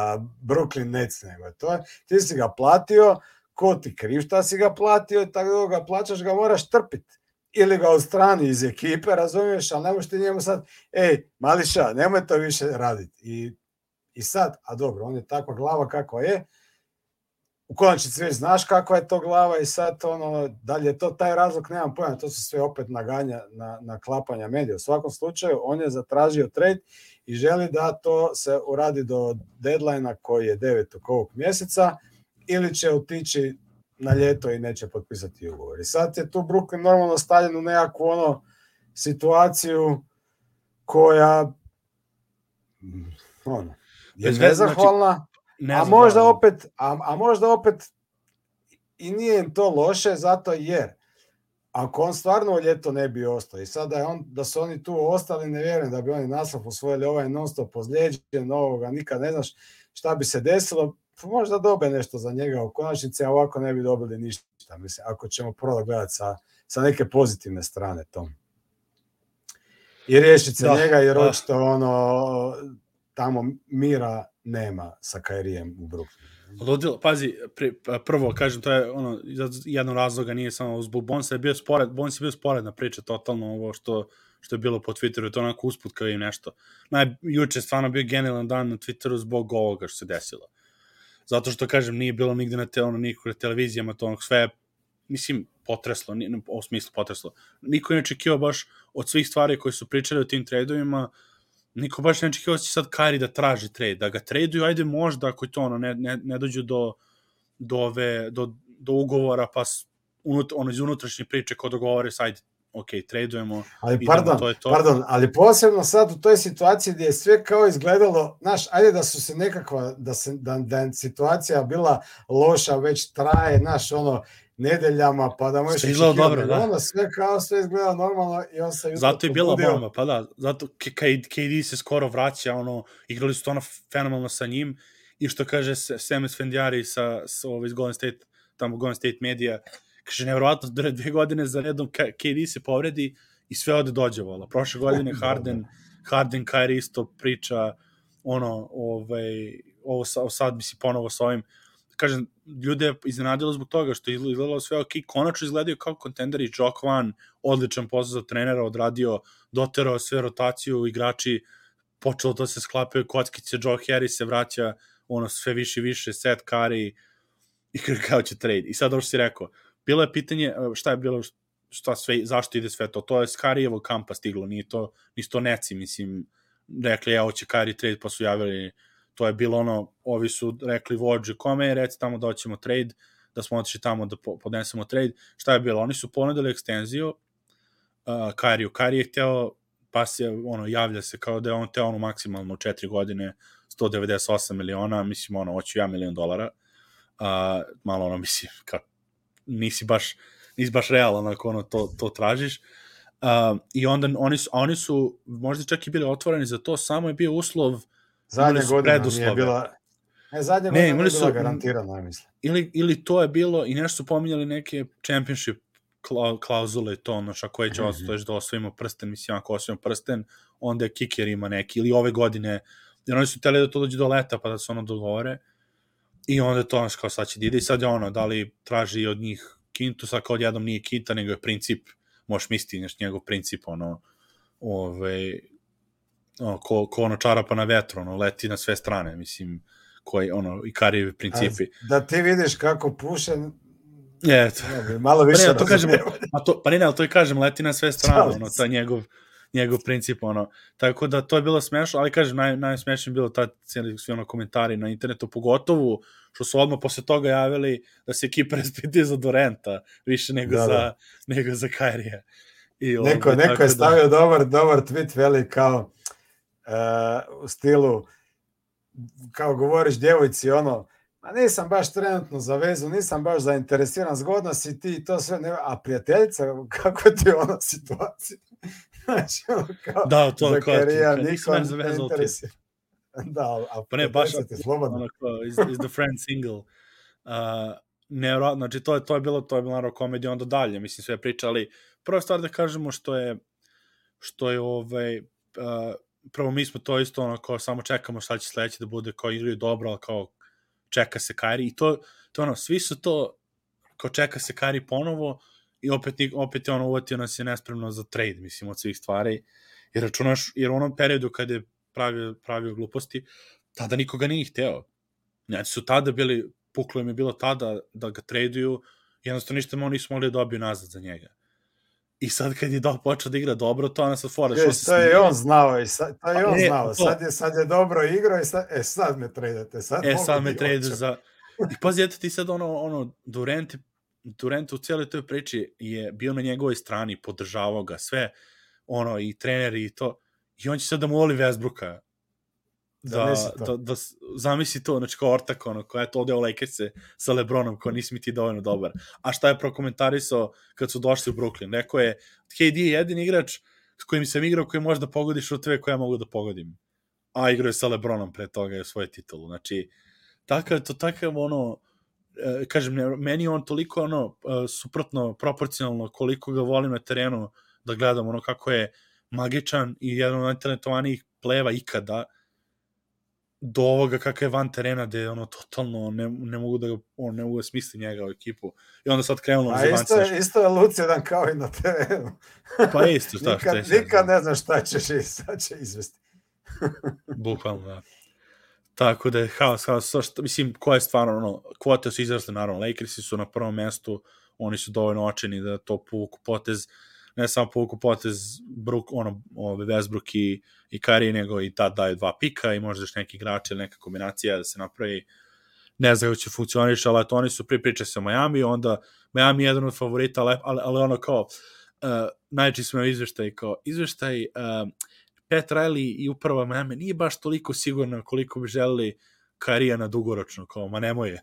Brooklyn Nets, nego to je, ti si ga platio ko ti kriv šta si ga platio i tako ga plaćaš, ga moraš trpiti. Ili ga odstrani iz ekipe, razumiješ, ali ne možeš ti njemu sad, ej, mališa, nemoj to više raditi. I, I sad, a dobro, on je takva glava kakva je, u konačnici već znaš kakva je to glava i sad ono, dalje je to taj razlog, nemam pojma, to su sve opet naganja, na, na klapanja medija. U svakom slučaju, on je zatražio trade i želi da to se uradi do deadline koji je 9. ovog mjeseca ili će otići na ljeto i neće potpisati ugovor. I sad je tu Brooklyn normalno stavljen u nekakvu ono situaciju koja ono, je nezahvalna, znači, Ne a možda da opet, a, a možda opet i nije im to loše zato jer ako on stvarno u ljeto ne bi ostao i sada je on, da su oni tu ostali, ne vjerujem da bi oni naslov osvojili ovaj non stop pozlijeđen, ovoga, nikad ne znaš šta bi se desilo, možda dobe nešto za njega u konačnici, a ovako ne bi dobili ništa, mislim, ako ćemo prvo gledati sa, sa neke pozitivne strane tom. I riješiti se da, njega, jer da. očito ono, tamo mira nema sa Kairijem u Brooklynu. Ludilo, pazi, pri, prvo kažem, to je ono, jedno razloga nije samo zbog Bonsa je bio spored, Bons je bio sporedna priča, totalno ovo što, što je bilo po Twitteru, to onako usput kao i nešto. Naj, juče stvarno bio genijalan dan na Twitteru zbog ovoga što se desilo. Zato što, kažem, nije bilo nigde na, te, ono, nikog na televizijama, to ono, sve, mislim, potreslo, nije, u smislu potreslo. Niko je očekivao baš od svih stvari koje su pričali o tim tradeovima, niko baš ne očekivao da će sad Kari da traži trade, da ga traduju, ajde možda ako to ono, ne, ne, ne dođu do, do, ove, do, do ugovora, pa unut, ono iz unutrašnje priče ko dogovore, ajde, ok, tradujemo, ali pardon, to je to. Pardon, ali posebno sad u toj situaciji gdje je sve kao izgledalo, znaš, ajde da su se nekakva, da, se, da, da je situacija bila loša, već traje, znaš, ono, nedeljama, pa da možeš izgleda dobro, da. Onda sve kao sve izgleda normalno i on se Zato je bila bomba, pa da, zato KD se skoro vraća, ono, igrali su to ono fenomenalno sa njim i što kaže Semes Fendjari sa, sa ovaj, iz Golden State, tamo Golden State Media, kaže, nevjerovatno, dve godine za redom KD se povredi i sve ode dođevalo. Prošle godine Harden, Harden, Kyrie isto priča, ono, ovaj, ovo sad bi si ponovo sa ovim, kažem, ljude iznenadilo zbog toga što je izgledalo sve ok, konačno izgledaju kao kontenderi, Jock Van, odličan posao za trenera, odradio, doterao sve rotaciju, igrači, počelo da se sklapaju kockice, Joe Harris se vraća, ono, sve više i više, Seth Curry, i <laughs> kao će trade. I sad ovo što si rekao, bilo je pitanje, šta je bilo, šta sve, zašto ide sve to, to je s Karijevog kampa stiglo, nije to, nisu to neci, mislim, rekli, evo će Kari trade, pa su javili to je bilo ono, ovi su rekli vođe kome, reci tamo da hoćemo trade, da smo otišli tamo da podnesemo trade. Šta je bilo? Oni su ponudili ekstenziju uh, Kariju. Kari je hteo, pa se ono, javlja se kao da je on teo ono maksimalno u četiri godine 198 miliona, mislim ono, hoću ja milion dolara. Uh, malo ono, <laughs> mislim, kao, nisi baš, nisi baš realan ako ono, to, to tražiš. Uh, I onda oni su, oni su možda čak i bili otvoreni za to, samo je bio uslov Zadnja godina nije bila... Ne, zadnja ne, godina nije bila garantirana, mislim. Ili, ili to je bilo, i nešto su pominjali neke championship klauzule to, ono, ako je mm -hmm. da osvojimo prsten, mislim, ako osvojimo prsten, onda je kicker ima neki, ili ove godine, jer oni su teli da to dođe do leta, pa da se ono dogovore, i onda to, ono, kao sad će da ide, i sad je ono, da li traži od njih kintu, sad kao odjednom nije kita, nego je princip, možeš misliti, znaš, njegov princip, ono, ove, ono, ko, ko ono čarapa na vetru, ono, leti na sve strane, mislim, koji, ono, i karijevi principi. A, da ti vidiš kako puše, je, to, malo više pa ne, to kažem, a to, pa ne, ali to i kažem, leti na sve strane, ono, ta njegov, njegov princip, ono, tako da to je bilo smešno, ali kažem, naj, najsmešnije bilo ta cijeli svi ono komentari na internetu, pogotovo što su odmah posle toga javili da se ekipa <laughs> raspituje za Dorenta, više nego, da, za, da. nego za Kairija. I neko, neko je da- stavio da... dobar, dobar tweet, veli kao, uh, u stilu kao govoriš djevojci ono ma nisam baš trenutno za vezu, nisam baš zainteresiran, zgodno si ti i to sve, ne, a prijateljica, kako ti je ona situacija? Znači, kao, da, to za kao, karija, niko ne interesira. Da, a pa ne, baš ti slobodno. Ono kao, is, is the friend single. Uh, ne, znači to je, to je bilo, to je bilo naravno komedija onda dalje, mislim sve pričali. Prva stvar da kažemo što je, što je ovaj, uh, prvo mi smo to isto ono kao samo čekamo šta će sledeće da bude kao igraju dobro, ali kao čeka se Kairi i to, to ono, svi su to kao čeka se Kari ponovo i opet, opet je ono uvatio nas je nespremno za trade, mislim, od svih stvari. Jer računaš, jer u onom periodu kada je pravio, pravio gluposti, tada nikoga nije hteo. Znači su tada bili, puklo im je bilo tada da ga traduju, jednostavno ništa mu nisu mogli da dobiju nazad za njega. I sad kad je do, počeo da igra dobro, to ona sad fora. Što se to je on znao i sad, to je on e, znao. Sad je, sad je dobro igrao i sad, e, sad me tradete. Sad e, sad me tradete za... I pazi, eto ti sad ono, ono Durant, Durant u cijeloj toj priči je bio na njegovoj strani, podržavao ga, sve, ono, i treneri i to. I on će sad da mu voli Westbrooka da, da, da, zamisli to, znači kao ortak, ono, koja je to odeo Lakers sa Lebronom, koja nisi mi ti dovoljno dobar. A šta je prokomentarisao kad su došli u Brooklyn? Rekao je, KD je jedin igrač s kojim sam igrao koji može da pogodi šuteve koje ja mogu da pogodim. A igrao je sa Lebronom pre toga je svoje titulu. Znači, takav, to takav ono, kažem, meni on toliko ono, e, suprotno, proporcionalno koliko ga volim na terenu da gledam ono kako je magičan i jedan od najtalentovanijih pleva ikada, do ovoga kakav je van terena gde ono totalno ne, ne mogu da on ne mogu da smisli njega u ekipu. I onda sad krenulo A isto, je, isto je lucidan kao i na terenu. Pa isto šta nikad, šta nikad ne znaš šta ćeš i šta će izvesti. Bukvalno da tako da je haos, haos, što, mislim, ko je stvarno, ono, kvote su izrasle, naravno, Lakersi su na prvom mestu, oni su dovoljno očeni da to povuku potez, ne samo povuku potez Brook, ono, ove Westbrook i, i Kari, nego i tad daju dva pika i možda još neki igrač ili neka kombinacija da se napravi ne znam kako će funkcioniš, ali to oni su pripriče sa Miami, onda Miami je jedan od favorita, ali, ali, ali ono kao, uh, najčešće smo izveštaj, kao izveštaj uh, Pat Riley i uprava Miami nije baš toliko sigurno koliko bi želeli Karija na dugoročno, kao, ma nemoj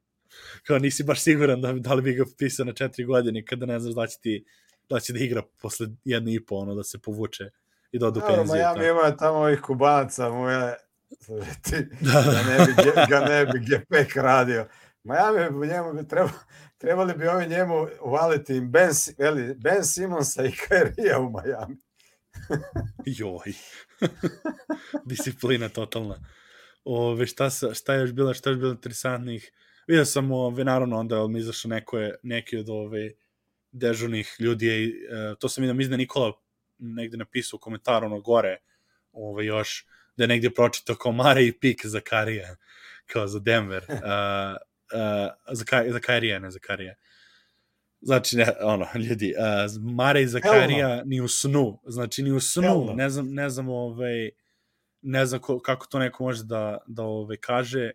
<laughs> kao nisi baš siguran da, da li bi ga pisao na četiri godine kada ne znaš da će ti da će da igra posle jedne i po, ono, da se povuče i da odu penzije. Miami ima tamo ovih kubanaca, moje, ti, <laughs> da. ga ne bi, ga ne bi Gepek radio. Miami njemu bi treba, trebali bi ovi njemu uvaliti Ben, veli, ben Simonsa i Kairija u Miami. <laughs> Joj. <laughs> Disciplina totalna. Ove, šta, sa, šta je još bilo, šta je još bilo interesantnih? Vidio sam, ove, naravno, onda mi izašao neko je, neki od ove, dežurnih ljudi je, e, to sam vidio, mislim da Nikola negde napisao u komentaru ono gore, ovaj, još, da je negde pročitao kao Mare i Pik za Karija, kao za Denver, uh, uh, za, za Karija, ne za Karija. Znači, ne, ono, <laughs> ljudi, uh, Mare i Zakarija ni u snu, znači ni u snu, Helno. ne znam, ne znam, ovaj, ne znam ko, kako to neko može da, da ovaj, kaže,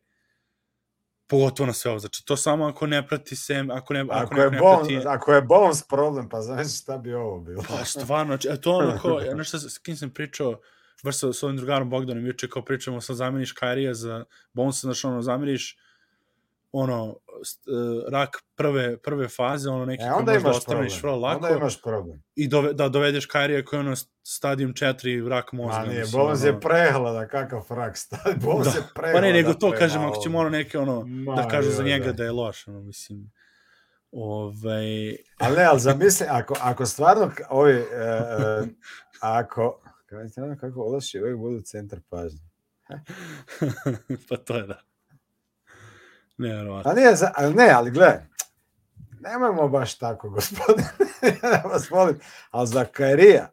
pogotovo na sve ovo. Znači, to samo ako ne prati se, ako ne, ako, ako je ne bon, prati... Ako je Bones problem, pa znaš šta bi ovo bilo? Pa stvarno, znači, to ono ko, <laughs> znaš šta, s kim sam pričao, baš sa, sa ovim drugarom Bogdanom juče, kao pričamo, sa zameniš Kairija za Bones, znači ono, zameniš ono, E, rak prve, prve faze, ono neki e, onda imaš ostaviš vrlo lako. Onda imaš problem. I dove, da dovedeš Kairija koji je ono stadium 4 rak mozga. Ma nije, ono... je prehlada, kakav rak stadium, Bones da. je prehlada. Pa ne, nego to kažem, ako ćemo ono neke ono, Ma, da kažu za njega da. da je loš, ono, mislim. Ovaj... Ali ne, ali zamisli, ako, ako stvarno ovi, e, e, ako, kako, kako ulaši, uvijek budu centar pažnje. <laughs> pa to je da. Nevjerovatno. A nije, ali ne, ali gle, nemojmo baš tako, <laughs> gospodine, ja vas molim, ali za Kairija,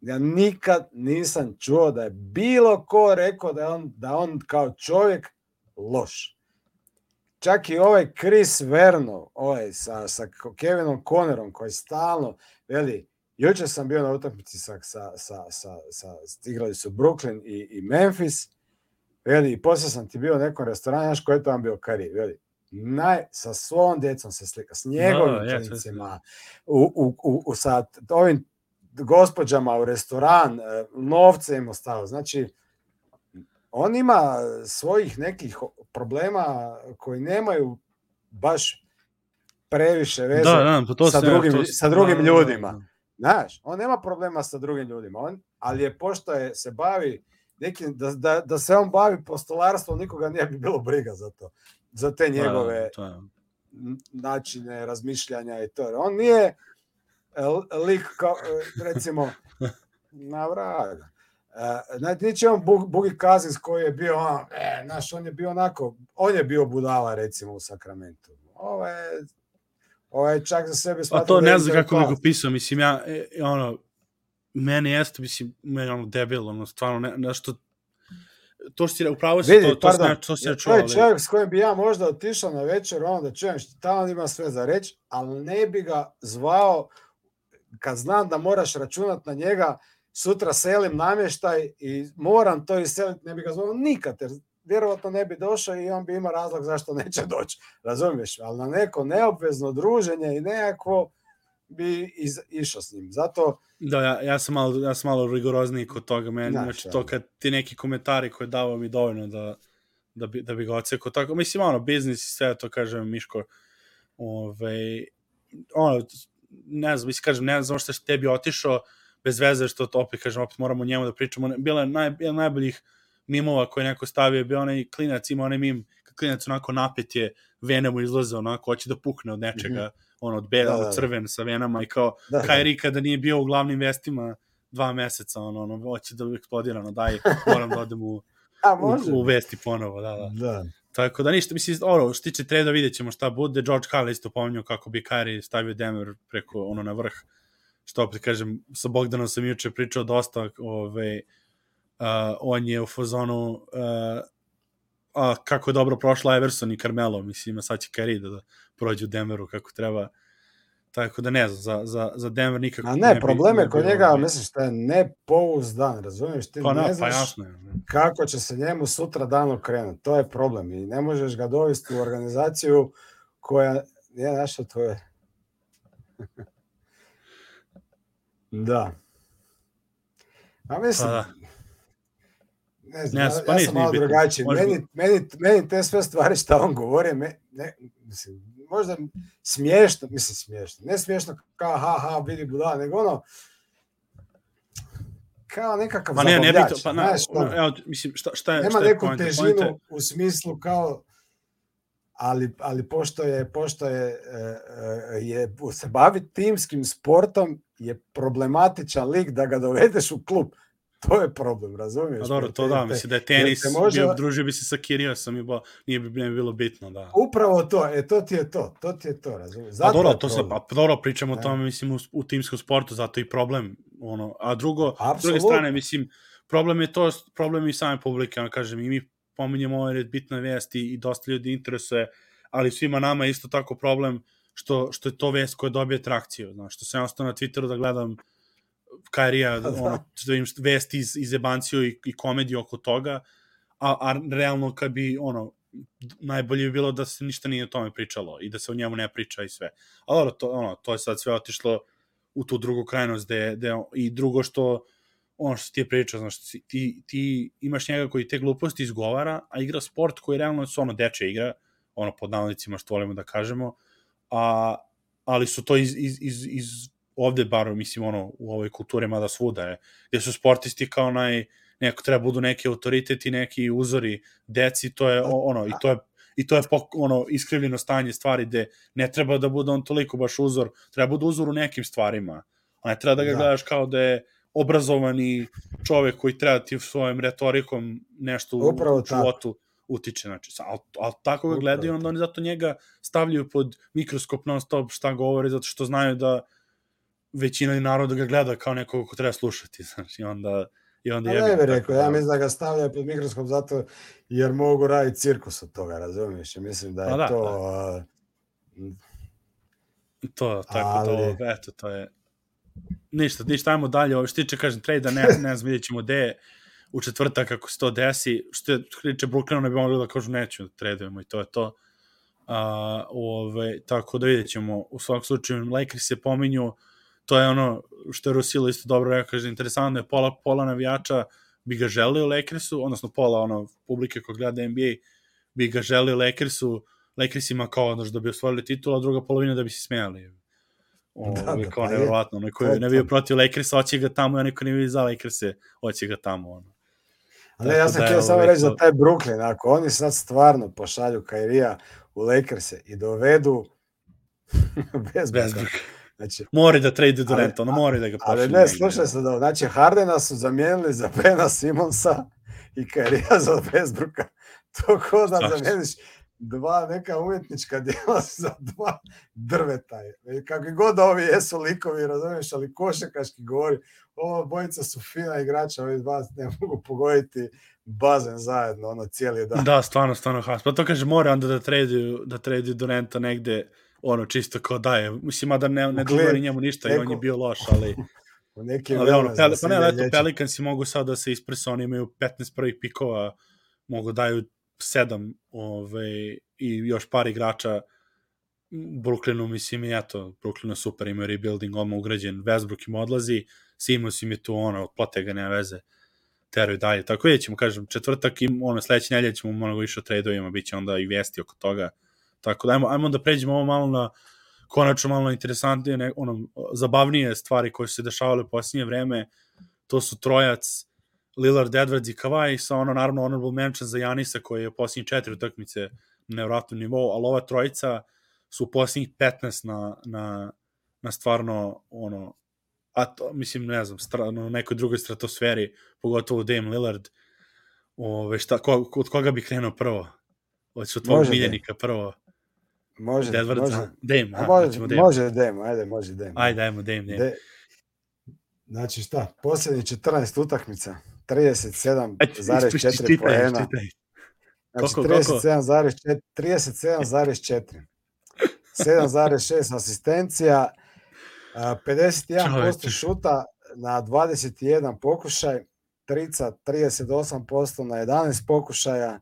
ja nikad nisam čuo da je bilo ko rekao da on, da on kao čovjek loš. Čak i ovaj Chris Verno, ovaj sa, sa Kevinom Connerom, koji stalno, veli, juče sam bio na utakmici sa, sa, sa, sa, sa igrali su Brooklyn i, i Memphis, Veli, i posle sam ti bio u nekom restoranu, znaš ko je to vam bio kari, veli, naj, sa svom decom se slika, s njegovim no, klinicima, u, u, u, u, sa ovim gospođama u restoran, e, novce im ostao. Znači, on ima svojih nekih problema koji nemaju baš previše veze da, da, pa to sa, drugim, to, sa drugim da, ljudima. Da, da. Znaš, on nema problema sa drugim ljudima, on, ali je pošto je, se bavi neki, da, da, da se on bavi postolarstvom, nikoga nije bi bilo briga za to. Za te njegove to je, to je. načine razmišljanja i to. On nije lik kao, recimo, <laughs> na vraga. Znači, neće on Bugi Kazins koji je bio, on, e, naš, on je bio onako, on je bio budala recimo u Sakramentu. Ovo je ovaj čak za sebe A smatra to da je ne znam kako bih intelektualac. opisao, mislim, ja, e, ono, meni jeste, mislim, meni ono debil, ono, stvarno, ne, nešto, to što si, upravo si, Vidi, to, to, pardon, to si ja, ja to čuo, je čovjek s kojim bi ja možda otišao na večer, ono da čujem šta tamo ima sve za reći, ali ne bi ga zvao kad znam da moraš računat na njega, sutra selim namještaj i moram to iseliti, ne bi ga zvao nikad, jer vjerovatno ne bi došao i on bi imao razlog zašto neće doći, razumiješ? Ali na neko neobvezno druženje i nekako bi iz, išao s njim. Zato, Da, ja, ja sam malo, ja sam malo rigorozniji kod toga, meni, znači, ono. to kad ti neki komentari koje davo mi dovoljno da, da, bi, da bi ga ocekao tako, mislim, ono, biznis i sve to, kažem, Miško, ove, ono, ne znam, mislim, kažem, ne znam što je tebi otišao, bez veze što to opet, kažem, opet moramo njemu da pričamo, bila je naj, od najboljih mimova koje je neko stavio, bio onaj klinac, ima onaj mim, klinac onako napet je, vene mu izlaze, onako, hoće da pukne od nečega, mm -hmm. Ono, od bela, Da, da, crven sa venama i kao, da, da. Kairi kada nije bio u glavnim vestima dva meseca, ono, ono, hoće da eksplodira, ono, daj, moram da odem u, <laughs> a u, može. u vesti ponovo, da, da. Da. Tako da ništa, mislim, ono, što tiče treda, vidjet ćemo šta bude. George Karl isto pominjao kako bi Kairi stavio Denver preko, ono, na vrh. Što opet kažem, sa Bogdanom sam juče pričao dosta, ove, uh, on je u fazonu uh, a, kako je dobro prošla Everson i Carmelo, mislim, a sad će Kairi da, da prođe u Denveru kako treba. Tako da ne znam, za, za, za Denver nikako A ne, bi- problem ne je kod njega, misliš, da je nepouzdan, razumiješ? Ti Pa, ne na, pa znaš jasno je. kako će se njemu sutra dan okrenuti. To je problem i ne možeš ga dovesti u organizaciju koja je naša to je. <laughs> da. A mislim, Pa da. Ne znam, Ne, ja, pa ja sam malo drugačiji. Meni, meni, meni te sve stvari što on govori, me, ne, mislim, možda smiješno, mislim smiješno, ne smiješno kao ha ha vidi buda, nego ono kao nekakav Pa ne, ne bi zabavljač, to, pa na, znaš, ono, evo, mislim, šta, šta je, nema šta je neku poenta? težinu Poenta je- u smislu kao ali, ali pošto je, pošto je, e, e, je se bavi timskim sportom je problematičan lik da ga dovedeš u klub. <laughs> To je problem, razumiješ? Pa dobro, to da, mislim da je tenis, te može- družio bi se sa Kirijosom i bo, nije bi, ne bi bilo bitno, da. Upravo to, e to ti je to, to ti je to, razumiješ? Pa Zato dobro, je to se, pa dobro, pričamo o Ne. tome, mislim, u, u timskom sportu, zato i problem, ono, a drugo, s druge strane, mislim, problem je to, problem i same publike, ono, kažem, i mi pominjemo ovo jer je bitna vest i, dosta ljudi interesuje, ali svima nama je isto tako problem što, što je to vest koja dobije trakciju, znaš, što sam ja ostao na Twitteru da gledam Kairija, <laughs> Da. ono, im vesti iz, iz jebanciju i, i komediju oko toga, a, a realno kad bi, ono, najbolje bi bilo da se ništa nije o tome pričalo i da se o njemu ne priča i sve. A dobro, to, ono, to je sad sve otišlo u tu drugu krajnost gde, gde, i drugo što ono što ti je pričao, znaš, ti- ti, ti imaš njega koji te gluposti izgovara, a igra sport koji realno su ono deče igra, ono pod navodnicima što volimo da kažemo, a, ali su to iz, iz, iz, iz ovde bar, mislim, ono, u ovoj kulturi, mada svuda je, gde su sportisti kao naj, neko treba budu neki autoriteti, neki uzori deci, to je ono, i to je i to je pok, ono iskrivljeno stanje stvari gde ne treba da bude on toliko baš uzor, treba bude uzor u nekim stvarima, a ne treba da ga Da. gledaš kao da je obrazovani čovek koji treba ti svojim retorikom nešto u, Upravo u životu utiče, znači, ali, ali tako ga gledaju, onda oni zato njega stavljaju pod mikroskop non stop šta govori, zato što znaju da većina naroda ga gleda kao nekog ko treba slušati, <laughs> onda, i onda A jebi ne ga, bih tako rekao, da- ja mislim da ga stavljaju pod mikroskop zato jer mogu raditi cirkus od toga, razumiješ? I Mislim da je da, to... da. a, To, tako Ali- da, eto, to je... Ništa, ništa, ajmo dalje, ovo što tiče, kažem, trejda, ne, ne znam, vidjet ćemo gde je u četvrtak kako se to desi, što je, tiče Brooklynu, ne bi mogli da kažu neću da tradujemo i to je to. A, ove, tako da vidjet ćemo, u svakom slučaju, Lakers se pominju, to je ono što je Rusilo isto dobro rekao, kaže, interesantno je, pola, pola navijača bi ga želio Lakersu, odnosno pola ono, publike koja gleda NBA bi ga želio Lakersu, Lakersima kao znaš, da bi osvojili titul, a druga polovina da bi se smijali. O, Da, da, kao je. nevjerovatno, onaj koji ne bio protiv Lakersa, hoće ga tamo, i onaj koji ne bio za Lakerse, hoće ga tamo. Ono. A ne, ja sam da, htio samo reći za taj Brooklyn, ako oni sad stvarno pošalju Kairija u Lakers i dovedu <laughs> <laughs> bez Bezbruk. Znači, Mori da trade Durant, ono mori da ga pošalje. ali ne, slušaj se da, znači Hardena su zamijenili za Bena Simonsa i Kairija za Bezbruka. <laughs> To ko da zamijeniš dva neka umjetnička djela <laughs> za dva drveta. je. Kakvi god ovi jesu likovi, razumiješ, ali košakaški govori, ova bojica su fina igrača, ovi dva ne mogu pogoditi bazen zajedno, ono cijeli dan. Da, stvarno, stvarno has. Pa to kaže, mora onda da traduju, da traduju Durenta negde, ono, čisto kao daje. Mislim, da ne, ne govori njemu ništa i on je neko- bio loš, ali... <laughs> U neki ali ono, da pa se ne, ide eto. Pelikansi mogu sad da se ispresa, oni imaju 15 prvih pikova, mogu daju 7 ove, i još par igrača Brooklynu, mislim, i eto, Brooklynu je super, imaju rebuilding odmah ugrađen, Westbrook im odlazi, Simons im je tu, ono, otplate ga, nema veze, teraju dalje. Tako je, ćemo, kažem, četvrtak, im, ono, sledeće nedelje ćemo mnogo više o tradeovima, bit će onda i vesti oko toga. Tako da, ajmo, ajmo da pređemo ovo malo na, konačno malo interesantnije, ne, ono, zabavnije stvari koje su se dešavale u posljednje vreme, to su trojac, Lillard, Edwards i Kawhi, sa ono, naravno, honorable mention za Janisa, koji je u posljednje četiri utakmice na nevratnom nivou, ali ova trojica su u posljednjih 15 na, na, na stvarno, ono, a to, mislim, ne znam, stra, na nekoj drugoj stratosferi, pogotovo Dame Lillard, ove, šta, ko, od koga bi krenuo prvo? Hoćeš od tvojeg miljenika prvo? Može, Edwards, može. Dame, A može, hoćemo Dame. može Demo, ajde, može Demo. Ajde, ajmo Dame, Dame. De, znači šta, posljednjih 14 utakmica, 37,4 poena. Znači Koliko, koliko? 37,4 37,4. 7,6 asistencija, a, 51% Čoveče. šuta na 21 pokušaj, trica 38% na 11 pokušaja,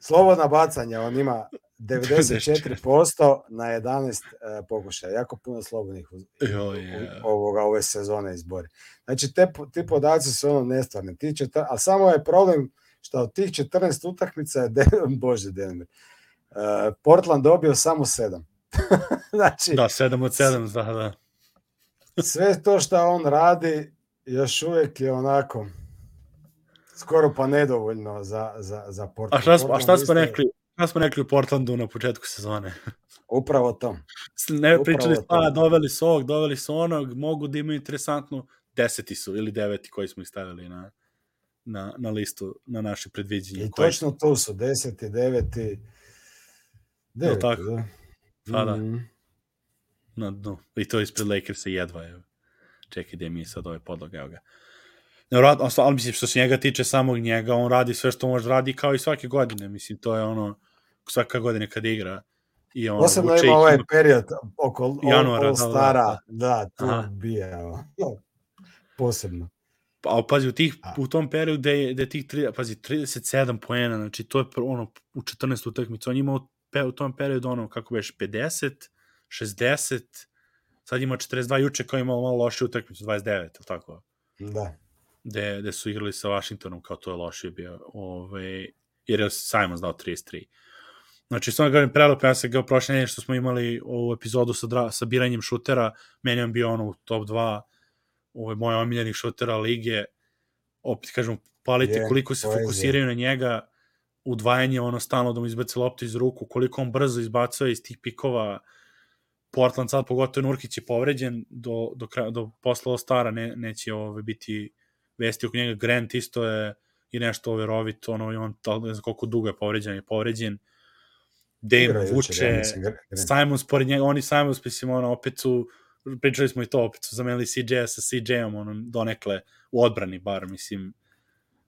slobodna bacanja, on ima 94% na 11 e, pokušaja, jako puno slobodnih u, Joj, u- je. ovoga, ove sezone izbori. Znači, te, ti podaci su ono nestvarni. Ti četir, ali samo je problem što od tih 14 utakmica je, Den, <laughs> bože Denver, uh, Portland dobio samo 7. <laughs> znači, Da, 7 od 7, da, da. <laughs> sve to što on radi još uvijek je onako skoro pa nedovoljno za, za, za Portland. A šta, a šta smo rekli? Šta smo rekli u Portlandu na početku sezone? <laughs> Upravo to. Ne Upravo pričali to. pa doveli su ovog, doveli su onog, mogu da imaju interesantnu, deseti su ili deveti koji smo ih stavili na, na, na listu, na naše predviđenje. I Koji- točno tu su, 10. 9. 9. tako? Da. Pa da. Mhm. na dnu. I to ispred Lakersa jedva. Evo. Čekaj, gde mi je sad ovaj podlog, evo ga. Nevjerojatno, ali mislim, što se njega tiče samog njega, on radi sve što može da radi kao i svake godine. Mislim, to je ono, svaka godina kad igra. I ono, Posebno ima ovaj period oko Januara, All da, da, Stara, da, tu Aha. bije. evo. Posebno. Pa, pazi, u, tih, A. u tom periodu gde gde je tih, tri, pazi, 37 poena, znači to je ono, u 14 utakmica, on ima u, pe, u tom periodu ono, kako veš, 50, 60, sad ima 42, juče kao imao malo loše utakmicu, 29, ili tako? Da. gde, gde su igrali sa Washingtonom, kao to je lošije bio, ove, jer je Simons dao 33. Znači, samo govorim, prelepo, ja sam ga prošle nedelje što smo imali ovu epizodu sa, dra, sa biranjem šutera, meni on bio ono u top 2, ovo je moj omiljenih šutera lige, opet kažem, palite koliko se fokusiraju na njega, udvajanje, ono, stalno da mu izbaci loptu iz ruku, koliko on brzo izbacuje iz tih pikova, Portland sad, pogotovo Nurkić je povređen do, do, kraja, do posla All-Stara, ne, neće ove, biti vesti oko njega. Grant isto je i nešto overovit, ono, i on ne znam koliko dugo je povređen, je povređen. Dame vuče. Simons pored njega, oni Simons, mislim, ono, opet su, pričali smo i to, opet su zamenili CJ-a sa CJ-om, ono, donekle, u odbrani bar, mislim,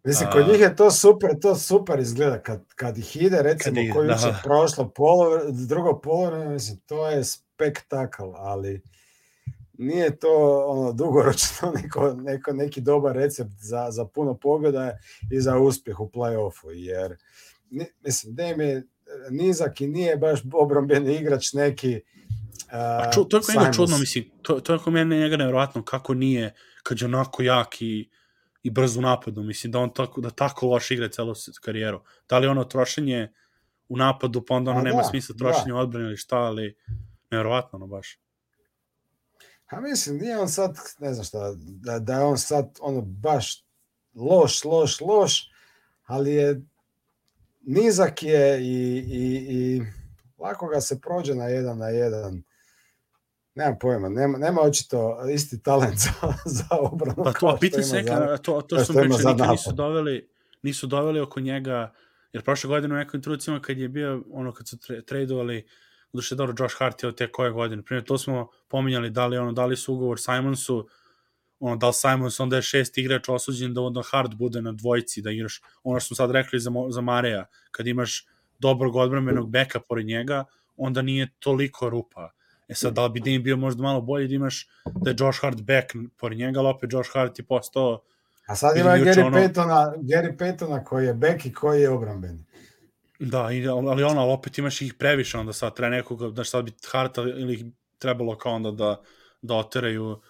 Mislim, kod njih je to super, to super izgleda kad, kad ih ide, recimo, Kad ih- koji da. prošlo polo, drugo polo, mislim, to je spektakl, ali nije to ono dugoročno <laughs> neko, neko, neki dobar recept za, za puno pobjeda i za uspjeh u play-offu, jer mislim, Dame je nizak i nije baš obrambeni igrač neki A ču, to je Simons. čudno, mislim, to, to je mene njega nevjerojatno kako nije, kad je onako jak i, i brz u napadu, mislim da on tako, da tako loše igra celu s- karijeru. Da li ono trošenje u napadu, pa onda ono A nema da, smisla da. trošenje u odbrani ili šta, ali nevjerojatno ono baš. A mislim, nije on sad, ne znam šta, da, da je on sad ono baš loš, loš, loš, ali je nizak je i, i, i lako ga se prođe na jedan na jedan. Nemam pojma, nema, nema očito isti talent <laughs> za, za obranu. Pa to, što se za- to, to što pričali, za nikad nisu doveli, nisu doveli oko njega Jer prošle godine u nekim trucima kad je bio, ono, kad su tra tradeovali, duše dobro, Josh Hart je od te koje godine. Primjer, to smo pominjali, da li, ono, da li su ugovor Simonsu, ono, da li Simons onda je šest igrač osuđen da onda Hart bude na dvojci, da igraš, ono što smo sad rekli za, za Mareja, kad imaš dobrog odbranbenog beka pored njega, onda nije toliko rupa. E sad, da li bi Dame bio možda malo bolji da imaš da je Josh Hart back pored njega, ali opet Josh Hart je postao A sad ima Gary, ono... Paytona, Gary Paytona koji je back i koji je obrambeni. Da, ali ono, ali opet imaš ih previše, onda sad treba nekoga, znaš, sad bi Harta ili ih trebalo kao onda da, da oteraju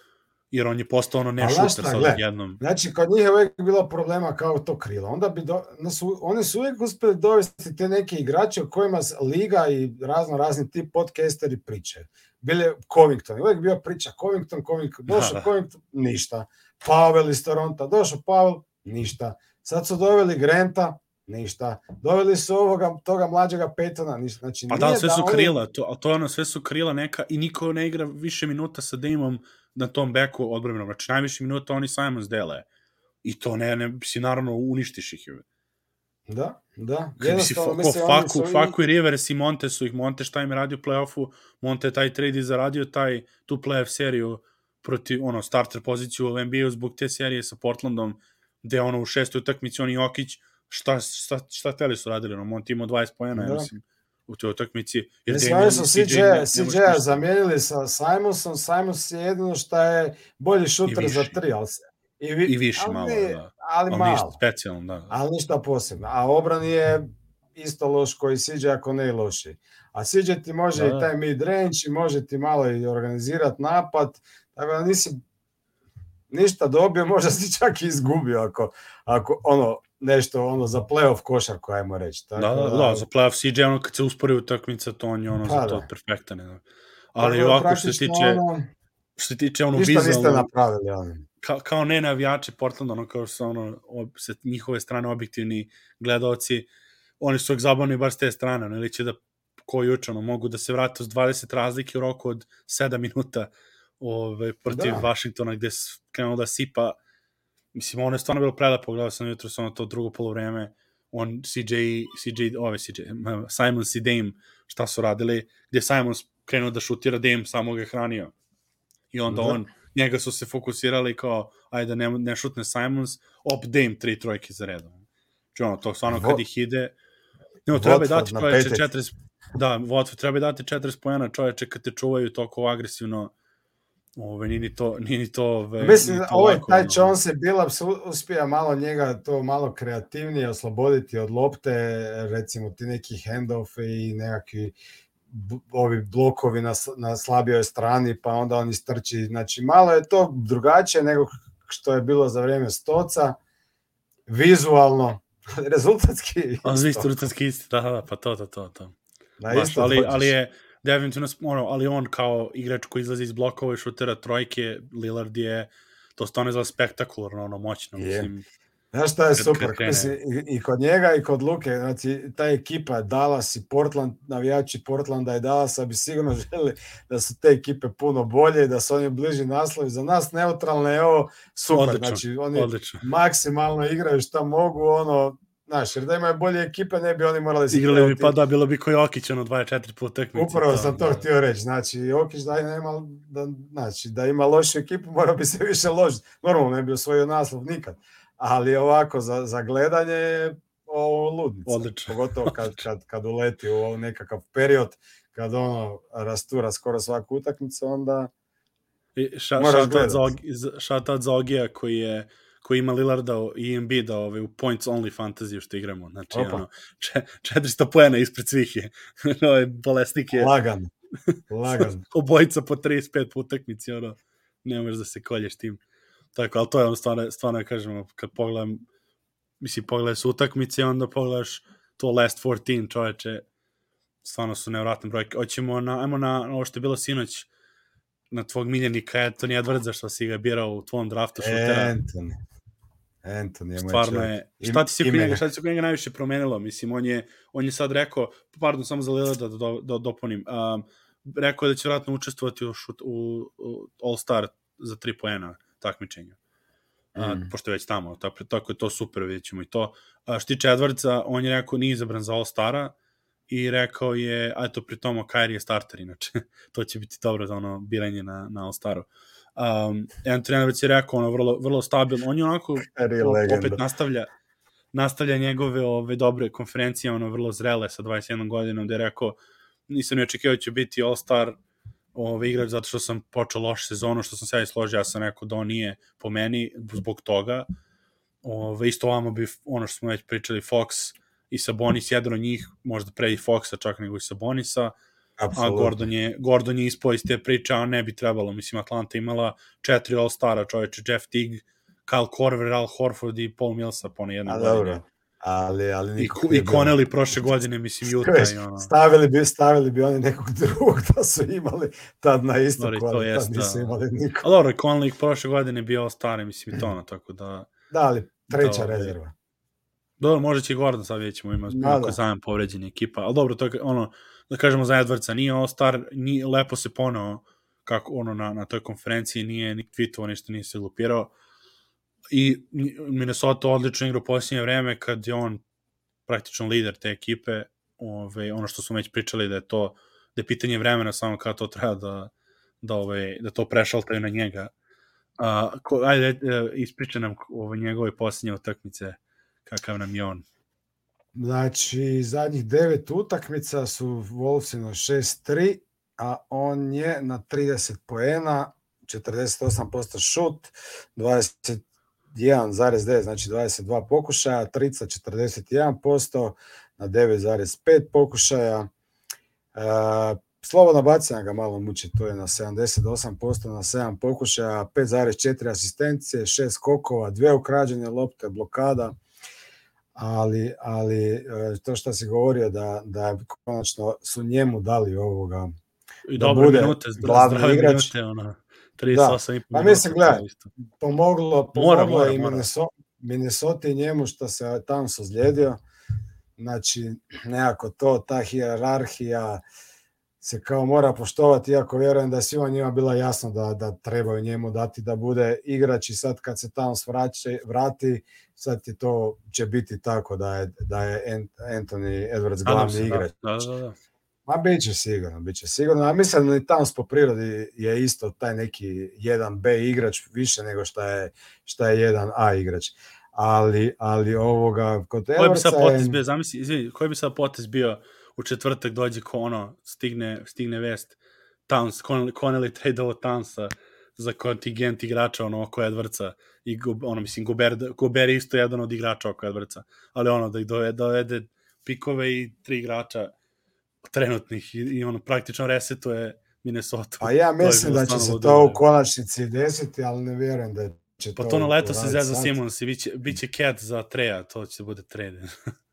jer on je postao ono ne šuter sad gled, jednom. Znači, kod njih je uvijek bilo problema kao to krilo. Onda bi do, su, oni su uvijek uspeli dovesti te neke igrače o kojima Liga i razno razni ti podcasteri pričaju. Bile Covington, uvijek bio priča Covington, Covington, došao da, da. Covington, ništa. Pavel iz Toronto, došao Pavel, ništa. Sad su doveli Granta, ništa. Doveli su ovoga, toga mlađega Petona, ništa. Znači, pa da, sve su krila, to, to ono, sve su krila neka i niko ne igra više minuta sa Damom na tom beku odbranbenom. Znači, najviše minuta oni Simons dele. I to ne, ne, si naravno uništiš ih. Da, da. Kad si ko Faku, Faku i Rivers i Monte su ih, Monte šta im je radio u play-offu, Monte taj trade i zaradio taj, tu play-off seriju protiv, ono, starter poziciju u NBA zbog te serije sa Portlandom, gde ono u šestoj utakmici oni Jokić, šta, šta, šta teli su radili, ono, Monte imao 20 pojena, da. mislim u toj utakmici. Jer Mislim, oni su CJ, CJ zamijenili sa Simonsom, Simons je jedino što je bolji šuter za tri, ali se, I, vi, I više ali, malo, da. Ali, ali malo. Ništa specijalno, da. Ali ništa posebno. A obran je isto loš koji CJ ako ne i loši. A CJ ti može da, i da. taj mid range i može ti malo i organizirati napad, tako da nisi ništa dobio, možda si čak i izgubio ako, ako ono, nešto ono za playoff košarku, ajmo reći. Tako da, da, da, za playoff CJ, ono kad se uspori utakmica, to on je ono pa, za to da. perfektan. Da. Ali tako, ovako što se tiče, ono, što se tiče ono ništa vizualno, niste napravili, ono. Kao, kao ne navijači Portlanda, ono kao su ono, ob, se njihove strane objektivni gledalci, oni su zabavni bar s te strane, ono, ili će da ko juče, ono, mogu da se vrate s 20 razlike u roku od 7 minuta ove, protiv da. Washingtona gde se krenuo da sipa mislim, ono je stvarno bilo prelepo, gledao sam jutro ono to drugo polovreme, on, CJ, CJ, ove CJ, <laughs> Simons i Dame, šta su radili, gde Simons krenuo da šutira, Dame samo ga je hranio. I onda da. on, njega su se fokusirali kao, ajde, ne, ne šutne Simons, op Dame, tri trojke za redom. Znači, ono, to stvarno kad ih ide, no, treba dati čoveče 40, da, Watford treba dati 40 pojena čoveče kad te čuvaju toliko agresivno Ove, nije to, nije to... Ove, Mislim, to ovaj, lako, taj Jones je bila, uspija malo njega to malo kreativnije osloboditi od lopte, recimo ti neki handoff i nekakvi ovi blokovi na, na slabijoj strani, pa onda on istrči. Znači, malo je to drugačije nego što je bilo za vreme Stoca, vizualno, <laughs> rezultatski isto. Rezultatski isto, da, da, pa to, to, to. to. Da, isto ali, ali je, definitivno, ono, ali on kao igrač koji izlazi iz blokova i šutera trojke, Lillard je, to stvarno izgleda spektakularno, ono, moćno, je. mislim. Znaš šta je super, mislim, i, i kod njega i kod Luke, znači, ta ekipa Dallas i Portland, navijači Portlanda i Dallasa bi sigurno <laughs> želi da su te ekipe puno bolje i da su oni bliži naslovi. Za nas neutralne je ovo super, odlično, znači oni odlično. maksimalno igraju šta mogu, ono, Znaš, jer da imaju bolje ekipe, ne bi oni morali... Igrali bi, pa da, bilo bi koji Jokić, ono, 24 po utakmici. Upravo sam to da. htio reći, znači, Jokić da nema, da, znači, da ima lošu ekipu, mora bi se više ložiti. Normalno, ne bi osvojio naslov nikad, ali ovako, za, za gledanje je ovo ludnica. Odlično. Pogotovo kad, <laughs> kad, kad uleti u nekakav period, kad ono rastura skoro svaku utakmicu, onda I ša, šatat za Ogija koji je koji ima Lillarda i Embiida ovaj, u points only fantasy što igramo. Znači, Opa. ono, 400 poena ispred svih je. <laughs> ovaj bolesnik je. Lagan. <laughs> Lagan. Obojica po 35 po utakmici, ono, ne možeš da se kolješ tim. Tako, ali to je ono stvarno, stvarno kažemo, kad pogledam, mislim, pogledaš utakmice, onda pogledaš to last 14, čoveče, stvarno su nevratne brojke. Hoćemo na, ajmo na, na ovo što je bilo sinoć, na tvog miljenika Anthony Edwardsa što si ga birao u tvom draftu šutera. Anthony. Anthony je Stvarno je. Šta ti se kod njega, šta ti se kod njega najviše promenilo? Mislim, on je, on je sad rekao, pardon, samo za Lila da, da, da dopunim, um, rekao je da će vratno učestvovati u, u, u All-Star za 3 poena takmičenja. a, mm. pošto je već tamo, tako, tako je to super, vidjet ćemo i to. A, što tiče Edwardsa, on je rekao nije izabran za All-Stara i rekao je, a to pri tomu Kyrie je starter, inače, <laughs> to će biti dobro za ono biranje na, na All-Staru. Um, Edwards je rekao, ono, vrlo, vrlo stabilno, on je onako, opet nastavlja, nastavlja njegove ove dobre konferencije, ono vrlo zrele sa 21 godinom, gde je rekao nisam ne očekio da će biti All-Star ove, igrač zato što sam počeo loš sezonu, što sam se ja složio, ja sam rekao da on nije po meni zbog toga. Ove, isto vamo bi, ono što smo već pričali, Fox i Sabonis, jedan od njih, možda pre i Foxa čak nego i Sabonisa, Absolutno. a Gordon je, Gordon je ispao iz te priče, a ne bi trebalo, mislim, Atlanta imala četiri All-Stara, čoveče, Jeff Teague, Kyle Korver, Al Horford i Paul Millsa po jedne godine. Dobro. Ali, ali I, I Connelly prošle godine, mislim, Juta i ono. Stavili bi, stavili bi oni nekog drugog da su imali tad na isto Dobre, to jest, nisu da. imali nikog. Ali dobro, Connelly prošle godine bio stari, mislim, i to ono, tako da... Da, ali treća da, rezerva. Dobro, možda će i Gordon, sad vidjet ćemo, ima da, da. zajem povređeni ekipa, ali dobro, to je ono, da kažemo za Edwardsa, nije all star, nije, lepo se ponao kako ono na, na toj konferenciji, nije ni tweetovao, ništa nije se lupirao, i Minnesota odlično igra u posljednje vreme kad je on praktično lider te ekipe, ove, ono što smo već pričali da je to da je pitanje vremena samo kada to treba da, da, ove, da to prešaltaju na njega. A, ko, ajde, e, ispriča nam ove, njegove posljednje utakmice, kakav nam je on. Znači, zadnjih devet utakmica su Wolvesino 6-3, a on je na 30 poena, 48% šut, 20 1,9, znači 22 pokušaja, trica 41% na 9,5 pokušaja. E, slobodna bacanja ga malo muči, to je na 78% na 7 pokušaja, 5,4 asistencije, 6 skokova, dve ukrađene lopte, blokada, ali, ali e, to što si govorio da, da konačno su njemu dali ovoga I da bude minute, glavni igrač. Minute, ono. 38 i Pa mislim, gledaj, pomoglo, pomoglo mora, mora, i Minnesota, Minnesota i njemu što se tamo sozlijedio. Znači, nekako to, ta hijerarhija se kao mora poštovati, iako vjerujem da je svima njima bila jasno da, da trebaju njemu dati da bude igrač i sad kad se tamo svraće, vrati, sad ti to će biti tako da je, da je Anthony Edwards glavni da, igrač. Da, da, da. Ma bit će sigurno, bit će sigurno. A mislim da i Towns po prirodi je isto taj neki jedan B igrač više nego šta je, šta je jedan A igrač. Ali, ali ovoga, kod Koji bi sad potez bio, zamisli, izvini, koji bi sad potez bio u četvrtak dođe ko ono, stigne, stigne vest, Towns, Connelly tradeovo Townsa za kontingent igrača ono oko Edwardsa i ono mislim Gober, Gober isto jedan od igrača oko Edwardsa, ali ono da ih dovede, dovede pikove i tri igrača trenutnih i, i ono praktično resetuje Minnesota. A ja mislim da će se to u konačnici desiti, ali ne vjerujem da će pa to... Pa to na leto se zeza Simons i biće, biće Cat za Treja, to će da bude trade. <laughs>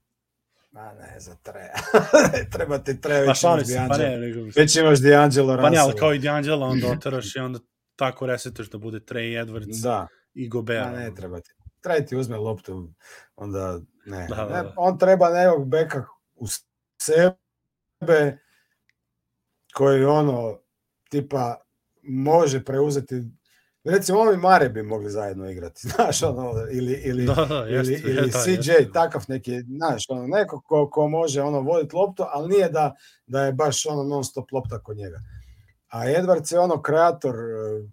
Ma ne, za Treja. <laughs> Treba ti već pa imaš D'Angelo. Pa ne, nego... Već imaš D'Angelo Pa ne, ali kao i D'Angelo, onda <laughs> oteraš i onda tako resetuješ da bude Trey Edwards da. i Gobert. Ma ne, treba ti. Trey ti uzme loptu, onda ne. Da, da, da. ne on treba nekog beka u sebe koji ono tipa može preuzeti recimo ovi Mare bi mogli zajedno igrati, <laughs> znaš, ono, ili, ili, da, da, jeste, ili, ili jeste, CJ, jeste. takav neki, znaš, ono, neko ko, ko može ono voditi loptu, ali nije da, da je baš ono non stop lopta kod njega. A Edwards je ono kreator, e,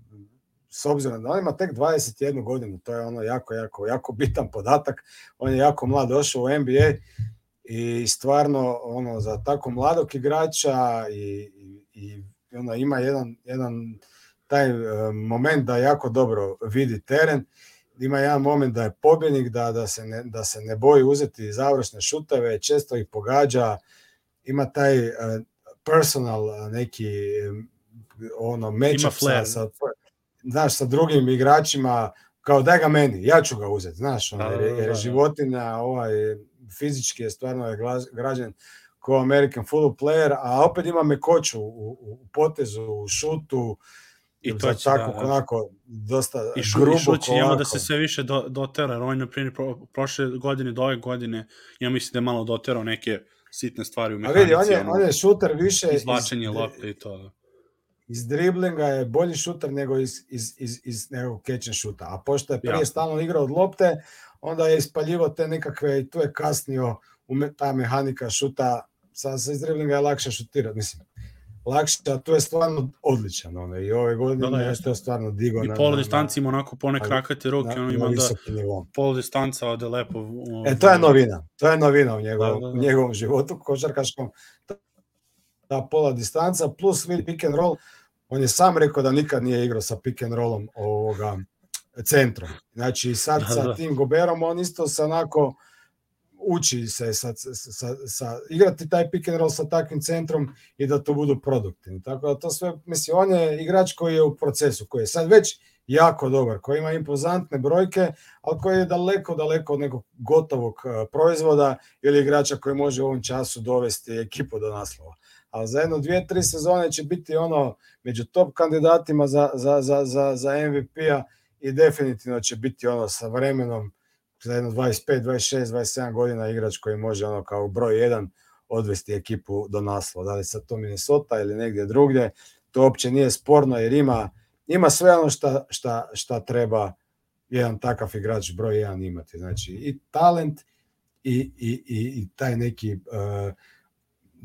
s obzirom da on ima tek 21 godinu, to je ono jako, jako, jako bitan podatak, on je jako mlad došao u NBA i stvarno ono za tako mladog igrača i, i, i ono ima jedan, jedan taj uh, moment da jako dobro vidi teren, ima jedan moment da je pobjednik, da, da, se ne, da se ne boji uzeti završne šuteve, često ih pogađa, ima taj uh, personal neki ono matchup sa, sa, znaš, sa drugim igračima, kao daj ga meni, ja ću ga uzeti, znaš, ono, jer, jer je da, da. životinja ovaj, fizički je stvarno je građen kao American football player, a opet ima mekoću u, u potezu, u šutu, I to će, tako, da, onako, dosta I šu, grubo. I će njemu da se sve više do, dotera, on na primjer pro, prošle godine do ove godine, ja mislim da je malo doterao neke sitne stvari u mehanici. A vidi, on je, on je šuter više... Izvlačenje iz, lopte i to. Da. iz driblinga je bolji šuter nego iz, iz, iz, iz nekog catch and shoota. A pošto je prije Ja. stalno igrao od lopte, onda je ispaljivo te nekakve, i tu je kasnio ta mehanika šuta, sa, sa iz driblinga je lakše šutirati, mislim, lakše, a tu je stvarno odličan, ono, i ove godine Da, da, je jeste. to stvarno digo I na, distanci ima onako pone krakate ruke, na, ono ima da polu distanca ode lepo. E, to je novina. To je novina u Da, njegovom, da, u da. njegovom životu košarkaškom. Ta, ta pola distanca plus vidi pick and roll. On je sam rekao da nikad nije igrao sa pick and rollom ovoga centrom. Znači sad Da, sa da. tim Goberom on isto se onako uči se sa, sa, sa, igrati taj pick and roll sa takvim centrom i da to budu produktivni. Tako da to sve, mislim, on je igrač koji je u procesu, koji je sad već jako dobar, koji ima impozantne brojke, ali koji je daleko, daleko od nekog gotovog eh, proizvoda ili igrača koji može u ovom času dovesti ekipu do naslova. Ali za jedno, dvije, tri sezone će biti ono među top kandidatima za, za, za, za, za MVP-a i definitivno će biti ono sa vremenom za jedno 25, 26, 27 godina igrač koji može ono kao broj 1 odvesti ekipu do naslova. Da li sad to Minnesota ili negdje drugdje, to uopće nije sporno jer ima, ima sve ono šta, šta, šta treba jedan takav igrač broj 1 imati. Znači i talent i, i, i, i taj neki uh,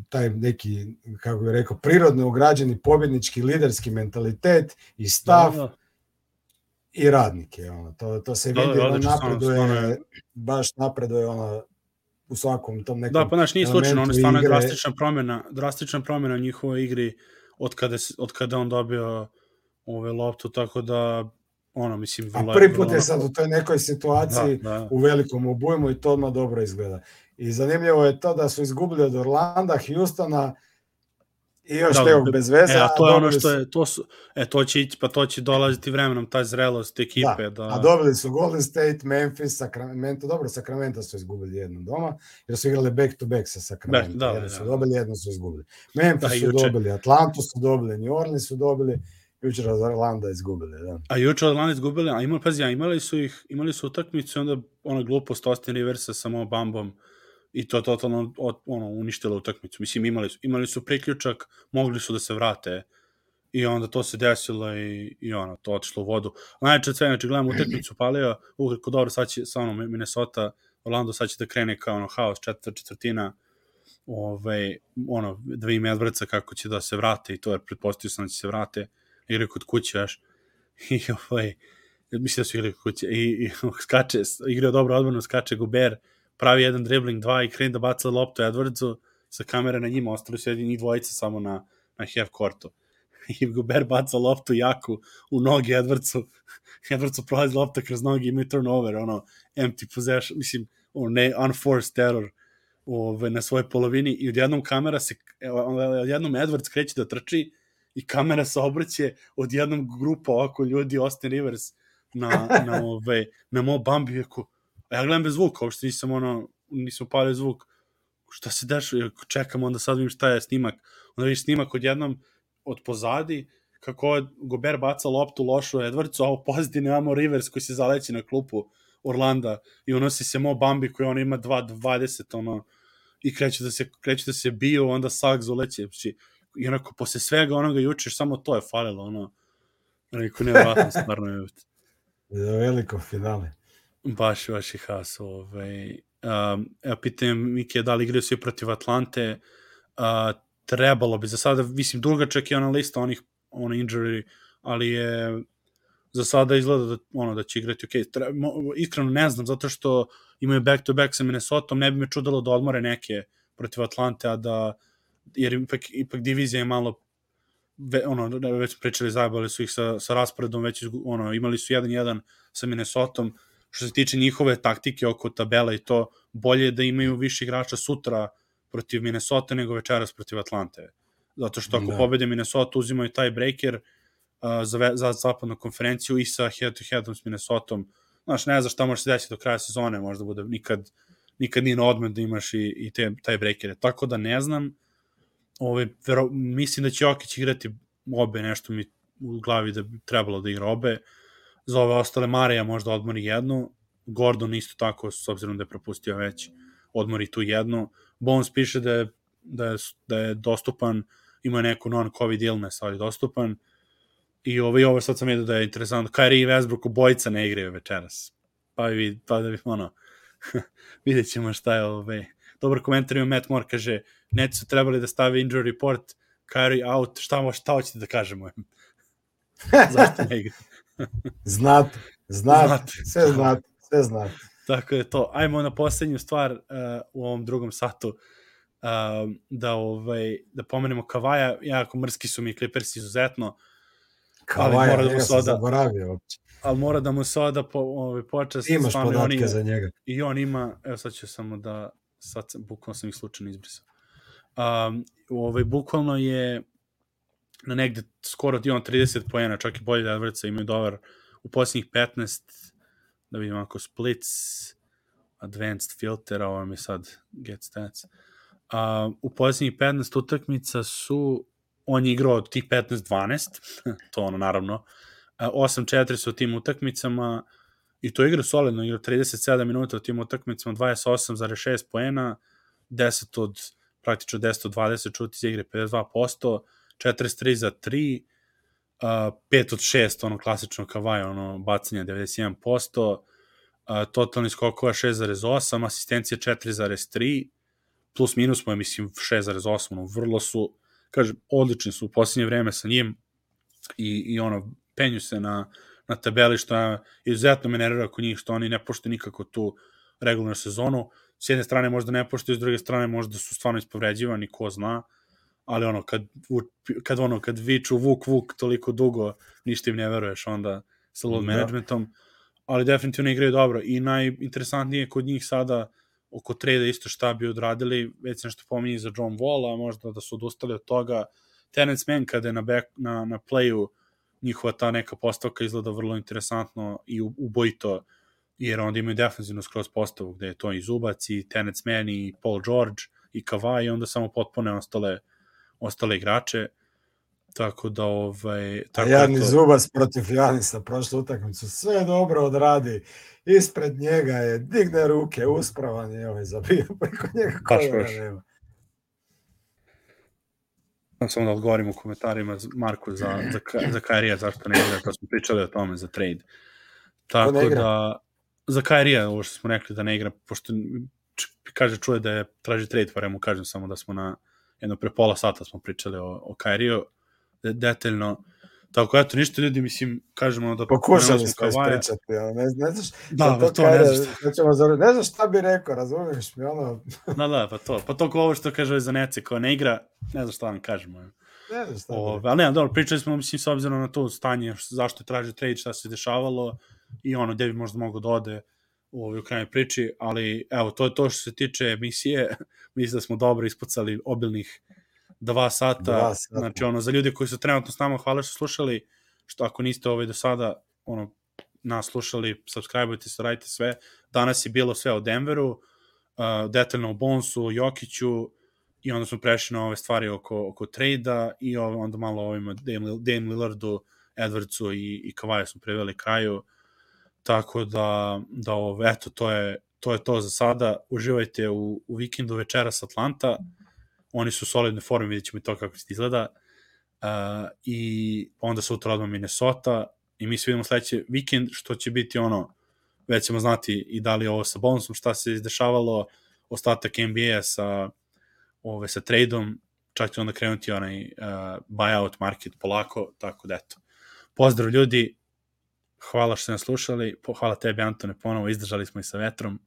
taj neki, kako bih rekao, prirodno ugrađeni pobjednički liderski mentalitet i stav da. I radnike. Ono. To, to se Da, vidi, da, ono odlično, stvarno, napreduje, stvarno je- baš napreduje ono, u svakom tom nekom Da, pa znaš, nije slučajno, ono stvarno je igre. drastična promjena, drastična promjena u njihovoj igri od kada, od kada on dobio ove loptu, tako da, ono, mislim, A vrlo prvi put je sad u toj nekoj situaciji Da, da. u velikom obujmu i to odmah dobro izgleda. I zanimljivo je to da su izgubili od Orlanda, Houstona i još Da, nekog da, bez veze. E, a to je ono što su- je, to su, e, to će ići, pa to će dolaziti vremenom, ta zrelost ekipe, da, Da, a dobili su Golden State, Memphis, Sacramento, dobro, Sacramento su izgubili jednom doma, jer su igrali back to back sa Sacramento. Da, da, jedno su da. dobili, jedno su izgubili. Memphis Da, su juče. dobili, Atlantu su dobili, New Orleans su dobili, jučer od Orlanda izgubili. Da. A juče od Orlando izgubili, a imali, pazi, a imali su ih, imali su utakmicu onda ona glupost Austin Riversa sa Mo Bambom i to totalno ono, uništilo utakmicu. Mislim, imali su, imali su priključak, mogli su da se vrate i onda to se desilo i, i ono, to otišlo u vodu. Najče sve, znači, gledam utakmicu, palio, ukratko dobro, sad će, sa ono, Minnesota, Orlando sad će da krene kao ono, haos, četvr, četvrtina, ovaj, ono, da vidim Edwardsa kako će da se vrate i to je, pretpostavio sam da će se vrate, igre kod kuće, još, <laughs> i ovaj, mislim da su igrali kod kuće, i, i <laughs> skače, igrao dobro odbranu, skače Guber, pravi jedan dribbling, dva i krene da baca loptu Edwardsu, sa kamere na njima, ostali su jedini dvojica samo na, na half courtu. <laughs> I Guber baca loptu jaku u noge Edwardsu, <laughs> Edwardsu prolazi lopta kroz noge, imaju turnover, ono, empty possession, mislim, ono, ne, unforced error ove, na svojoj polovini i odjednom kamera se, onda odjednom Edwards kreće da trči i kamera se obrće od jednog grupa ovako ljudi Austin Rivers na, na, <laughs> ove, na Mo Bambi, ako, a ja gledam bez zvuka, uopšte nisam ono, nisam palio zvuk, šta se dešava, čekam onda sad vidim šta je snimak, onda vidiš snimak odjednom od pozadi, kako je Gober baca loptu lošu Edwardsu, a u pozadini imamo Rivers koji se zaleći na klupu Orlanda i unosi se Mo Bambi koji on ima 2.20 ono, i kreće da se, kreće da se biju, onda Suggs uleće. Znači, I onako, posle svega onoga jučer, samo to je falilo, ono, Rekao, nevjerojatno, stvarno je. Za <laughs> veliko finale. Baš, baš je has. Ovaj. Um, evo, pitam Mike, da li igraju svi protiv Atlante? Uh, trebalo bi, za sada, mislim, dugačak je ona lista onih ono injury, ali je za sada izgleda da, ono, da će igrati ok. Tre, mo, iskreno ne znam, zato što imaju back-to-back sa Minnesota, ne bi me čudilo da odmore neke protiv Atlante, a da, jer ipak, ipak divizija je malo ve, ono, već pričali, zajebali su ih sa, sa rasporedom, već ono, imali su 1-1 sa Minnesotom, što se tiče njihove taktike oko tabela i to, bolje je da imaju više igrača sutra protiv Minnesota nego večeras protiv Atlante. Zato što ako da. pobede Minnesota, uzimaju taj breaker uh, za, za zapadnu konferenciju i sa head-to-headom s Minnesotom. Znaš, ne znaš šta može se desiti do kraja sezone, možda bude nikad, nikad nije na odmen da imaš i, i te, taj breakere. Tako da ne znam, ove, vero, mislim da će Jokić igrati obe, nešto mi u glavi da bi trebalo da igra obe. Za ove ostale Marija možda odmori jednu, Gordon isto tako, s obzirom da je propustio već, odmori tu jednu. Bones piše da je, da je, da je dostupan ima neku non-covid illness, ali dostupan. I ovo, i ovo sad sam vidio da je interesantno. Kyrie i Westbrook u bojica ne igraju večeras. Pa, vi, pa da bi, ono, <laughs> vidjet ćemo šta je ove. Dobar komentar ima Matt Moore, kaže, Neti su trebali da stave injury report, Kyrie out, šta, šta hoćete da kažemo? <laughs> Zašto ne igra? Znate, znate, znate, sve znate, sve znate. Tako je to. Ajmo na poslednju stvar uh, u ovom drugom satu uh, da ovaj da pomenemo Kavaja, jako mrski su mi Clippers izuzetno. Kavaja, ali mora da mu se oda, zaboravio uopće. Ali mora da mu se oda po, ovaj, počast. Imaš podatke za njega. I on ima, evo sad ću samo da, sad bukvalno sam ih slučajno izbrisao. Um, ovaj, bukvalno je na negde skoro on 30 poena, čak i bolje da Edwardsa imaju dobar u posljednjih 15 da vidimo ako splits advanced filter, ovo mi sad get stats. Uh, u posljednjih 15 utakmica su on je igrao od tih 15-12, <laughs> to ono naravno, uh, 8-4 su u tim utakmicama i to igra solidno, igra 37 minuta u tim utakmicama, 28,6 poena, 10 od praktično 10 od 20 čuti iz igre 52%, 43 za 3, uh, 5 od 6, ono klasično kavaj, ono bacanje 91%, uh, totalni skokova 6,8, asistencija 4,3, plus minus mu je, mislim, 6,8, ono, vrlo su, kažem, odlični su u posljednje vreme sa njim i, i ono, penju se na, na tabeli, što je izuzetno me nervira kod njih, što oni ne poštuju nikako tu regularnu sezonu. S jedne strane možda ne poštuju, s druge strane možda su stvarno ispovređivani, ko zna. Uh, ali ono, kad, kad ono, kad viču Vuk, Vuk toliko dugo, ništa im ne veruješ onda sa load da. managementom, ali definitivno igraju dobro i najinteresantnije kod njih sada oko trada isto šta bi odradili, već nešto pominji za John Wall, a možda da su odustali od toga. Terence Mann kada je na, back, na, na playu njihova ta neka postavka izgleda vrlo interesantno i ubojito, jer onda imaju defensivno skroz postavu gde je to i Zubac i Terence Mann i Paul George i Kawhi i onda samo potpune ostale uh, ostale igrače. Tako da ovaj tako Jani to... Zubac protiv Janisa prošlu utakmicu sve dobro odradi. Ispred njega je digne ruke, uspravan je ovaj zabio <laughs> preko njega koja nema. Samo da odgovorim u komentarima Marku za, za, za Kairija, zašto ne igra, to smo pričali o tome za trade. Tako da, za Kairija, ovo što smo rekli da ne igra, pošto kaže čuje da je traži trade, pa mu kažem samo da smo na, jedno pre pola sata smo pričali o, o Kairiju, de, detaljno, Tako, eto, ništa ljudi, mislim, kažemo da... Pokušali smo ispričati, ali ne, ne znaš, da, to, to ne, znaš. Nećemo, ne znaš šta bi rekao, razumiješ mi, ono... <laughs> da, da, pa to, pa to ko ovo što kaže za Nece, ko ne igra, ne znaš šta vam kažemo. Ne znaš šta o, Ali ne, dobro, pričali smo, mislim, s obzirom na to stanje, zašto je tražio trade, šta se dešavalo i ono, gde bi možda mogo da ode u ovoj krajnjoj priči, ali evo, to je to što se tiče emisije, <laughs> mislim da smo dobro ispucali obilnih dva sata, dva sata. znači ono, za ljudi koji su trenutno s nama, hvala što slušali, što ako niste ovaj do sada, ono, nas slušali, subscribe-ujte se, radite sve, danas je bilo sve o Denveru, uh, detaljno o Bonsu, Jokiću, i onda smo prešli na ove stvari oko, oko trejda i onda malo ovima Dame, Dame Lillardu, Edwardsu i, i Kavaja smo preveli kraju. Tako da, da ovo, eto, to je, to je to za sada. Uživajte u, u vikendu večeras Atlanta. Oni su u solidnoj formi, vidjet ćemo i to kako se izgleda. Uh, I onda sutra odmah Minnesota. I mi se vidimo sledeći vikend, što će biti ono, već ćemo znati i da li ovo sa bonusom, šta se izdešavalo, ostatak NBA sa, ove, sa tradeom, čak će onda krenuti onaj uh, buyout market polako, tako da eto. Pozdrav ljudi, hvala što ste nas slušali, hvala tebi Antone ponovo, izdržali smo i sa vetrom.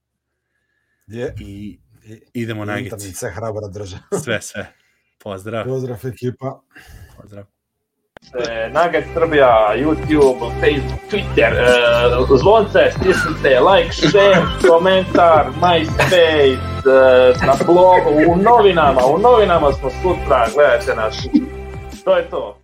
Je. I idemo na Internet se hrabra drža. sve, sve. Pozdrav. Pozdrav ekipa. Pozdrav. Nugget Srbija, YouTube, Facebook, Twitter, uh, zvonce, stisnite, like, share, komentar, MySpace, uh, na blogu, u novinama, u novinama smo sutra, gledajte nas. To je to.